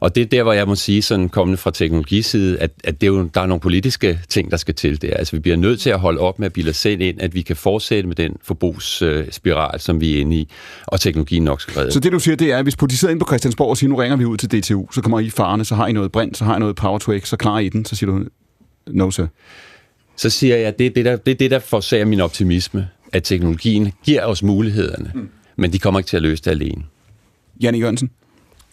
Og det er der, hvor jeg må sige, sådan kommende fra teknologiside, at, at det er jo, der er nogle politiske ting, der skal til der. Altså, vi bliver nødt til at holde op med at bilde os selv ind, at vi kan fortsætte med den forbrugsspiral, som vi er inde i, og teknologien nok skal redde. Så det, du siger, det er, at hvis sidder inde på Christiansborg og siger, nu ringer vi ud til DTU, så kommer I farne, så har I noget brint, så har I noget power to X, så klarer I den, så siger du, no sir. Så siger jeg, at det er det, der, det, er det, der forsager min optimisme, at teknologien giver os mulighederne, mm. men de kommer ikke til at løse det alene. Janne Jørgensen?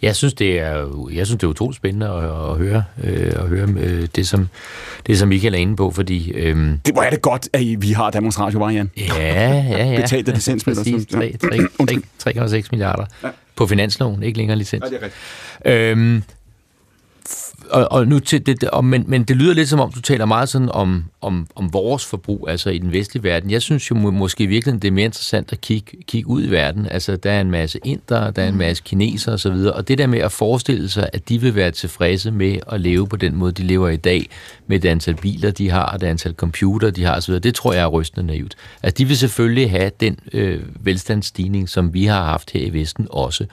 Jeg synes, det er, jeg synes, det er utroligt spændende at, at høre, øh, at høre øh, det, som, det, som Michael er inde på, fordi... Øh, det var det godt, at vi har Danmarks Radio, var, Jan? Ja, ja, ja. Betalt af licensmidler. Præcis, 3,6 milliarder ja. på finansloven, ikke længere licens. Ja, det er rigtigt. Øhm, og, og nu til det, og, men, men det lyder lidt som om, du taler meget sådan om, om, om vores forbrug, altså i den vestlige verden. Jeg synes jo må, måske virkelig, det er mere interessant at kigge, kigge ud i verden. Altså, der er en masse indere, der er en masse kinesere osv., og det der med at forestille sig, at de vil være tilfredse med at leve på den måde, de lever i dag, med det antal biler, de har, og det antal computer, de har osv., det tror jeg er rystende naivt. Altså, de vil selvfølgelig have den øh, velstandsstigning, som vi har haft her i Vesten også.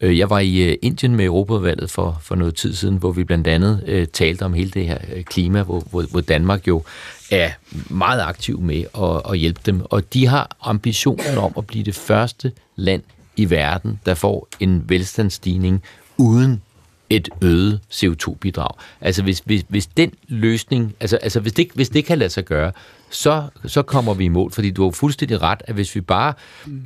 Øh, jeg var i øh, Indien med Europavalget for, for noget tid siden, hvor vi blandt andet øh, talte om hele det her øh, klima, hvor, hvor, hvor Danmark jo er meget aktiv med at, at hjælpe dem. Og de har ambitionen om at blive det første land i verden, der får en velstandsstigning uden et øget CO2-bidrag. Altså hvis, hvis, hvis den løsning, altså, altså hvis, det, hvis det kan lade sig gøre, så, så kommer vi i mål. Fordi du har fuldstændig ret, at hvis vi bare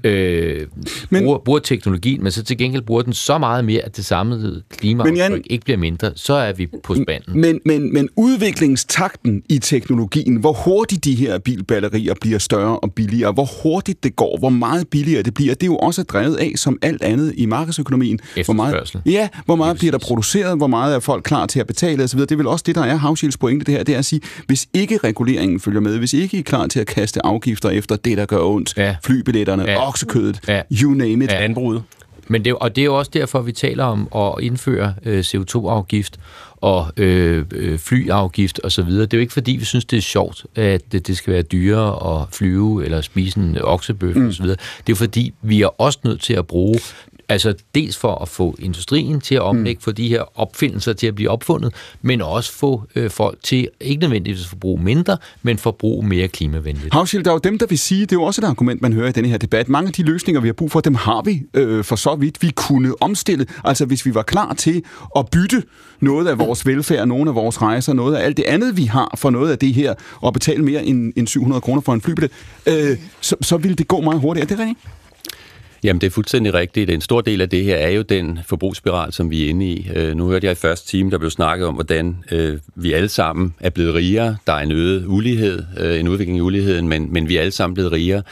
øh, men, bruger, bruger teknologien, men så til gengæld bruger den så meget mere, at det samlede klimaaftryk ikke bliver mindre, så er vi på spanden. Men, men, men udviklingstakten i teknologien, hvor hurtigt de her bilbatterier bliver større og billigere, hvor hurtigt det går, hvor meget billigere det bliver, det er jo også drevet af, som alt andet i markedsøkonomien. Hvor meget, ja, hvor meget bliver der produceret, hvor meget er folk klar til at betale osv. Det er vel også det, der er Havsjælds pointe det her, det er at sige, hvis ikke reguleringen følger med, hvis ikke I er klar til at kaste afgifter efter det, der gør ondt, ja. flybilletterne, ja. oksekødet, ja. you name it. Ja. Landbruget. Men det, og det er jo også derfor, vi taler om at indføre øh, CO2-afgift og øh, øh, flyafgift osv. Det er jo ikke fordi, vi synes, det er sjovt, at det, det skal være dyrere at flyve eller spise en oksebøf mm. osv. Det er fordi, vi er også nødt til at bruge Altså dels for at få industrien til at omlægge, mm. for de her opfindelser til at blive opfundet, men også få øh, folk til ikke nødvendigvis at forbruge mindre, men forbruge mere klimavenligt. Havshild, der er jo dem, der vil sige, det er jo også et argument, man hører i denne her debat. Mange af de løsninger, vi har brug for, dem har vi øh, for så vidt, vi kunne omstille. Altså hvis vi var klar til at bytte noget af vores velfærd, nogle af vores rejser, noget af alt det andet, vi har for noget af det her, og betale mere end, end 700 kroner for en flybillet, øh, så, så ville det gå meget hurtigt. Er det rigtigt? Jamen, det er fuldstændig rigtigt. En stor del af det her er jo den forbrugsspiral, som vi er inde i. Øh, nu hørte jeg i første time, der blev snakket om, hvordan øh, vi alle sammen er blevet rigere. Der er en øget ulighed, øh, en udvikling i uligheden, men, men vi er alle sammen blevet rigere.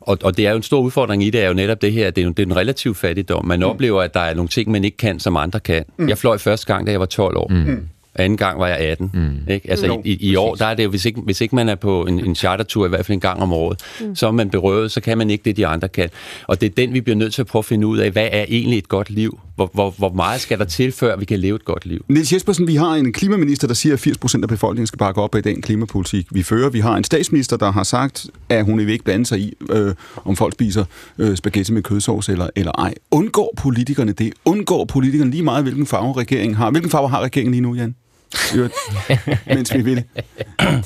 Og, og det er jo en stor udfordring i det, er jo netop det her, det er, jo, det er en relativ fattigdom. Man mm. oplever, at der er nogle ting, man ikke kan, som andre kan. Mm. Jeg fløj første gang, da jeg var 12 år. Mm. Anden gang var jeg 18. Mm. Ikke? Altså no, i, i år, der er det jo, hvis ikke, hvis ikke man er på en, en chartertur, i hvert fald en gang om året, mm. så er man berøvet, så kan man ikke det, de andre kan. Og det er den, vi bliver nødt til at prøve at finde ud af, hvad er egentlig et godt liv? Hvor, hvor, hvor meget skal der til, før vi kan leve et godt liv? Niels Jespersen, vi har en klimaminister, der siger, at 80% af befolkningen skal bakke op af den klimapolitik, vi fører. Vi har en statsminister, der har sagt, at hun vil ikke blande sig i, øh, om folk spiser øh, spaghetti med kødsovs eller, eller ej. Undgår politikerne det? Undgår politikerne lige meget, hvilken farve regeringen har? Hvilken farve har regeringen lige nu, Jan? mens vi vil.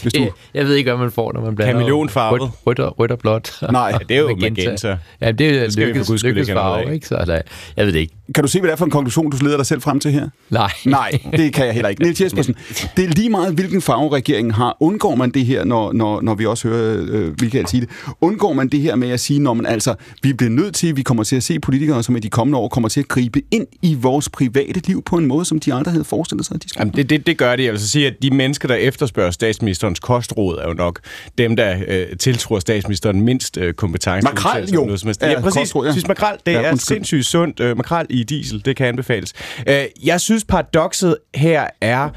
Hvis du... Jeg ved ikke, hvad man får, når man blander Kameleonfarvet. Rødt, rødt, og, rødt og blåt. Nej, ja, det er jo magenta. magenta. Ja, det er lykkes, lykkes farve, ikke? Så, altså, jeg ved det ikke. Kan du se, hvad det er for en konklusion, du leder dig selv frem til her? Nej. Nej, det kan jeg heller ikke. Niels Jespersen, det er lige meget, hvilken farve regeringen har. Undgår man det her, når, når, når vi også hører øh, Michael sige det? Undgår man det her med at sige, når man altså, vi bliver nødt til, vi kommer til at se politikere, som i de kommende år kommer til at gribe ind i vores private liv på en måde, som de aldrig havde forestillet sig, at de skal. Jamen, det, det, det gør de. Jeg vil så sige, at de mennesker, der efterspørger statsministerens kostråd, er jo nok dem, der øh, tiltror statsministeren mindst øh, kompetence. Makrel jo. Noget, som er, ja, præcis. Kostråd, ja. Synes makrel, det ja, er sindssygt sundt. Øh, makrel i diesel, det kan anbefales. Øh, jeg synes, paradokset her er,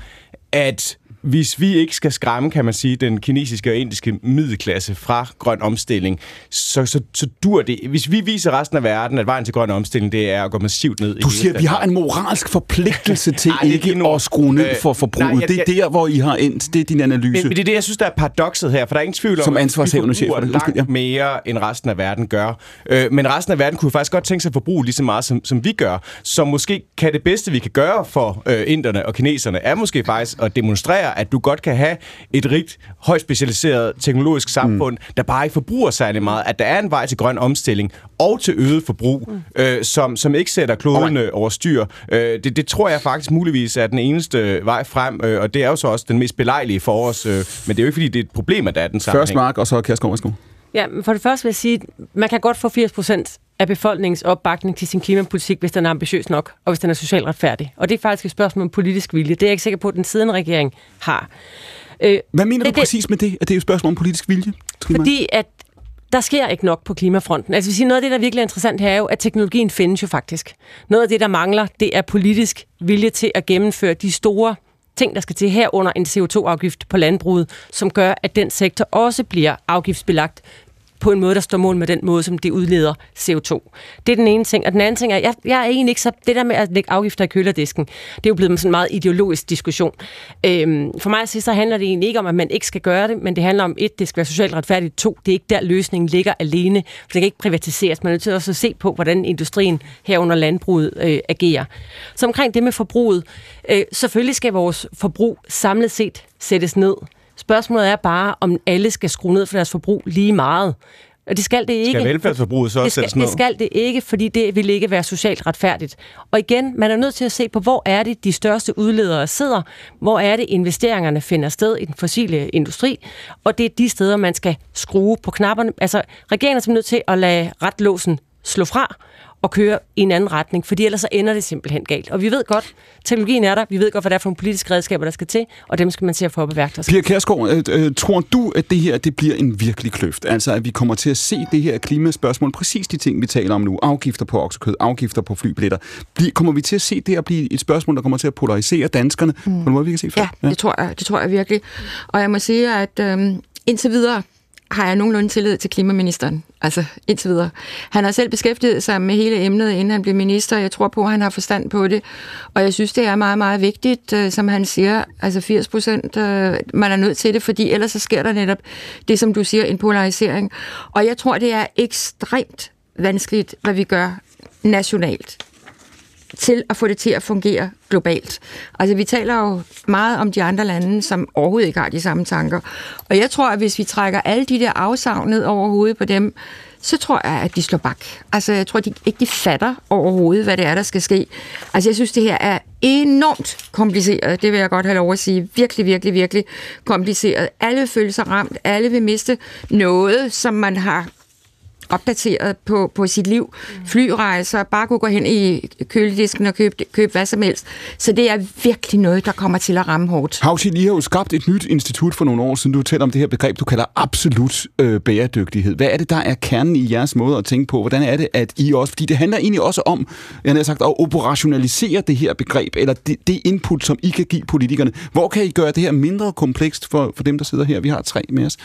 at hvis vi ikke skal skræmme, kan man sige, den kinesiske og indiske middelklasse fra grøn omstilling, så, så, så dur det. Hvis vi viser resten af verden, at vejen til grøn omstilling, det er at gå massivt ned du siger, at vi har en moralsk forpligtelse til nej, ikke ikke at skrue ned for forbruget. Nej, jeg, det er der, hvor I har endt. Det er din analyse. Men, men det er det, jeg synes, der er paradokset her, for der er ingen tvivl om, Som at vi forbruger langt ja. mere, end resten af verden gør. Øh, men resten af verden kunne faktisk godt tænke sig at forbruge lige så meget, som, som vi gør. Så måske kan det bedste, vi kan gøre for øh, inderne og kineserne, er måske faktisk at demonstrere, at du godt kan have et rigt, højt specialiseret teknologisk samfund, mm. der bare ikke forbruger særlig meget, at der er en vej til grøn omstilling og til øget forbrug, mm. øh, som, som ikke sætter kloden oh over styr. Øh, det, det tror jeg faktisk muligvis er den eneste vej frem, øh, og det er jo så også den mest belejlige for os, øh, men det er jo ikke fordi, det er et problem, at der er den sammenhæng. Først Mark, og så værsgo. Ja, for det første vil jeg sige, man kan godt få 80 procent af befolkningens opbakning til sin klimapolitik, hvis den er ambitiøs nok, og hvis den er socialt retfærdig. Og det er faktisk et spørgsmål om politisk vilje. Det er jeg ikke sikker på, at den siddende regering har. Øh, Hvad mener det, du præcis det, med det, at det er et spørgsmål om politisk vilje? Fordi at der sker ikke nok på klimafronten. Altså, sige, noget af det, der virkelig er interessant her, er jo, at teknologien findes jo faktisk. Noget af det, der mangler, det er politisk vilje til at gennemføre de store ting, der skal til herunder en CO2-afgift på landbruget, som gør, at den sektor også bliver afgiftsbelagt på en måde, der står mål med den måde, som det udleder CO2. Det er den ene ting. Og den anden ting er, jeg, jeg er egentlig ikke så... Det der med at lægge afgifter i kølerdisken, det er jo blevet en meget ideologisk diskussion. Øhm, for mig at sige, så handler det egentlig ikke om, at man ikke skal gøre det, men det handler om, et, det skal være socialt retfærdigt, to, det er ikke der løsningen ligger alene, for det kan ikke privatiseres. Man er nødt til også at se på, hvordan industrien herunder landbruget øh, agerer. Så omkring det med forbruget, øh, selvfølgelig skal vores forbrug samlet set sættes ned. Spørgsmålet er bare, om alle skal skrue ned for deres forbrug lige meget. Og det skal det ikke. Skal velfærdsforbruget så det også skal, ned? det skal det ikke, fordi det vil ikke være socialt retfærdigt. Og igen, man er nødt til at se på, hvor er det, de største udledere sidder, hvor er det, investeringerne finder sted i den fossile industri, og det er de steder, man skal skrue på knapperne. Altså, regeringen er nødt til at lade retlåsen slå fra, og køre i en anden retning, fordi ellers så ender det simpelthen galt. Og vi ved godt, teknologien er der, vi ved godt, hvad det er for nogle politiske redskaber, der skal til, og dem skal man se at få op i værktøjet. Pia Kærsgaard, øh, øh, tror du, at det her det bliver en virkelig kløft? Altså, at vi kommer til at se det her klimaspørgsmål, præcis de ting, vi taler om nu, afgifter på oksekød, afgifter på flybilletter. Bliver, kommer vi til at se det her blive et spørgsmål, der kommer til at polarisere danskerne mm. på en måde, vi kan se før? Ja, ja, det tror jeg, det tror jeg virkelig. Og jeg må sige, at øhm, indtil videre, har jeg nogenlunde tillid til klimaministeren. Altså indtil videre. Han har selv beskæftiget sig med hele emnet, inden han blev minister. Jeg tror på, at han har forstand på det. Og jeg synes, det er meget, meget vigtigt, øh, som han siger, altså 80 procent, øh, man er nødt til det, fordi ellers så sker der netop det, som du siger, en polarisering. Og jeg tror, det er ekstremt vanskeligt, hvad vi gør nationalt til at få det til at fungere globalt. Altså, vi taler jo meget om de andre lande, som overhovedet ikke har de samme tanker. Og jeg tror, at hvis vi trækker alle de der afsavn ned over hovedet på dem, så tror jeg, at de slår bak. Altså, jeg tror de, ikke, de fatter overhovedet, hvad det er, der skal ske. Altså, jeg synes, det her er enormt kompliceret. Det vil jeg godt have lov at sige. Virkelig, virkelig, virkelig kompliceret. Alle føler sig ramt. Alle vil miste noget, som man har opdateret på, på sit liv. Flyrejser, bare kunne gå hen i køledisken og købe, købe hvad som helst. Så det er virkelig noget, der kommer til at ramme hårdt. Havsi, I har jo skabt et nyt institut for nogle år siden. Du taler om det her begreb, du kalder absolut øh, bæredygtighed. Hvad er det, der er kernen i jeres måde at tænke på? Hvordan er det, at I også... Fordi det handler egentlig også om, jeg har sagt, at operationalisere det her begreb, eller det, det input, som I kan give politikerne. Hvor kan I gøre det her mindre komplekst for, for dem, der sidder her? Vi har tre med os.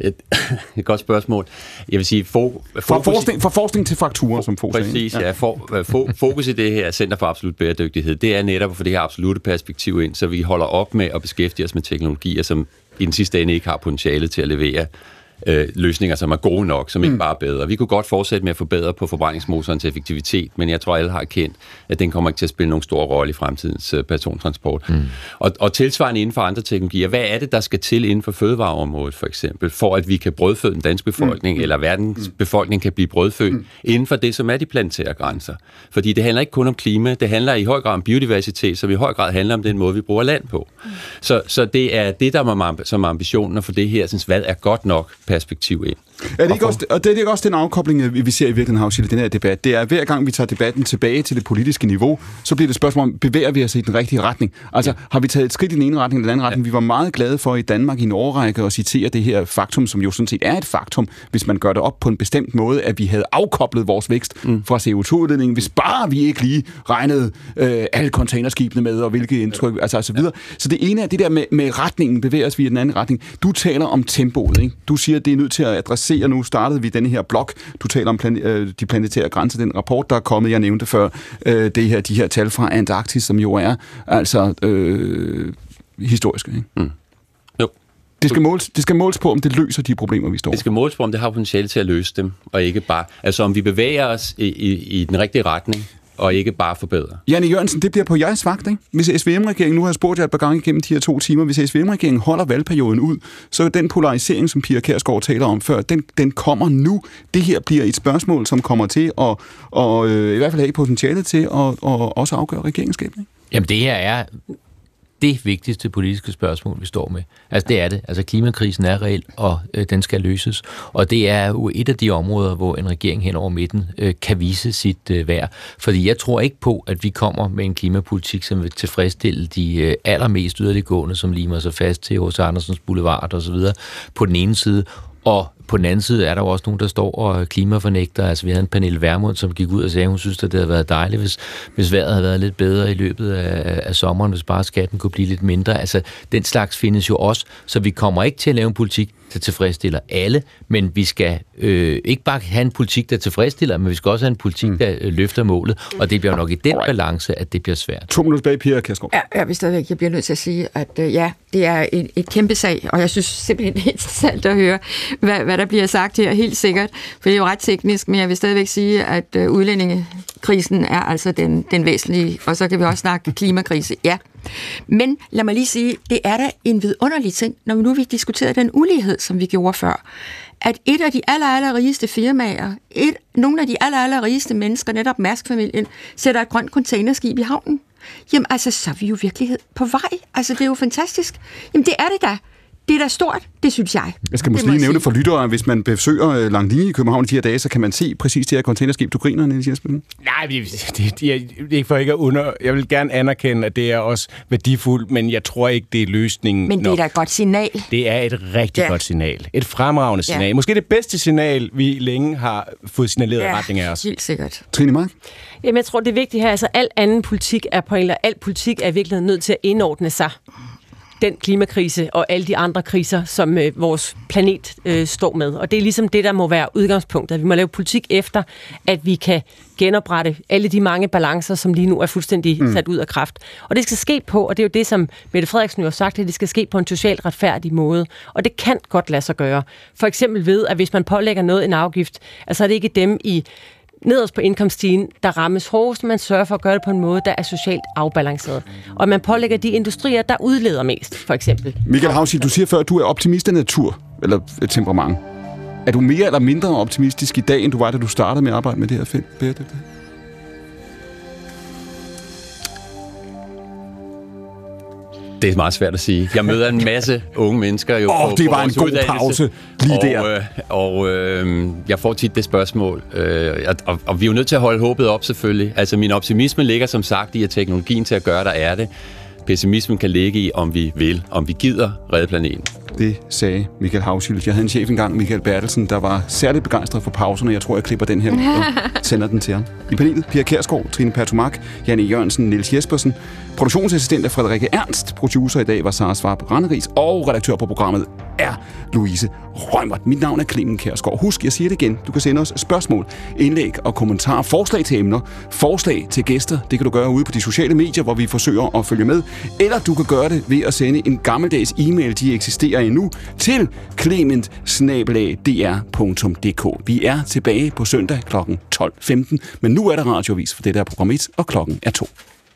Et, et godt spørgsmål. Jeg vil sige... Fo, fra, forskning, fra forskning til fakturer, som Fogh Præcis, ja. ja for, for, fokus i det her Center for Absolut Bæredygtighed, det er netop at få det her absolute perspektiv ind, så vi holder op med at beskæftige os med teknologier, som i den sidste ende ikke har potentiale til at levere øh, løsninger, som er gode nok, som ikke mm. bare er bedre. Vi kunne godt fortsætte med at forbedre på forbrændingsmotorens effektivitet, men jeg tror, alle har kendt, at den kommer ikke til at spille nogen stor rolle i fremtidens øh, persontransport. Mm. Og, og tilsvarende inden for andre teknologier, hvad er det, der skal til inden for fødevareområdet, for eksempel, for at vi kan brødføde den danske befolkning, mm. eller verdens mm. befolkning kan blive brødfødt mm. inden for det, som er de planetære grænser. Fordi det handler ikke kun om klima, det handler i høj grad om biodiversitet, som i høj grad handler om den måde, vi bruger land på. Mm. Så, så det er det, der er som ambitionen for det her, synes, hvad er godt nok perspektiv ind. Er det ikke også, og det er ikke også den afkobling, vi ser i virkeligheden, i den her debat. Det er, at hver gang vi tager debatten tilbage til det politiske niveau, så bliver det et spørgsmål om, bevæger vi os i den rigtige retning? Altså, ja. har vi taget et skridt i den ene retning eller den anden retning? Ja. Vi var meget glade for i Danmark i en årrække at citere det her faktum, som jo sådan set er et faktum, hvis man gør det op på en bestemt måde, at vi havde afkoblet vores vækst mm. fra CO2-udledningen, hvis bare vi ikke lige regnede øh, alle containerskibene med, og hvilke indtryk, altså, altså videre. Ja. Så det ene er det der med, med retningen, bevæger os vi i den anden retning. Du taler om tempoet, ikke? Du siger, at det er nødt til at adressere, nu startede vi denne her blok, du taler om plan, øh, de planetære grænser, den rapport, der er kommet, jeg nævnte før, øh, det her, de her tal fra Antarktis, som jo er altså øh, historiske. Ikke? Mm. Jo. Det skal, måles, det skal måles på, om det løser de problemer, vi står Det skal måles på, om det har potentiale til at løse dem, og ikke bare... Altså, om vi bevæger os i, i, i den rigtige retning, og ikke bare forbedre. Janne Jørgensen, det bliver på jeres vagt, ikke? Hvis SVM-regeringen, nu har jeg spurgt jer et par gange gennem de her to timer, hvis SVM-regeringen holder valgperioden ud, så er den polarisering, som Pia Kærsgaard taler om før, den, den kommer nu. Det her bliver et spørgsmål, som kommer til at, og, øh, i hvert fald have potentiale til at og også afgøre regeringsskabet. Jamen det her er det vigtigste politiske spørgsmål, vi står med. Altså det er det. Altså klimakrisen er reel, og øh, den skal løses. Og det er jo et af de områder, hvor en regering hen over midten øh, kan vise sit øh, værd. Fordi jeg tror ikke på, at vi kommer med en klimapolitik, som vil tilfredsstille de øh, allermest yderliggående, som limer sig fast til hos Andersens Boulevard osv. på den ene side, og på den anden side er der jo også nogen, der står og er klimafornægter. Altså, vi havde en Pernille Vermund, som gik ud og sagde, at hun synes, at det havde været dejligt, hvis, hvis vejret havde været lidt bedre i løbet af, af sommeren, hvis bare skatten kunne blive lidt mindre. Altså, den slags findes jo også, så vi kommer ikke til at lave en politik, der tilfredsstiller alle, men vi skal øh, ikke bare have en politik, der tilfredsstiller, men vi skal også have en politik, der øh, løfter målet, og det bliver nok i den balance, at det bliver svært. To minutter bag, Pia Kærsgaard. Ja, jeg vil stadigvæk, jeg bliver nødt til at sige, at øh, ja, det er et, et kæmpe sag, og jeg synes simpelthen, det er interessant at høre, hvad, hvad der bliver sagt her, helt sikkert, for det er jo ret teknisk, men jeg vil stadigvæk sige, at øh, udlændingekrisen er altså den, den væsentlige, og så kan vi også snakke klimakrise, ja. Men lad mig lige sige, det er da en vidunderlig ting, når vi nu vi diskuterer den ulighed, som vi gjorde før, at et af de aller, aller rigeste firmaer, et, nogle af de aller, aller rigeste mennesker, netop Mærsk-familien, sætter et grønt containerskib i havnen. Jamen altså, så er vi jo virkelighed på vej. Altså, det er jo fantastisk. Jamen, det er det da. Det er da stort, det synes jeg. Jeg skal måske lige nævne for lyttere, at hvis man besøger øh, lang linje i København de her dage, så kan man se præcis det her containerskib. Du griner, Niels Jespersen. Nej, det, det, det, er ikke for ikke at under... Jeg vil gerne anerkende, at det er også værdifuldt, men jeg tror ikke, det er løsningen Men det er da et godt signal. Det er et rigtig Ja. godt signal. Et fremragende Ja. signal. Måske det bedste signal, vi længe har fået signaleret i Ja, retning af os. helt sikkert. Trine Mark? Jamen, jeg tror, det er vigtigt her. Altså, al anden politik er på en eller al politik er i virkeligheden nødt til at indordne sig den klimakrise og alle de andre kriser, som øh, vores planet øh, står med. Og det er ligesom det, der må være udgangspunktet. Vi må lave politik efter, at vi kan genoprette alle de mange balancer, som lige nu er fuldstændig mm. sat ud af kraft. Og det skal ske på, og det er jo det, som Mette Frederiksen jo har sagt, at det skal ske på en socialt retfærdig måde. Og det kan godt lade sig gøre. For eksempel ved, at hvis man pålægger noget en afgift, altså er det ikke dem i nederst på indkomststigen, der rammes hårdest, man sørger for at gøre det på en måde, der er socialt afbalanceret. Og man pålægger de industrier, der udleder mest, for eksempel. Michael Havsi, du siger før, at du er optimist af natur, eller temperament. Er du mere eller mindre optimistisk i dag, end du var, da du startede med at arbejde med det her felt? Det er meget svært at sige. Jeg møder en masse unge mennesker jo Åh, på, det på var en vores god uddannelse. pause lige og, der. Øh, og øh, jeg får tit det spørgsmål, øh, og, og vi er jo nødt til at holde håbet op selvfølgelig. Altså min optimisme ligger som sagt i, at teknologien til at gøre der er det. Pessimismen kan ligge i, om vi vil, om vi gider redde planeten. Det sagde Michael Havshild. Jeg havde en chef engang, Michael Bertelsen, der var særligt begejstret for pauserne. Jeg tror, jeg klipper den her og sender den til ham. I panelet, Pia Kærsgaard, Trine Pertumak, Janne Jørgensen, Niels Jespersen. Produktionsassistent er Frederikke Ernst. Producer i dag var Sara Svarp Randeris. Og redaktør på programmet er Louise Rømert. Mit navn er Clemen Kærsgaard. Husk, jeg siger det igen. Du kan sende os spørgsmål, indlæg og kommentarer, forslag til emner, forslag til gæster. Det kan du gøre ude på de sociale medier, hvor vi forsøger at følge med. Eller du kan gøre det ved at sende en gammeldags e-mail, de eksisterer endnu, til clement Vi er tilbage på søndag kl. 12.15, men nu er der radiovis for det der program 1, og klokken er 2.